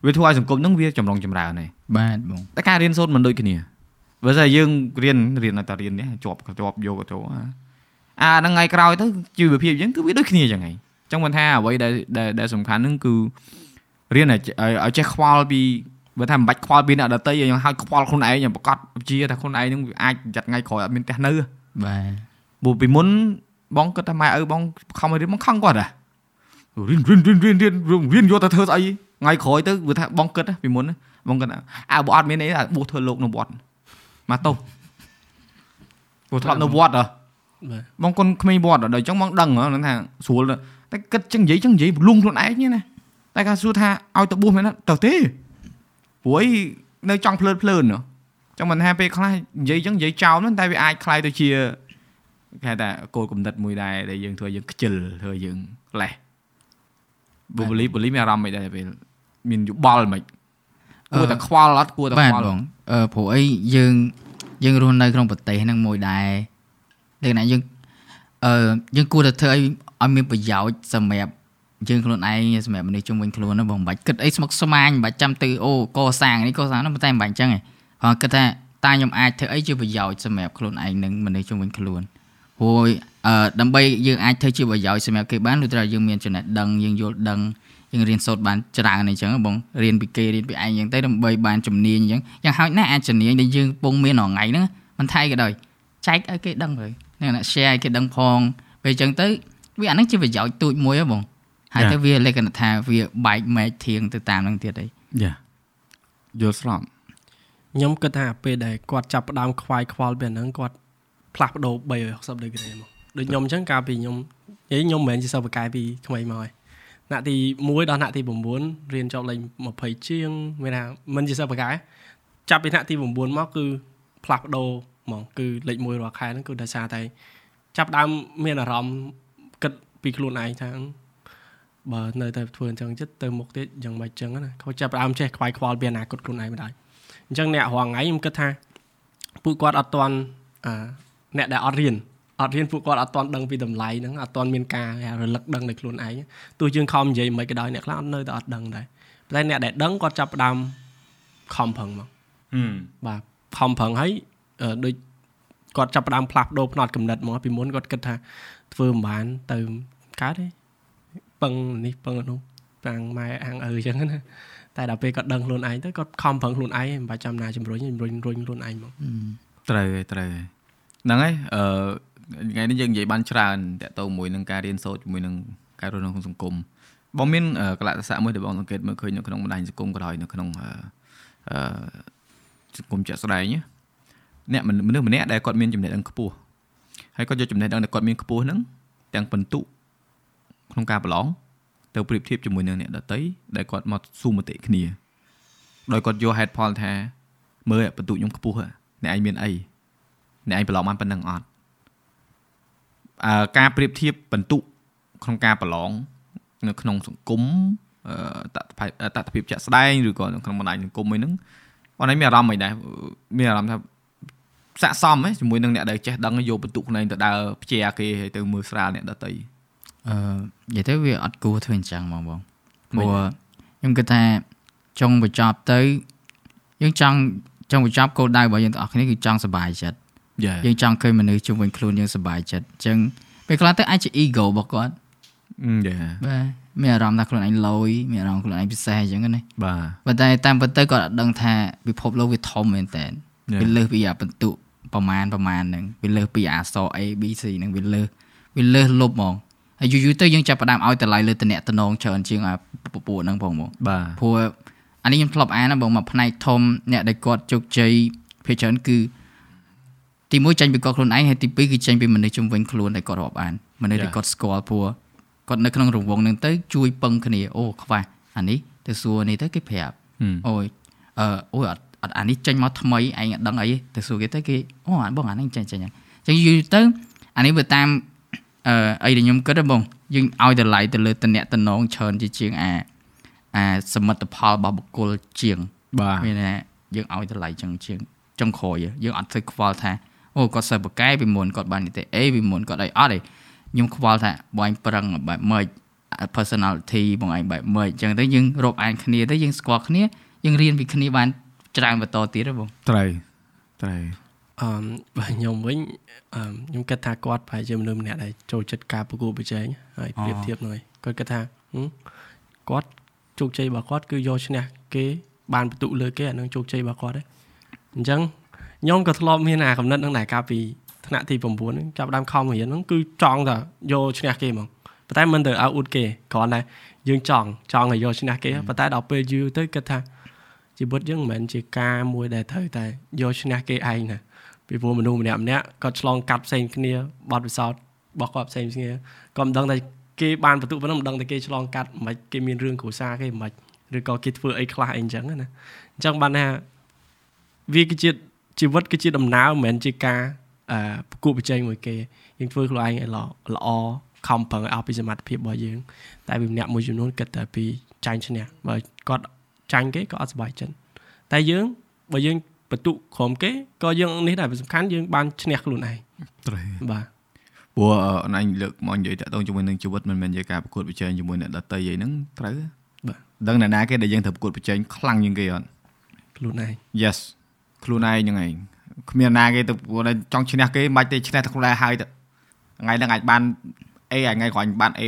វាធ្វើឲ្យសង្គមហ្នឹងវាចម្រុងចម្រើនហើយបាទបងតែការរៀនសូត្រមិនដូចគ្នាបើស្អីយើងរៀនរៀនតែរៀននេះជាប់ជាប់យកទៅអា អាហ្នឹងថ្ងៃក្រោយទៅជីវភាពយើងគឺវាដូចគ្នាចឹងហើយអញ្ចឹងមិនថាអ្វីដែលដែលដែលសំខាន់ហ្នឹងគឺរៀនឲ្យឲ្យឲ្យចេះខ្វល់ពីបើថាមិនបាច់ខ្វល់ពីអ្នកដទៃឲ្យឲ្យខ្វល់ខ្លួនឯងឲ្យប្រកាសជាថាខ្លួនឯងហ្នឹងវាអាចចាត់ថ្ងៃក្រោយអត់មានផ្ទះនៅបាទព្រោះពីមុនបងគិតថាម៉ែឪបងខំឲ្យរៀនបងខឹងគាត់ហ៎រៀនរៀនរៀនរៀនរៀនរៀនយកទៅធ្វើស្អីថ្ងៃក្រោយទៅវាថាបងគិតពីមុនបងគិតអើបើអត់មានអីបួសធ្វើលោកនៅវត្តមកទៅព្រោះធ្លាប់នៅវត្តហ៎ បាទ បងគុនក្មេងវត្តដល់អញ្ចឹងបងដឹងហ្នឹងថាស្រួលតែគិតចឹងនិយាយចឹងនិយាយលងខ្លួនឯងណាតែគាត់សួរថាឲ្យទៅបួសមែនទៅទេព្រោះអីនៅចង់ភ្លើតភ្លើនចឹងមិនថាពេលខ្លះនិយាយចឹងនិយាយចោលហ្នឹងតែវាអាចคล้ายទៅជាគេហៅថាគោលគំនិតមួយដែរដែលយើងធ្វើឲ្យយើងខ្ជិលធ្វើឲ្យយើងលេះបុបលីបលីមានអារម្មណ៍មិនដែរពេលមានយោបល់មិនគួរតែខ្វល់អត់គួរតែ បាទ ខ្វល់ បងអឺព្រោះអីយើងយើងរស់នៅក្នុងប្រទេសហ្នឹងមួយដែរ លក្ខណៈយើងអឺយើងគួរតែធ្វើឲ្យឲ្យមានប្រយោជន៍សម្រាប់យើងខ្លួនឯងសម្រាប់មនុស្សជុំវិញខ្លួនណាបងមិនបាច់គិតអីស្មុគស្មាញមិនបាច់ចាំទៅអូកសាងនេះកសាងនោះតែមិនបាច់អញ្ចឹងឯងគាត់គិតថាតើខ្ញុំអាចធ្វើអីជាប្រយោជន៍សម្រាប់ខ្លួនឯងនិងមនុស្សជុំវិញខ្លួនព្រោះអឺដើម្បីយើងអាចធ្វើជាប្រយោជន៍សម្រាប់គេបានលុះត្រាយើងមានចំណេះដឹងយើងយល់ដឹងយើងរៀនសូត្របានច្រើនអញ្ចឹងបងរៀនពីគេរៀនពីឯងអញ្ចឹងទៅដើម្បីបានជំនាញអញ្ចឹងយ៉ាងហោចណាស់អាចជំនាញដែលយើងពងមានរាល់ថ្ងៃហ្នឹងមិនថៃក៏ដោយចែកឲ្យគេដឹងហើយ នេះណា share ឲ្យគេដឹងផងពេលអញ្ចឹងទៅវាអាហ្នឹងជាប្រយោជន៍ទូចមួយហ៎បងហើយទៅវាលក្ខណៈថាវាបែកមែកធៀងទៅតាមហ្នឹងទៀតអីយ៉ាយល់ស្របខ្ញុំគិតថាពេលដែលគាត់ចាប់ផ្ដើមខ្វាយខ្វល់ពីអាហ្នឹងគាត់ផ្លាស់ប្ដូរ360ដឺក្រេមកដូចខ្ញុំអញ្ចឹងកាលពីខ្ញុំនិយាយខ្ញុំមិនមែនជាសិស្សបកាយពីក្មេងមកឯងថ្នាក់ទី1ដល់ថ្នាក់ទី9រៀនចប់លេខ20ជាងមានថាមិនជាសិស្សបកាយចាប់ពីថ្នាក់ទី9មកគឺផ្លាស់ប្ដូរ ហ្មងគឺលេខ1រាល់ខែហ្នឹងគឺដោយសារតែចាប់ផ្ដើមមានអារម្មណ៍គិតពីខ្លួនឯងថាបើនៅតែធ្វើអញ្ចឹងចិត្តទៅមុខទៀតយ៉ាងម៉េចអញ្ចឹងណាគាត់ចាប់ផ្ដើមចេះខ្វាយខ្វល់ពីអនាគតខ្លួនឯងមិនដែរអញ្ចឹងអ្នករងថ្ងៃខ្ញុំគិតថាពួកគាត់អត់ទាន់អឺអ្នកដែលអត់រៀនអត់រៀនពួកគាត់អត់ទាន់ដឹងពីតម្លៃហ្នឹងអត់ទាន់មានការគេហៅរលឹកដឹងនៃខ្លួនឯងទោះយើងខំនិយាយមិនក៏ដោយអ្នកខ្លះអត់នៅតែអត់ដឹងដែរប៉ុន្តែអ្នកដែលដឹងគាត់ចាប់ផ្ដើមខំប្រឹងមកហឹមបាទខំប្រឹងហើយអឺ ដូចគាត់ចាប់ផ្ដើមផ្លាស់ប្ដូរផ្នត់កំណត់មកពីមុនគាត់គិតថាធ្វើមិនបានទៅកើតទេពឹងនេះពឹងនោះតាំងម៉ែអាងឪអញ្ចឹងណាតែដល់ពេលគាត់ដឹងខ្លួនឯងទៅគាត់ខំប្រឹងខ្លួនឯងមិនបាច់ចាំណាជំរុញជំរុញរុញខ្លួនឯងមកត្រូវហើយត្រូវហើយហ្នឹងហើយអឺថ្ងៃនេះយើងនិយាយបានច្រើនតកតទៅមួយនឹងការរៀនសូត្រជាមួយនឹងការរស់នៅក្នុងសង្គមបងមានកលៈទេសៈមួយដែលបងសង្កេតមើលឃើញនៅក្នុងបណ្ដាញសង្គមក៏ដោយនៅក្នុងអឺអឺសង្គមជាក់ស្ដែងណា អ្នកមនុស្សម្នាក់ដែលគាត់មានចំណេះដឹងខ្ពស់ហើយគាត់យកចំណេះដឹងដែលគាត់មានខ្ពស់ហ្នឹងទាំងពិន្ទុក្នុងការប្រឡងទៅប្រៀបធៀបជាមួយនឹងអ្នកដទៃដែលគាត់មកស៊ូមតិគ្នាដោយគាត់យកហេតុផលថាមើលពិន្ទុខ្ញុំខ្ពស់ហ៎អ្នកឯងមានអីអ្នកឯងប្រឡងបានប៉ុណ្ណឹងអត់អឺការប្រៀបធៀបបន្ទុកក្នុងការប្រឡងនៅក្នុងសង្គមអឺតតភាពតតភាពជាក់ស្ដែងឬក៏នៅក្នុងបណ្ដាញសង្គមមួយហ្នឹងបងឯងមានអារម្មណ៍មិនដែរមានអារម្មណ៍ថា ស័កសមហ៎ជាមួយនឹងអ្នកដែលចេះដឹងយកបន្ទុកខ្លួនឯងទៅដើរព្យាគេហើយទៅមើលស្រាលអ្នកដទៃអឺនិយាយទៅវាអត់គួរធ្វើអញ្ចឹងហ្មងបងមិនព្រោះខ្ញុំគិតថាចុងបញ្ចប់ទៅយើងចង់ចង់បញ្ចប់គោលដៅរបស់យើងទាំងអស់គ្នាគឺចង់សុបាយចិត្តយ៉ាយើងចង់ឃើញមនុស្សជុំវិញខ្លួនយើងសុបាយចិត្តអញ្ចឹងពេលខ្លះទៅអាចជា ego របស់គាត់យ៉ាបាទមានអារម្មណ៍ថាខ្លួនឯងលយមានអារម្មណ៍ខ្លួនឯងពិសេសអញ្ចឹងណាបាទប៉ុន្តែតាមពិតទៅក៏អត់ដឹងថាពិភពលោកវាធំមែនតើ Yeah. វាលើសពីអាបន្ទុ ប្រមាណប្រមាណហ្នឹងវាលើសពីអាអក្សរ A B C ហ្នឹងវាលើសវាលើសលុបហ្មងហើយយូរយូរទៅយើងចាប់ផ្ដើមឲ្យតម្លៃលើតំណែងតំណងច្រើនជាងអាពពួកហ្នឹងផងហ្មងបាទព្រោះអានេះខ្ញុំធ្លាប់អានណាបងមកផ្នែកធំអ្នកដែលគាត់ជោគជ័យភាគច្រើនគឺទីមួយចេញពីគាត់ខ្លួនឯងហើយទីពីរគឺចេញពីមនុស្សជំនវិញខ្លួនដែលគាត់រាប់អានមនុស្សដែល Yeah. គាត់ស្គាល់ព្រោះគាត់នៅក្នុងរង្វង់ហ្នឹងទៅជួយពឹងគ្នាអូខ្វះអានេះទៅសួរនេះទៅគេប្រាប់ហឹមអូយអឺអូយអត់ អត់អានេះចេញមកថ្មីឯងអត់ដឹងអីទេទៅសួរគេទៅគេអូអាបងអានេះចេញចេញហ្នឹងអញ្ចឹងយូរទៅអានេះវាតាមអឺអីដែលខ្ញុំគិតហ៎បងយើងឲ្យតម្លៃទៅលើតំណែងតំណងច្រើនជាជាងអាអាសមិទ្ធផលរបស់បុគ្គលជាងបាទមានថាយើងឲ្យតម្លៃចឹងជាងចុងក្រោយយើងអត់ទៅខ្វល់ថាអូគាត់សិស្សបកែពីមុនគាត់បាននីតិអេពីមុនគាត់អីអត់ទេខ្ញុំខ្វល់ថាបងឯងប្រឹងបែបម៉េច personality បងឯងបែបម៉េចអញ្ចឹងទៅយើងរាប់អានគ្នាទៅយើងស្គាល់គ្នាយើងរៀនពីគ្នាបាន ច្រើនបន្តទៀតហ៎បងត្រូវត្រូវអឺបើខ្ញុំវិញអឺខ្ញុំគិតថាគាត់ប្រហែលជាមនុស្សម្នាក់ដែលចូលចិត្តការប្រកួតប្រជែងហើយប្រៀបធៀបនឹងគាត់គិតថាហឹមគាត់ជោគជ័យរបស់គាត់គឺយកឈ្នះគេបានបន្ទុកលើគេអានឹងជោគជ័យរបស់គាត់ឯងអញ្ចឹងខ្ញុំក៏ធ្លាប់មានអាកំណត់នឹងដែរកាលពីថ្នាក់ទី9ហ្នឹងចាប់ផ្ដើមខំរៀនហ្នឹងគឺចង់តែយកឈ្នះគេហ្មងប៉ុន្តែមិនទៅអោអ៊ូតគេគ្រាន់តែយើងចង់ចង់ឲ្យយកឈ្នះគេប៉ុន្តែដល់ពេលយូរទៅគិតថា ជីវិតយើងមិនមែនជាការមួយដែលត្រូវតែយកឈ្នះគេឯងណាពីព្រោះមនុស្សម្នាក់ម្នាក់គាត់ឆ្លងកាត់ផ្សេងគ្នាបទពិសោធន៍របស់គាត់ផ្សេងគ្នាគាត់មិនដឹងថាគេបានបន្ទុកប៉ុណ្ណឹងមិនដឹងថាគេឆ្លងកាត់មិនគេមានរឿងគ្រួសារគេមិនឬក៏គេធ្វើអីខ្លះអីអញ្ចឹងណាអញ្ចឹងបានថាវាគឺជាជីវិតគឺជាដំណើរមិនមែនជាការអឺប្រកួតប្រជែងមួយគេយើងធ្វើខ្លួនឯងឲ្យល្អល្អខំប្រឹងឲ្យអស់ពីសមត្ថភាពរបស់យើងតែវាម្នាក់មួយចំនួនគិតតែពីចាញ់ឈ្នះបើគាត់ ចាញ់គេក៏អត់សប្បាយចិត្តតែយើងបើយើងបន្ទុកក្រុមគេក៏យើងនេះដែរវាសំខាន់យើងបានឈ្នះខ្លួនឯងត្រូវបាទព្រោះអនអញលើកមកនិយាយតាក់ទងជាមួយនឹងជីវិតមិនមែនជាការប្រកួតប្រជែងជាមួយអ្នកដតីអីហ្នឹងត្រូវបាទដឹងអ្នកណាគេដែលយើងត្រូវប្រកួតប្រជែងខ្លាំងជាងគេអត់ខ្លួនឯង Yes ខ្លួនឯងហ្នឹងឯងគ្មានណាគេទៅព្រោះតែចង់ឈ្នះគេមិនបាច់ទេឈ្នះតែខ្លួនឯងហើយទៅថ្ងៃហ្នឹងអាចបាន A ហើយថ្ងៃក្រោយបាន A+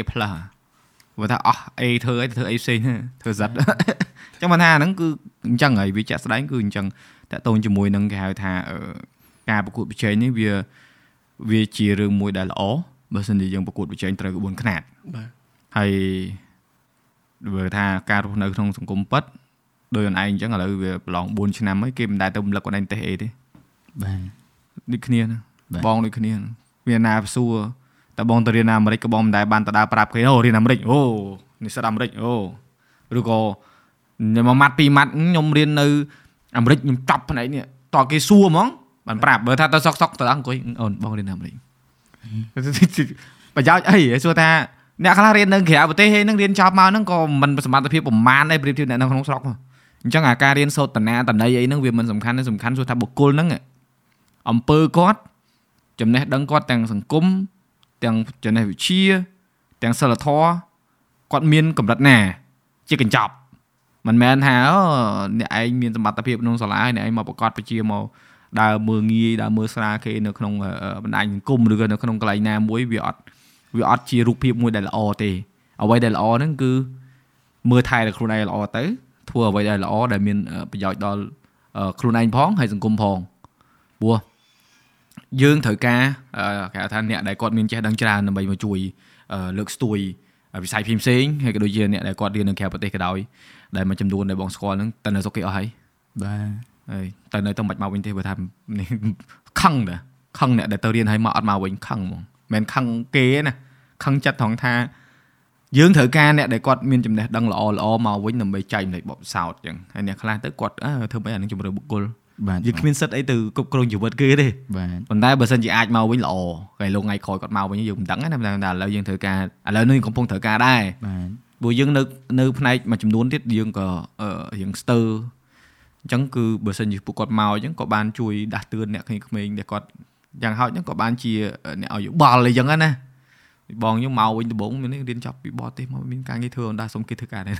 ព្រោះថាអស់ A ធ្វើអីទៅធ្វើអីផ្សេងហ្នឹងធ្វើសិតអញ្ចឹងបានថាហ្នឹងគឺអញ្ចឹងហើយវាចាក់ស្ដែងគឺអញ្ចឹងតាក់ទងជាមួយនឹងគេហៅថាអឺការប្រកួតប្រជែងនេះវាវាជារឿងមួយដែលល្អបើសិនជាយើងប្រកួតប្រជែងត្រូវក្បួនខ្នាតបាទហើយបើថាការរស់នៅក្នុងសង្គមពិតដោយខ្លួនឯងអញ្ចឹងឥឡូវវាប្រឡង4ឆ្នាំហើយគេមិនដែលទៅរំលឹកខ្លួនឯងទេអីទេបាទដូចគ្នាណាបាទបងដូចគ្នាណាវាណាសួរ តែបងទៅរៀនអាមេរិកក៏បងមិនដែលបានទៅដើរប្រាប់គេអូរៀនអាមេរិកអូនិស្សិតអាមេរិកអូឬក៏មួយម៉ាត់ពីរម៉ាត់ខ្ញុំរៀននៅអាមេរិកខ្ញុំចប់ផ្នែកនេះតើគេសួរហ្មងបានប្រាប់បើថាទៅសុកសុកទៅអង្គុយអូនបងរៀនអាមេរិកប្រយោជន៍អីសួរថាអ្នកខ្លះរៀននៅក្រៅប្រទេសហើយនឹងរៀនចប់មកហ្នឹងក៏មិនសមត្ថភាពប្រមាណដែរប្រៀបធៀបអ្នកនៅក្នុងស្រុកមកអញ្ចឹងអាការរៀនសូត្រតនាតន័យអីហ្នឹងវាមិនសំខាន់ទេសំខាន់សួរថាបុគ្គលហ្នឹងអំពើគាត់ចំណេះដឹងគាត់ទាំងសង្គម ទាំងចំណេះវិជ្ជា ទាំងសិលធម៌គាត់មានកម្រិតណា ជាកញ្ចប់មិនមែនថាអូអ្នកឯងមានសមត្ថភាពក្នុងសាលាហើយអ្នកឯងមកប្រកាសបជាមកដើរមើលងាយដើរមើលស្រាលគេនៅក្នុងអឺបណ្ដាញសង្គមឬក៏នៅក្នុងកន្លែងណាមួយវាអត់វាអត់ជារូបភាពមួយដែលល្អទេអ្វីដែលល្អហ្នឹងគឺមើលថែដល់ខ្លួនឯងល្អទៅធ្វើអ្វីដែលល្អដែលមានអឺប្រយោជន៍ដល់អឺខ្លួនឯងផងហើយសង្គមផងព្រោះ យើងត្រូវការអឺគេហៅថាអ្នកដែលគាត់មានចេះដឹងច្រើនដើម្បីមកជួយអឺលើកស្ទួយវិស័យផ្សេងៗហើយក៏ដូចជាអ្នកដែលគាត់រៀននៅក្រៅប្រទេសក៏ដោយដែលមួយចំនួនដែលបងស្គាល់ហ្នឹងតែនៅស្រុកគេអស់ហើយបាទហើយទៅនៅទៅមិនមកវិញទេបើថានេះខឹងតាខឹងអ្នកដែលទៅរៀនហើយមកអត់មកវិញខឹងហ្មងមិនមែនខឹងគេទេណាខឹងចិត្តត្រង់ថាយើងត្រូវការអ្នកដែលគាត់មានចំណេះដឹងល្អល្អមកវិញដើម្បីចែកម្លេចបបសោតចឹងហើយអ្នកខ្លះទៅគាត់អើធ្វើម៉េចអានឹងជំរឿបុគ្គលបាទ យើងគ្មានសិទ្ធអីទៅគ្រប់គ្រងជីវិតគេទេបាទប៉ុន្តែបើសិនជាអាចមកវិញល្អហើយលោកថ្ងៃក្រោយគាត់មកវិញយើងមិនដឹងណាតែឥឡូវយើងត្រូវការឥឡូវនេះកំពុងត្រូវការដែរបាទព្រោះយើងនៅនៅផ្នែកមួយចំនួនទៀតយើងក៏អឺរៀងស្ទើរអញ្ចឹងគឺបើសិនជាពួកគាត់មកអញ្ចឹងក៏បានជួយដាស់តឿនអ្នកក្មេងៗដែលគាត់យ៉ាងហោចហ្នឹងក៏បានជាអ្នកឲ្យយោបល់អីចឹងណាបងខ្ញុំមកវិញដំបូងមានរៀនចប់ពីបរទេសមកមានការងារធ្វើអនដាសុំគេធ្វើការដែរ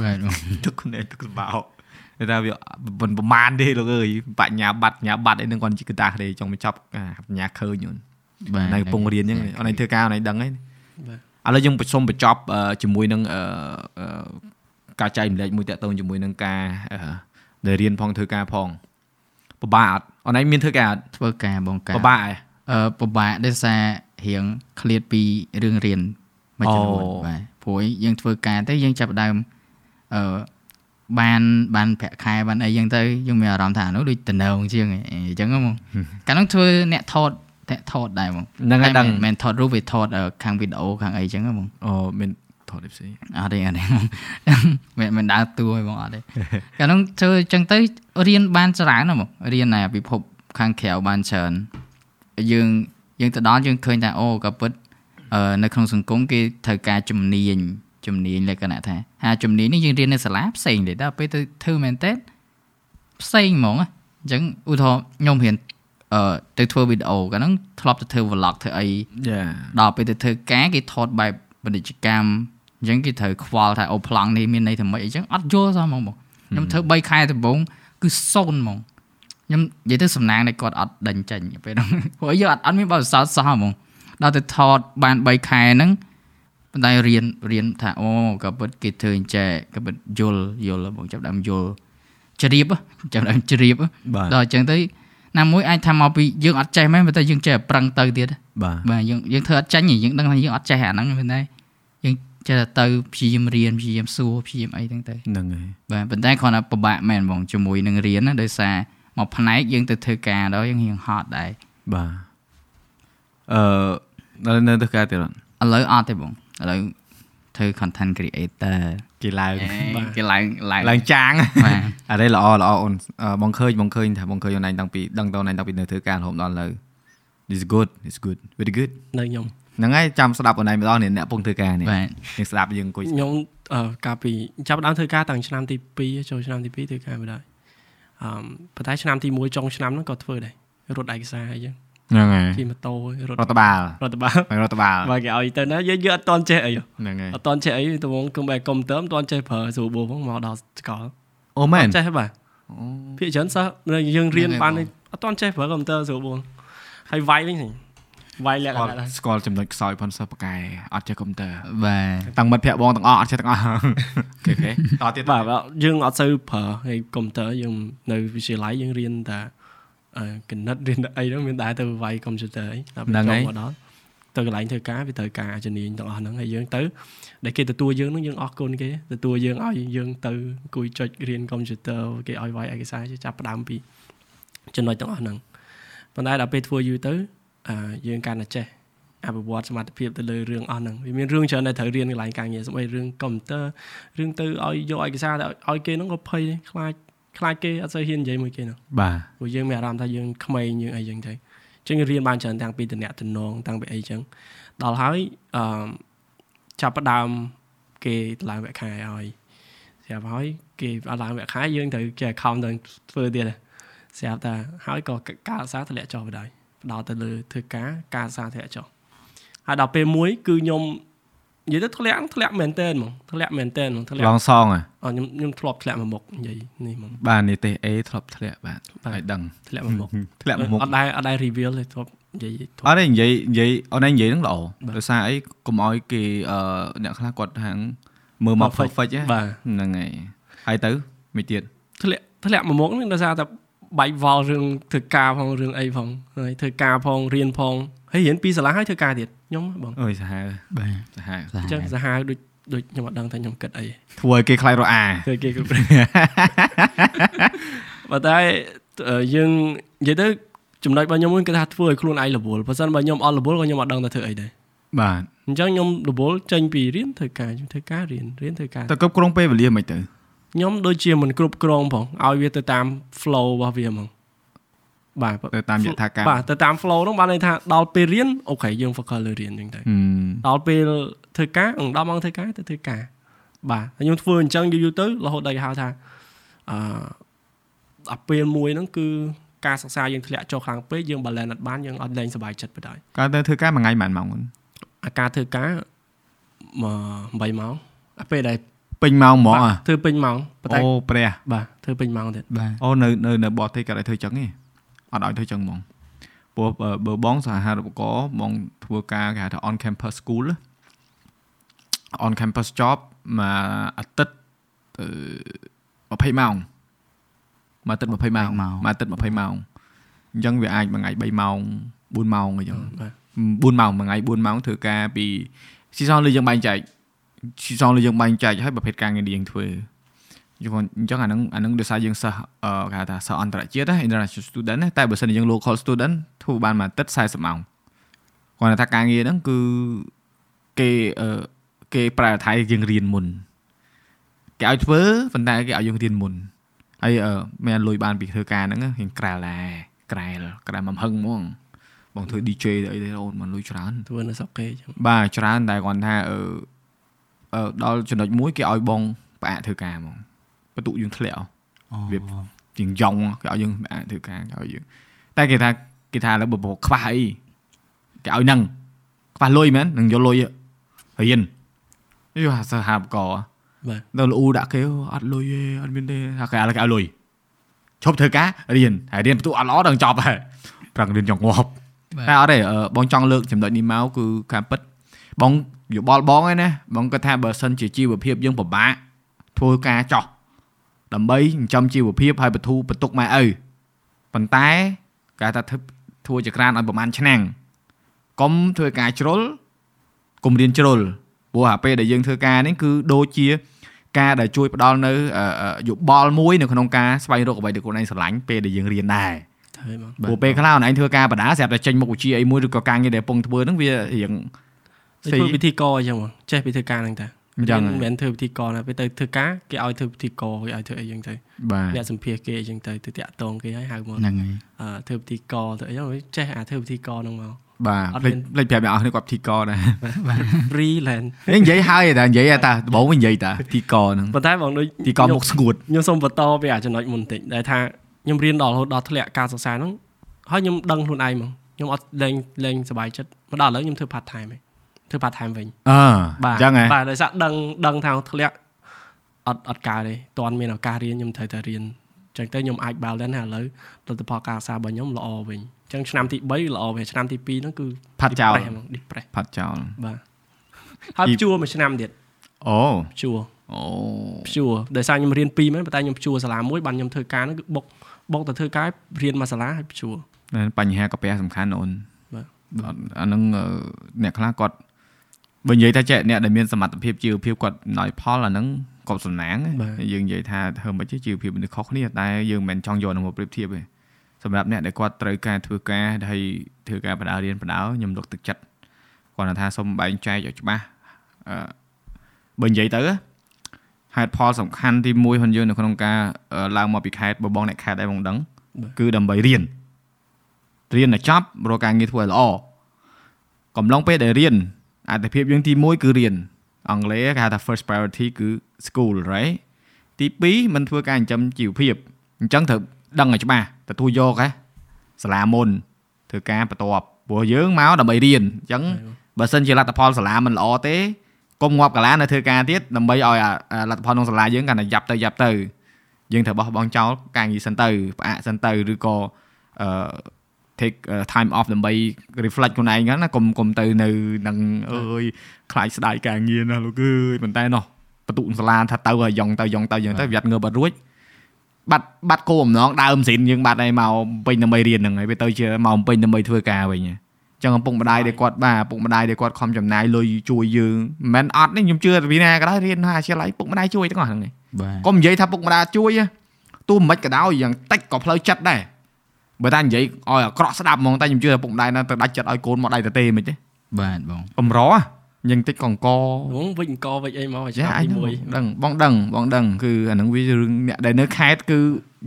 បាទទឹកគ្នាទឹកសបោគេ ថាវាមិនប្រមាណទេលោកអើយបញ្ញាបត្រញ្ញាបត្រអីហ្នឹងគាត់ជាកតាទេចង់បញ្ចប់អាបញ្ញាឃើញហ្នឹងបាទនៅកំពុងរៀនអញ្ចឹងអូនឯងធ្វើការអូនឯងដឹងហើយបាទឥឡូវយើងសូមបញ្ចប់អឺជាមួយនឹងអឺអឺការចែកម្លែកមួយតកតងជាមួយនឹងការអឺដែលរៀនផងធ្វើការផងពិបាកអត់អនឯងមានធ្វើការអត់ធ្វើការបងការពិបាកឯងអឺពិបាកដោយសាររៀងឃ្លាតពីរឿងរៀនមួយចំនួនអូបាទព្រោះយើងធ្វើការទៅយើងចាប់ផ្ដើមអឺ បានបានប្រាក់ខែបានអីចឹងទៅយើងមានអារម្មណ៍ថាអានោះដូចតំណងជាងអីអញ្ចឹងហ្មងកាលនោះធ្វើអ្នកថតអ្នកថតដែរហ្មងហ្នឹងហើយដឹងមិនមែនថតរូបវាថតអឺខាងវីដេអូខាងអីចឹងហ្មងអូមានថតផ្សេងអត់ទេអត់ទេមិនមិនដើរតួឯងបងអត់ទេកាលនោះធ្វើអញ្ចឹងទៅរៀនបានច្រើនណាស់បងរៀននៅពិភពខាងក្រៅបានច្រើនយើងយើងទៅដល់យើងឃើញថាអូក៏ពិតអឺនៅក្នុងសង្គមគេត្រូវការជំនាញ ជំនាញលក្ខណៈថាហាជំនាញនេះយើងរៀននៅសាលាផ្សេងទេដល់ពេលទៅធ្វើមែនទេផ្សេងហ្មងណាអញ្ចឹងឧទាហរណ៍ខ្ញុំរៀនអឺទៅធ្វើវីដេអូកាលនោះធ្លាប់ទៅធ្វើ vlog ធ្វើអីយ៉ាដល់ពេលទៅធ្វើការគេថតបែបពាណិជ្ជកម្មអញ្ចឹងគេត្រូវខ្វល់ថាអូប្លង់នេះមានន័យថាម៉េចអញ្ចឹងអត់យល់សោះហ្មងបងខ្ញុំធ្វើ3ខែដំបូងគឺសូន្យហ្មងខ្ញុំនិយាយទៅសំណាងតែគាត់អត់ដេញចេញពេលហ្នឹងព្រោះយើងអត់អត់មានបទពិសោធន៍សោះហ្មងដល់ទៅថតបាន3ខែហ្នឹង ប៉ុន្តែរៀនរៀនថាអូក៏ពិតគេធ្វើអញ្ចេះក៏ពិតយល់យល់បងចាប់ផ្ដើមយល់ជ្រាបចាប់ផ្ដើមជ្រាបបាទដល់អញ្ចឹងទៅណាមួយអាចថាមកពីយើងអត់ចេះមែនប៉ុន្តែយើងចេះតែប្រឹងទៅទៀតបាទបាទយើងយើងធ្វើអត់ចាញ់ទេយើងដឹងថាយើងអត់ចេះអាហ្នឹងមែនទេយើងចេះតែទៅព្យាយាមរៀនព្យាយាមសួរព្យាយាមអីហ្នឹងទៅហ្នឹងហើយបាទប៉ុន្តែគ្រាន់តែពិបាកមែនបងជាមួយនឹងរៀនណាដោយសារមកផ្នែកយើងទៅធ្វើការដល់យើងរៀងហត់ដែរបាទអឺដល់នៅធ្វើការទៀតអត់ឥឡូវអត់ទេបង ឥឡូវធ្វើ content creator គេឡើងគេឡើងឡើងឡើងចាងបាទអរេល្អល្អអូនអឺបងឃើញបងឃើញថាបងឃើញអូនឯងតាំងពីដឹងតអូនឯងតាំងពីនៅធ្វើការរហូតដល់ឥឡូវ This is good it's good very good នៅខ្ញុំហ្នឹងហើយចាំស្ដាប់អូនឯងម្ដងនេះអ្នកពងធ្វើការនេះបាទយើងស្ដាប់យើងអង្គុយខ្ញុំអឺកាលពីចាប់ផ្ដើមធ្វើការតាំងឆ្នាំទី2ចូលឆ្នាំទី2ធ្វើការមិនដែរអឺប៉ុន្តែឆ្នាំទី1ចុងឆ្នាំហ្នឹងក៏ធ្វើដែររត់ឯកសារអីចឹង ហ្នឹងហើយជិះម៉ូតូរត់រដ្ឋបាលរដ្ឋបាលបែររដ្ឋបាលបើគេឲ្យទៅណាយើងយើងអត់តន់ចេះអីហ៎ហ្នឹងហើយអត់តន់ចេះអីទៅហ្មងគំបែកុំព្យូទ័រមិនតន់ចេះប្រើស្រួលបួផងមកដល់សកលអូមែនចេះបាទភាគច្រើនសិស្សនៅយើងរៀនបានអត់តន់ចេះប្រើកុំព្យូទ័រស្រួលបួហើយវាយវិញនេះវាយលក្ខគាត់ណៈដែរស្គាល់ចំណុចខ្សោយផុនសិស្សប៉កែអត់ចេះកុំព្យូទ័របាទតាំងមិត្តភ័ក្ដិបងទាំងអស់អត់ចេះទាំងអស់អូខេអូខេតទៀតបាទបាទយើងអត់សូវប្រើហើយកុំព្យូទ័រយើងនៅវិទ្យាល័យយើងរៀនតែអឺ គណិតរៀនតែអីហ្នឹងមានតែទៅវាយកុំព្យូទ័រអីដល់ពេលចូលមកដល់ទៅកន្លែងធ្វើការវាត្រូវការជំនាញទាំងអស់ហ្នឹងហើយយើងទៅដែលគេទទួលយើងហ្នឹងយើងអរគុណគេទទួលយើងឲ្យយើងទៅអង្គុយចុចរៀនកុំព្យូទ័រគេឲ្យវាយឯកសារចាប់ផ្ដើមពីចំណុចទាំងអស់ហ្នឹងប៉ុន្តែដល់ពេលធ្វើយូរទៅអឺយើងកាន់តែចេះអភិវឌ្ឍសមត្ថភាពទៅលើរឿងអស់ហ្នឹងវាមានរឿងច្រើនដែលត្រូវរៀនកន្លែងការងារស្បីរឿងកុំព្យូទ័ររឿងទៅឲ្យយកឯកសារទៅឲ្យគេហ្នឹងក៏ភ័យដែរខ្លាច ខ្លាចគេអត់សូវហ៊ាននិយាយមួយគេហ្នឹងបាទព្រោះយើងមានអារម្មណ៍ថាយើងក្មេងយើងអីចឹងទៅអញ្ចឹងរៀនបានច្រើនតាំងពីតំណែងតំណងតាំងពីអីចឹងដល់ហើយអឺចាប់ផ្ដើមគេតម្លើងវគ្គខែឲ្យស្រាប់ហើយគេអត់ឡើងវគ្គខែយើងត្រូវគេ account ទៅធ្វើទៀតដែរស្រាប់តែហើយក៏ការអាសាធ្លាក់ចុះបណ្ដោយផ្ដោតទៅលើធ្វើការការអាសាធ្លាក់ចុះហើយដល់ពេលមួយគឺខ្ញុំ និយាយទៅធ្លាក់ធ្លាក់មែនតើហ្មងធ្លាក់មែនតើហ្មងធ្លាក់ឡងសងហ៎អខ្ញុំខ្ញុំធ្លាប់ធ្លាក់មួយមុខនិយាយនេះហ្មងបាទនីតិ A ធ្លាប់ធ្លាក់បាទបាទឲ្យដឹងធ្លាក់មួយមុខធ្លាក់មួយមុខអត់ដែរអត់ដែរ reveal ទេធ្លាប់និយាយធ្លាប់អត់ទេនិយាយនិយាយអូនឯងនិយាយហ្នឹងល្អបាទដោយសារអីកុំឲ្យគេអឺអ្នកខ្លះគាត់ហាងមើលមក Perfect perfect ហ៎បាទហ្នឹងហើយហើយទៅមិនទៀតធ្លាក់ធ្លាក់មួយមុខហ្នឹងដោយសារតែ បែកវល់រឿងធ្វើការផងរឿងអីផងហើយធ្វើការផងរៀនផងហើយរៀនពីសាលាហើយធ្វើការទៀតខ្ញុំហ៎បងអើយសាហាវបាទសាហាវសាអញ្ចឹងហាវសាហាវដូចដូចខ្ញុំអត់ដឹងថាខ្ញុំគិតអីធ្វើឲ្យគេខ្លាចរអាធ្វើគេគ្រប់គ្រងបើតែអឺយើងនិយាយទៅចំណុចរបស់ខ្ញុំវិញគឺថាធ្វើឲ្យខ្លួនឯងរវល់បើសិនបើខ្ញុំអត់រវល់ក៏ខ្ញុំអត់ដឹងថាធ្វើអីដែរបាទអញ្ចឹងខ្ញុំរវល់ចេញពីរៀនធ្វើការខ្ញុំធ្វើការរៀនរៀនធ្វើការទៅគ្រប់គ្រងពេលវេលាមិនទៅ ខ្ញុំដូចជាមិនគ្រប់គ្រងផងឲ្យវាទៅតាម flow របស់វាហ្មងបាទទៅតាមយថាការបាទទៅតាម flow ហ្នឹងបានន័យថាដល់ពេលរៀនអូខេយើង focus លើរៀនអញ្ចឹងទៅហឹមដល់ពេលធ្វើការអឺដល់ម៉ោងធ្វើការទៅធ្វើការបាទហើយខ្ញុំធ្វើអញ្ចឹងយូរយូរទៅរហូតដល់គេហៅថាអឺដល់ពេលមួយហ្នឹងគឺការសិក្សាយើងធ្លាក់ចុះខ្លាំងពេកយើង balance អត់បានយើងអត់លែងសប្បាយចិត្តបណ្ដោយកាលទៅធ្វើការមួយថ្ងៃប៉ុន្មានម៉ោងហ្នឹងអាការធ្វើការមក8ម៉ោងអាពេលដែល ពេញម៉ោងហ្មងហ៎ធ្វើពេញម៉ោងប៉ុន្តែអូព្រះបាទធ្វើពេញម៉ោងទៀតបាទអូនៅនៅនៅបតទេគាត់ឲ្យធ្វើចឹងទេអត់ឲ្យធ្វើចឹងហ្មងព្រោះបើបើបងសហហារូបករណ៍បងធ្វើការគេហៅថា on campus school ណា on campus job មួយអាទិត្យទៅ20ម៉ោងមួយអាទិត្យ20ម៉ោង20ម៉ោងមួយអាទិត្យ20ម៉ោងអញ្ចឹងវាអាចមួយថ្ងៃ3ម៉ោង4ម៉ោងអញ្ចឹងបាទ4ម៉ោងមួយថ្ងៃ4ម៉ោងធ្វើការពីស៊ីសងលើយើងបែងចែក ស៊ីសងលើយើងបែងចែកហើយប្រភេទការងារដែលយើងធ្វើយល់អញ្ចឹងអាហ្នឹងអាហ្នឹងដោយសារយើងសិស្សអឺគេហៅថាសិស្សអន្តរជាតិណា international student ណាតែបើសិនជាយើង local student ធ្វើបានមួយអាទិត្យ40ម៉ោងគាត់ថាការងារហ្នឹងគឺគេអឺគេប្រែថៃយើងរៀនមុនគេឲ្យធ្វើប៉ុន្តែគេឲ្យយើងរៀនមុនហើយអឺមានលុយបានពីធ្វើការហ្នឹងរៀងក្រែលដែរក្រែលក្រែលមកហឹងហ្មងបងធ្វើ DJ ទៅអីទេអូនមិនលុយច្រើនធ្វើនៅស្រុកគេអញ្ចឹងបាទច្រើនតែគាត់ថាអឺអឺ ដល់ចំណុចមួយគេឲ្យបងផ្អាកធ្វើការហ្មងបន្ទុកយើងធ្លាក់អូវាជាងយ៉ងគេឲ្យយើងផ្អាកធ្វើការគេឲ្យយើងតែគេថាគេថាឥឡូវបើខ្វះអីគេឲ្យហ្នឹងខ្វះលុយមែននឹងយកលុយរៀនយូហាសើហាបកបាទដល់លូដាក់គេអូអត់លុយទេអត់មានទេថាគេឥឡូវគេឲ្យលុយឈប់ធ្វើការរៀនហើយរៀនបន្ទុកអត់ល្អដល់ចប់ហើយប្រឹងរៀនចង់ងាប់តែអត់ទេអឺបងចង់លើកចំណុចនេះមកគឺការពិតបង យោបល់បងឯណាបងគាត់ថាបើសិនជាជីវភាពយើងពិបាកធ្វើការចោះដើម្បីចិញ្ចឹមជីវភាពហើយបទូបន្ទុកម៉ែឪប៉ុន្តែគេថាធ្វើធ្វើចក្រានឲ្យប្រហែលឆ្នាំងកុំធ្វើការជ្រុលកុំរៀនជ្រុលព្រោះអាពេលដែលយើងធ្វើការនេះគឺដូចជាការដែលជួយផ្ដល់នៅអឺអឺយោបល់មួយនៅក្នុងការស្វែងរកអ្វីដែលខ្លួនឯងស្រឡាញ់ពេលដែលយើងរៀនដែរធ្វើហ្មងព្រោះពេលខ្លះអូនឯងធ្វើការបដាស្រាប់តែចេញមុខវិជ្ជាអីមួយឬក៏ការងារដែលកំពុងធ្វើហ្នឹងវារៀងដូច ធ្វើពិធីករអញ្ចឹងហ្មងចេះពីធ្វើការហ្នឹងតាអញ្ចឹងមិនមែនធ្វើពិធីករណាពេលទៅធ្វើការគេឲ្យធ្វើពិធីករគេឲ្យធ្វើអីអញ្ចឹងទៅបាទអ្នកសម្ភារគេអញ្ចឹងទៅទៅតាក់តងគេឲ្យហៅមកហ្នឹងហើយអឺធ្វើពិធីករទៅអីហ្នឹងចេះអាធ្វើពិធីករហ្នឹងមកបាទអត់ភ្លេចមានភ្លេចប្រាប់អ្នកអស់គ្នាគាត់ធីកដែរ freelance នេះនិយាយហើយតែនិយាយតែដំបូងវិញនិយាយតែធីកហ្នឹងប៉ុន្តែបងដូចធីកមុខស្ងួតខ្ញុំសូមបន្តពីអាចំណុចមុនបន្តិចដែលថាខ្ញុំរៀនដល់រហូតដល់ធ្លាក់ការសិក្សាហ្នឹងហើយខ្ញុំដឹងខ្លួនឯងហ្មងខ្ញុំអត់លេងលេងសប្បាយចិត្តមកដល់ឥឡូវខ្ញុំធ្វើ part time ឯង ធ្វើ part time វិញអឺបាទអញ្ចឹងហ៎បាទដោយសារដឹងដឹងថាធ្លាក់អត់អត់កើតទេតន់មានឱកាសរៀនខ្ញុំត្រូវតែរៀនអញ្ចឹងទៅខ្ញុំអាច balance ហើយឥឡូវលទ្ធផលការសិក្សារបស់ខ្ញុំល្អវិញអញ្ចឹងឆ្នាំទី3ល្អវិញឆ្នាំទី2ហ្នឹងគឺផាត់ចោល depress ហ្មង depress ផាត់ចោលបាទហើយទីព្យួរមួយឆ្នាំទៀតអូព្យួរអូព្យួរដោយសារខ្ញុំរៀន2មែនប៉ុន្តែខ្ញុំព្យួរសាលាមួយបានខ្ញុំធ្វើការហ្នឹងគឺបុកបុកទៅធ្វើការរៀនមកសាលាហើយព្យួរนั่นបញ្ហាកាពះសំខាន់អូនបាទអត់អាហ្នឹងអឺអ្នកខ្លះគាត់ បើនិយាយថាចេះអ្នកដែលមានសមត្ថភាពជីវភាពគាត់អំណោយផលអាហ្នឹងគាត់សំណាងបាទយើងនិយាយថាធ្វើមិនជីវភាពមនុស្សខុសគ្នាតែយើងមិនមែនចង់យកនឹងមកប្រៀបធៀបទេសម្រាប់អ្នកដែលគាត់ត្រូវការធ្វើការហើយធ្វើការបដារៀនបដាខ្ញុំលើកទឹកចិត្តគាត់ថាសូមបែងចែកឲ្យច្បាស់អឺបើនិយាយទៅហេតុផលសំខាន់ទី1របស់យើងនៅក្នុងការអឺឡើងមកពីខេត្តបបងអ្នកខេត្តដែរបងដឹងបាទគឺដើម្បីរៀនរៀនឲ្យចប់រកការងារធ្វើឲ្យល្អកំឡុងពេលដែលរៀន អត្ថភាពយើងទី1គឺរៀនអង់គ្លេសគេហៅថា first priority គឺ school right ទី2มันធ្វើការចិញ្ចឹមជីវភាពអញ្ចឹងត្រូវដឹងឲ្យច្បាស់ទទួលយកហ៎សាលាមុនធ្វើការបន្ទាប់ព្រោះយើងមកដើម្បីរៀនអញ្ចឹងបើសិនជាលទ្ធផលសាលាមិនល្អទេកុំងាប់កាលានៅធ្វើការទៀតដើម្បីឲ្យអាអាលទ្ធផលក្នុងសាលាយើងកាន់តែយ៉ាប់ទៅយ៉ាប់ទៅយើងត្រូវបោះបង់ចោលការងារសិនទៅផ្អាកសិនទៅឬក៏អឺ take uh, time off ដើម្បី reflect ខ្លួនឯងហ្នឹងណាកុំកុំទៅនៅនឹងអើយខ្លាចស្ដាយការងារណាលោកអើយប៉ុន្តែណោះបន្ទុកសាលាថាទៅឲ្យយ៉ងទៅយ៉ងទៅយ៉ាងទៅវាអត់ងើបអត់រួចបាត់បាត់គោបំណងដើមស៊ីនយើងបាត់ហើយមកពេញដើម្បីរៀនហ្នឹងហើយវាទៅជាមកពេញដើម្បីធ្វើការវិញអញ្ចឹងឪពុកម្ដាយដែលគាត់បាទឪពុកម្ដាយដែលគាត់ខំចំណាយលុយជួយយើងមិនមែនអត់ទេខ្ញុំជឿពីណាក៏ដោយរៀនមហាវិទ្យាល័យឪពុកម្ដាយជួយទាំងអស់ហ្នឹងឯងបាទកុំនិយាយថាពុកម្ដាយជួយណាទោះមិនក៏ដោយយ៉ាងតិចក៏ផ្លូវចិត្តដែរ បើតានិយាយឲ្យអាក្រក់ស្ដាប់ហ្មងតែខ្ញុំជឿថាពុកម្ដាយណាទៅដាច់ចិត្តឲ្យកូនមកដៃទៅទេមិនទេបាទបងបំរអយ៉ាងតិចក៏អង្គហ្មងវិញអង្គវិញអីមកយ៉ាឆ្នាំអញទីដឹងបងដឹងបងដឹងគឺអាហ្នឹងវារឿងអ្នកដែលនៅខេត្តគឺ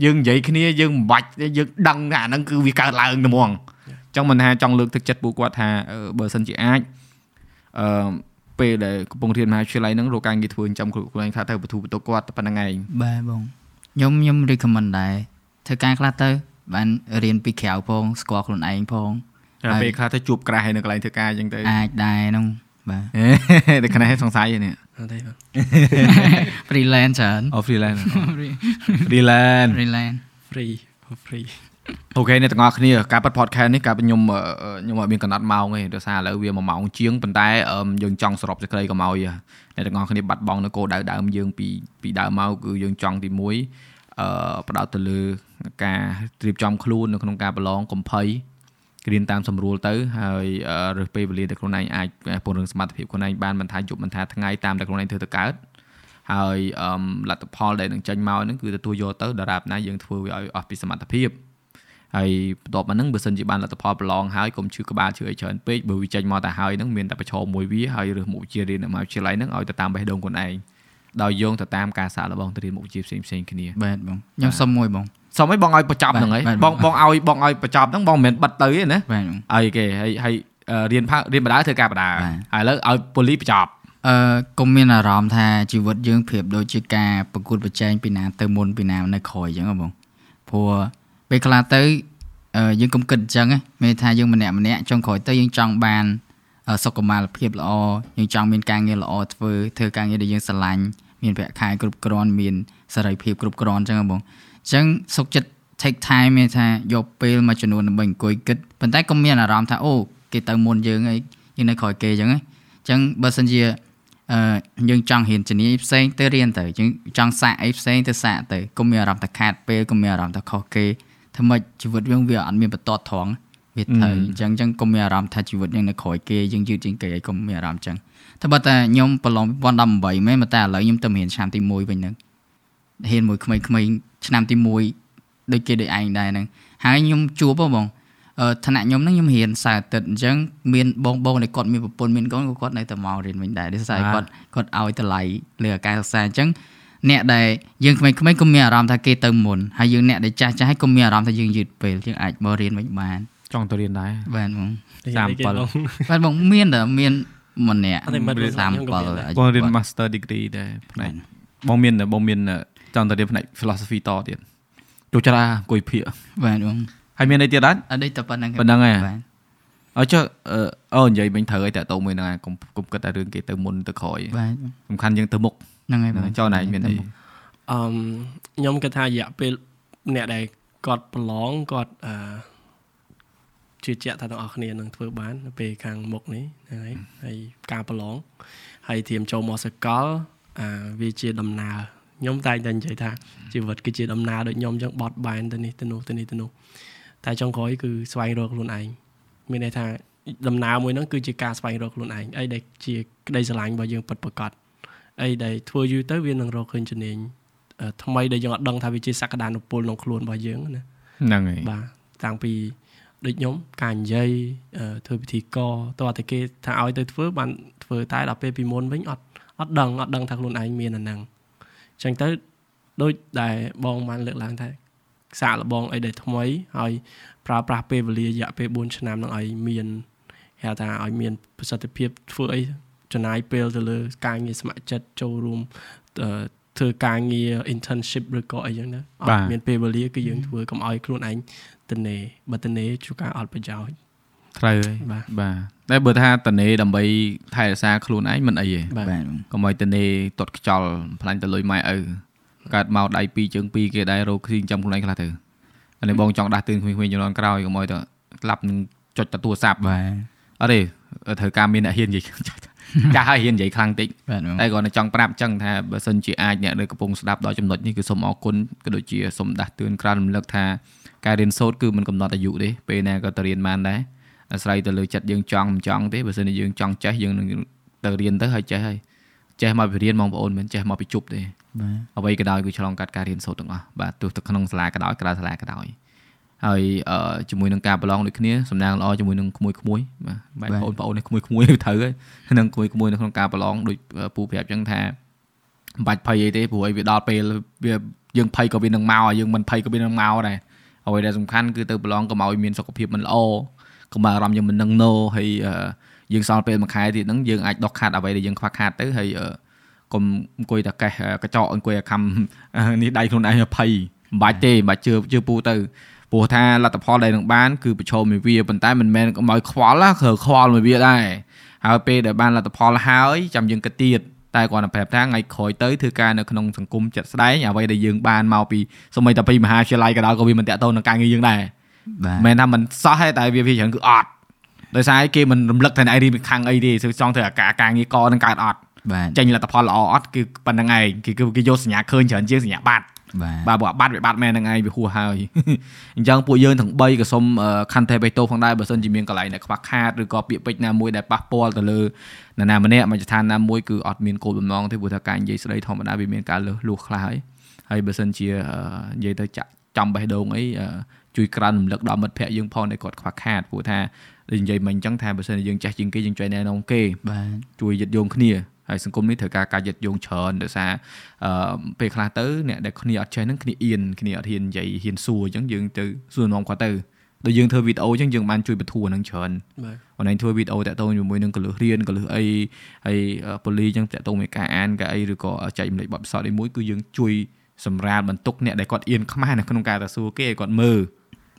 យើងនិយាយគ្នាយើងមិនបាច់ទេយើងដឹងថាអាហ្នឹងគឺវាកើតឡើងតែហ្មងអញ្ចឹងមិនថាចង់លើកទឹកចិត្តពួកគាត់ថាអឺបើសិនជាអាចអឺពេលដែលកំពុងរៀនមហាវិទ្យាល័យហ្នឹងរកការងារធ្វើចិញ្ចឹមខ្លួនខ្លួនឯងថាទៅបទូបន្ទុកគាត់តែប៉ុណ្្នឹងឯងបាទបងខ្ញុំខ្ញុំ recommend ដែរធ្វើការខ្លះទៅ បានរៀនពីក្រៅផងស្គាល់ខ្លួនឯងផងតែហើយពេលខ្លះទៅជួបក្រាស់ហើយនៅកន្លែងធ្វើការអញ្ចឹងទៅអាចដែរហ្នឹងបាទតែខ្នេះសង្ស័យនេះអត់ទេបាទ freelance ច្រើនអូ freelance freelance freelance free free អូខេអ្នកទាំងអស់គ្នាការប៉ັດ podcast នេះការខ្ញុំអឺខ្ញុំអត់មានកណ្ដាត់ម៉ោងទេដោយសារឥឡូវវា1ម៉ោងជាងប៉ុន្តែអឺយើងចង់សរុបសេចក្តីកុំឲ្យអ្នកទាំងអស់គ្នាបាត់បង់នៅគោលដៅដើមយើងពីពីដើមមកគឺយើងចង់ទី1 អឺបដោតទៅលើការត្រៀមចំខ្លួននៅក្នុងការប្រឡងកំភៃរៀនតាមសម្រួលទៅហើយរើសពេលវេលាដែលខ្លួនឯងអាចពង្រឹងសមត្ថភាពខ្លួនឯងបានមិនថាយប់មិនថាថ្ងៃតាមដែលខ្លួនឯងធ្វើទៅកើតហើយអឺលទ្ធផលដែលនឹងចេញមកហ្នឹងគឺទទួលយកទៅដរាបណាយើងធ្វើវាឲ្យអស់ពីសមត្ថភាពហើយបន្ទាប់មកហ្នឹងបើសិនជាបានលទ្ធផលប្រឡងហើយកុំឈឺក្បាលឈឺអីច្រើនពេកបើវាចេញមកតែហើយហ្នឹងមានតែប្រឈមមួយវាហើយរើសមុខវិជ្ជារៀននៅមហាវិទ្យាល័យហ្នឹងឲ្យទៅតាមបេះដូងខ្លួនឯង ដោយយោងទៅតាមការសាកល្បងទៅរៀនមុខវិជ្ជាផ្សេងផ្សេងៗគ្នាបាទបងខ្ញុំសុំមួយបងសុំឲ្យបងឲ្យបញ្ចប់ហ្នឹងហើយបាទបងបងឲ្យបងឲ្យបញ្ចប់ហ្នឹងបងមិនមែនបិទទៅទេណាបាទបងឲ្យគេហើយហើយអឺរៀនផារៀនបដាធ្វើការបដាបាទហើយឥឡូវឲ្យប៉ូលីសបញ្ចប់អឺកុំមានអារម្មណ៍ថាជីវិតយើងប្រៀបដូចជាការប្រកួតប្រជែងពីណាទៅមុនពីណានៅក្រោយអញ្ចឹងហ៎បងព្រោះពេលខ្លះទៅអឺយើងកុំគិតអញ្ចឹងណាមានថាយើងម្នាក់ម្នាក់ចុងក្រោយទៅយើងចង់បានអឺ សុខុមាលភាពល្អយើងចង់មានការងារល្អធ្វើធ្វើការងារដែលយើងស្រឡាញ់មានប្រាក់ខែគ្រប់គ្រាន់មានសេរីភាពគ្រប់គ្រាន់អញ្ចឹងហ៎បងអញ្ចឹងសុខចិត្ត take time មានថាយកពេលមួយចំនួនដើម្បីអង្គុយគិតប៉ុន្តែក៏មានអារម្មណ៍ថាអូគេទៅមុនយើងហើយយើងនៅក្រោយគេអញ្ចឹងណាអញ្ចឹងបើសិនជាអឺយើងចង់រៀនជំនាញផ្សេងទៅរៀនទៅយើងចង់សាកអីផ្សេងទៅសាកទៅកុំមានអារម្មណ៍ថាខាតពេលកុំមានអារម្មណ៍ថាខុសគេធ្វើម៉េចជីវិតយើងវាអត់មានបន្ទាត់ត្រង់ វាត្រូវអញ្ចឹងអញ្ចឹងកុំមានអារម្មណ៍ថាជីវិតយើងនៅក្រោយគេយើងយឺតជាងគេហើយកុំមានអារម្មណ៍អញ្ចឹងតែបើតែខ្ញុំប្រឡង2018មែនតែឥឡូវខ្ញុំទៅរៀនឆ្នាំទី1វិញហ្នឹងរៀនមួយក្មេងៗឆ្នាំទី1ដូចគេដូចឯងដែរហ្នឹងហើយខ្ញុំជួបហ៎បងអឺឋានៈខ្ញុំហ្នឹងខ្ញុំរៀនសៅរ៍អាទិត្យអញ្ចឹងមានបងបងដែលគាត់មានប្រពន្ធមានកូនក៏គាត់នៅតែមករៀនវិញដែរដោយសារគាត់គាត់ឲ្យតម្លៃលើការសិក្សាអញ្ចឹងអ្នកដែលយើងក្មេងៗក៏មានអារម្មណ៍ថាគេទៅមុនហើយយើងអ្នកដែលចាស់ចាស់ក៏មានអារម្មណ៍ថាយើងយឺតពេលយើងអាចមករៀនវិញបាន ចង់ទៅរៀនដែរបាទបង37បាទបងមានតែមានម្នាក់អត់ទេមិត្តរបស់ខ្ញុំក៏មានដែរ37បងរៀន Master Degree ដែរផ្នែកបងមានបងមានចង់ទៅរៀនផ្នែក philosophy តទៀតចូលចិត្តអង្គុយភាគបាទបងហើយមានអីទៀតអត់អត់ដូចតែប៉ុណ្្នឹងប៉ុណ្ណឹងឯងបាទអើចុះអឺអូនិយាយមិញត្រូវឲ្យតាក់ទងមួយហ្នឹងហើយកុំកុំគិតតែរឿងគេទៅមុនទៅក្រោយបាទសំខាន់យើងទៅមុខហ្នឹងហើយបងចុះណៃមានអីអឺខ្ញុំគិតថារយៈពេលអ្នកដែលគាត់ប្រឡងគាត់អឺ ជឿជាក់ថាទាំងអស់គ្នានឹងធ្វើបាននៅពេលខាងមុខនេះហ្នឹងហើយហើយការប្រឡងហើយធៀមចូលមកសកលអាវាជាដំណើរខ្ញុំតែងតែនិយាយថាជីវិតគឺជាដំណើរដូចខ្ញុំអញ្ចឹងបត់បែនទៅនេះទៅនោះទៅនេះទៅនោះតែចុងក្រោយគឺស្វែងរកខ្លួនឯងមានន័យថាដំណើរមួយហ្នឹងគឺជាការស្វែងរកខ្លួនឯងអីដែលជាក្តីស្រឡាញ់របស់យើងពិតប្រាកដអីដែលធ្វើយូរទៅវានឹងរកឃើញជំនាញអឺថ្មីដែលយើងអត់ដឹងថាវាជាសក្តានុពលក្នុងខ្លួនរបស់យើងណាហ្នឹងហើយបាទតាំងពី ដូចខ្ញុំការនិយាយអឺធ្វើពិធីករតោះតែគេថាឲ្យទៅធ្វើបានធ្វើតែដល់ពេលពីមុនវិញអត់អត់ដឹងអត់ដឹងថាខ្លួនឯងមានអាហ្នឹងអញ្ចឹងទៅដូចដែលបងបានលើកឡើងថាសាកល្បងអីដែលថ្មីហើយប្រើប្រាស់ពេលវេលារយៈពេល4ឆ្នាំហ្នឹងឲ្យមានហៅថាឲ្យមានប្រសិទ្ធភាពធ្វើអីចំណាយពេលទៅលើការងារស្ម័គ្រចិត្តចូលរួមអឺធ្វើការងារ internship ឬក៏អីចឹងទៅអត់មានពេលវេលាគឺយើងធ្វើកុំឲ្យខ្លួនឯង តនេបើតនេជួការអត់ប្រយោជន៍ត្រូវហើយបាទបាទតែបើថាតនេដើម្បីថែរក្សាខ្លួនឯងមិនអីទេបាទបាទបងកុំឲ្យតនេតត់ខ្យល់ផ្លាញ់ទៅលុយម៉ែឪកើតមកដៃពីរជើងពីរគេដែររោគស៊ីចាំខ្លួនឯងខ្លះទៅអានេះបងចង់ដាស់តឿនក្មេងៗជំនាន់ក្រោយកុំឲ្យទៅស្លាប់នឹងចុចតែទូរស័ព្ទបាទអត់ទេត្រូវការមានអ្នកហ៊ាននិយាយចាស់ហើយហ៊ាននិយាយខ្លាំងតិចបាទបងតែគាត់តែចង់ប្រាប់អញ្ចឹងថាបើសិនជាអាចអ្នកនៅកំពុងស្ដាប់ដល់ចំណុចនេះគឺសូមអរគុណក៏ដូចជាសូមដាស់តឿនក្រៅរំលឹកថា ការរៀនសូត្រគឺមិនកំណត់អាយុទេពេលណាក៏ទៅរៀនបានដែរអាស្រ័យទៅលើចិត្តយើងចង់មិនចង់ទេបើសិនជាយើងចង់ចេះយើងនឹងទៅរៀនទៅហើយចេះហើយចេះមកពីរៀនបងប្អូនមិនចេះមកពីជប់ទេបាទអ្វីក៏ដោយគឺឆ្លងកាត់ការរៀនសូត្រទាំងអស់បាទទោះទៅក្នុងសាលាក៏ដោយក្រៅសាលាក៏ដោយហើយអឺជាមួយនឹងការប្រឡងដូចគ្នាសំណាងល្អជាមួយនឹងក្មួយក្មួយបាទបែបបងប្អូននេះក្មួយក្មួយត្រូវហើយនឹងក្មួយក្មួយនៅក្នុងការប្រឡងដូចពូប្រាប់អញ្ចឹងថាមិនបាច់ភ័យអីទេព្រោះអីវាដល់ពេលវាយើងភ័យក៏វានឹងមកយើងមិនភ័យក៏វានឹងមកដែរ អ្វីដែលសំខាន់គឺទៅប្រឡងកុំឲ្យមានសុខភាពមិនល្អកុំឲ្យអារម្មណ៍យើងមិននឹងណូហើយអឺយើងសល់ពេលមួយខែទៀតហ្នឹងយើងអាចដកខាត់អ្វីដែលយើងខ្វះខាតទៅហើយអឺកុំអង្គុយតែកេះកញ្ចក់អង្គុយឲ្យខំនេះដៃខ្លួនឯងឲ្យភ័យមិនបាច់ទេមិនបាច់ជឿជឿពូទៅព្រោះថាលទ្ធផលដែលនឹងបានគឺប្រឈមមួយវាប៉ុន្តែមិនមែនកុំឲ្យខ្វល់ណាគឺខ្វល់មួយវាដែរហើយពេលដែលបានលទ្ធផលហើយចាំយើងគិតទៀត តែគាត់ទៅប្រាប់ថាថ្ងៃក្រោយទៅធ្វើការនៅក្នុងសង្គមចិត្តស្ដែងអ្វីដែលយើងបានមកពីសម្បីតែពីមហាវិទ្យាល័យក៏ដោយក៏វាមិនតាក់ទងនឹងការងារយើងដែរបាទមិនមែនថាមិនសោះទេតែវាវាច្រើនគឺអត់ដោយសារគេមិនរំលឹកថាឯងរៀនពីខាងអីទេសឹកចង់ធ្វើអាការការងារកនឹងកើតអត់បាទចេញលទ្ធផលល្អអត់គឺប៉ុណ្្នឹងឯងគេគឺគេយកសញ្ញាឃើញច្រើនជាងសញ្ញាបាត់ បាទបាទបើបាត់វាបាត់មែនហ្នឹងឯងវាហួសហើយអញ្ចឹងពួកយើងទាំង3ក៏សូមខន្តីបេតូផងដែរបើសិនជាមានកន្លែងដែលខ្វះខាតឬក៏ពាក្យពេចន៍ណាមួយដែលប៉ះពាល់ទៅលើនរណាម្នាក់មជ្ឈដ្ឋានណាមួយគឺអត់មានគោលបំណងទេព្រោះថាការនិយាយស្ដីធម្មតាវាមានការលើសលួសខ្លះហើយហើយបើសិនជាអឺនិយាយទៅចាក់ចំបេះដូងអីអឺជួយក្រើនរំលឹកដល់មិត្តភ័ក្តិយើងផងដែលគាត់ខ្វះខាតព្រោះថាដូចនិយាយមិញអញ្ចឹងថាបើសិនជាយើងចេះជាងគេយើងជួយណែនាំគេបាទជួយយឹតយងគ្នា ហើយសង្គមនេះត្រូវការការយឹតយងច្រើនដោយសារអឺពេលខ្លះទៅអ្នកដែលគ្នាអត់ចេះហ្នឹងគ្នាអៀនគ្នាអត់ហ៊ាននិយាយហ៊ានសួរអញ្ចឹងយើងទៅសួរនាំគាត់ទៅដូចយើងធ្វើវីដេអូអញ្ចឹងយើងបានជួយបទូហ្នឹងច្រើនបាទអូនឯងធ្វើវីដេអូតាក់ទងជាមួយនឹងកលឹះរៀនកលឹះអីហើយពូលីអញ្ចឹងតាក់ទងមួយការអានការអីឬក៏ចែករំលែកបទពិសោធន៍អីមួយគឺយើងជួយសម្រាលបន្ទុកអ្នកដែលគាត់អៀនខ្មាស់នៅក្នុងការទៅសួរគេឲ្យគាត់មើល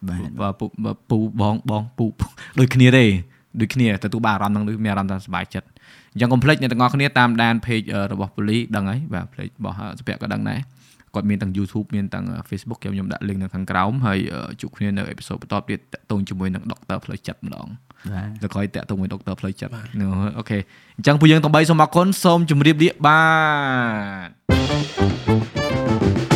បាទបើពូបើពូបងបងពូដូចគ្នាទេដូចគ្នាទទួលបានអារម្មណ៍ហ្នឹងដូចមានអារម្មណ៍ថាសប្បាយចិត្ត អញ្ចឹងកុំភ្លេចអ្នកទាំងអស់គ្នាតាមដាន page អឺរបស់ពូលីដឹងហើយបាទ page របស់សុភ័ក្រក៏ដឹងដែរគាត់មានទាំង YouTube មានទាំង Facebook ខ្ញុំខ្ញុំដាក់ link នៅខាងក្រោមហើយអឺជួបគ្នានៅអេពីសូតបន្តទៀតតាក់ទងជាមួយនឹងដុកទ័រផ្លូវចិត្តម្ដងបាទទៅក្រោយតាក់ទងមួយដុកទ័រផ្លូវចិត្តអូខេអញ្ចឹងពួកយើងទាំង3សូមអរគុណសូមជម្រាបលាបាទ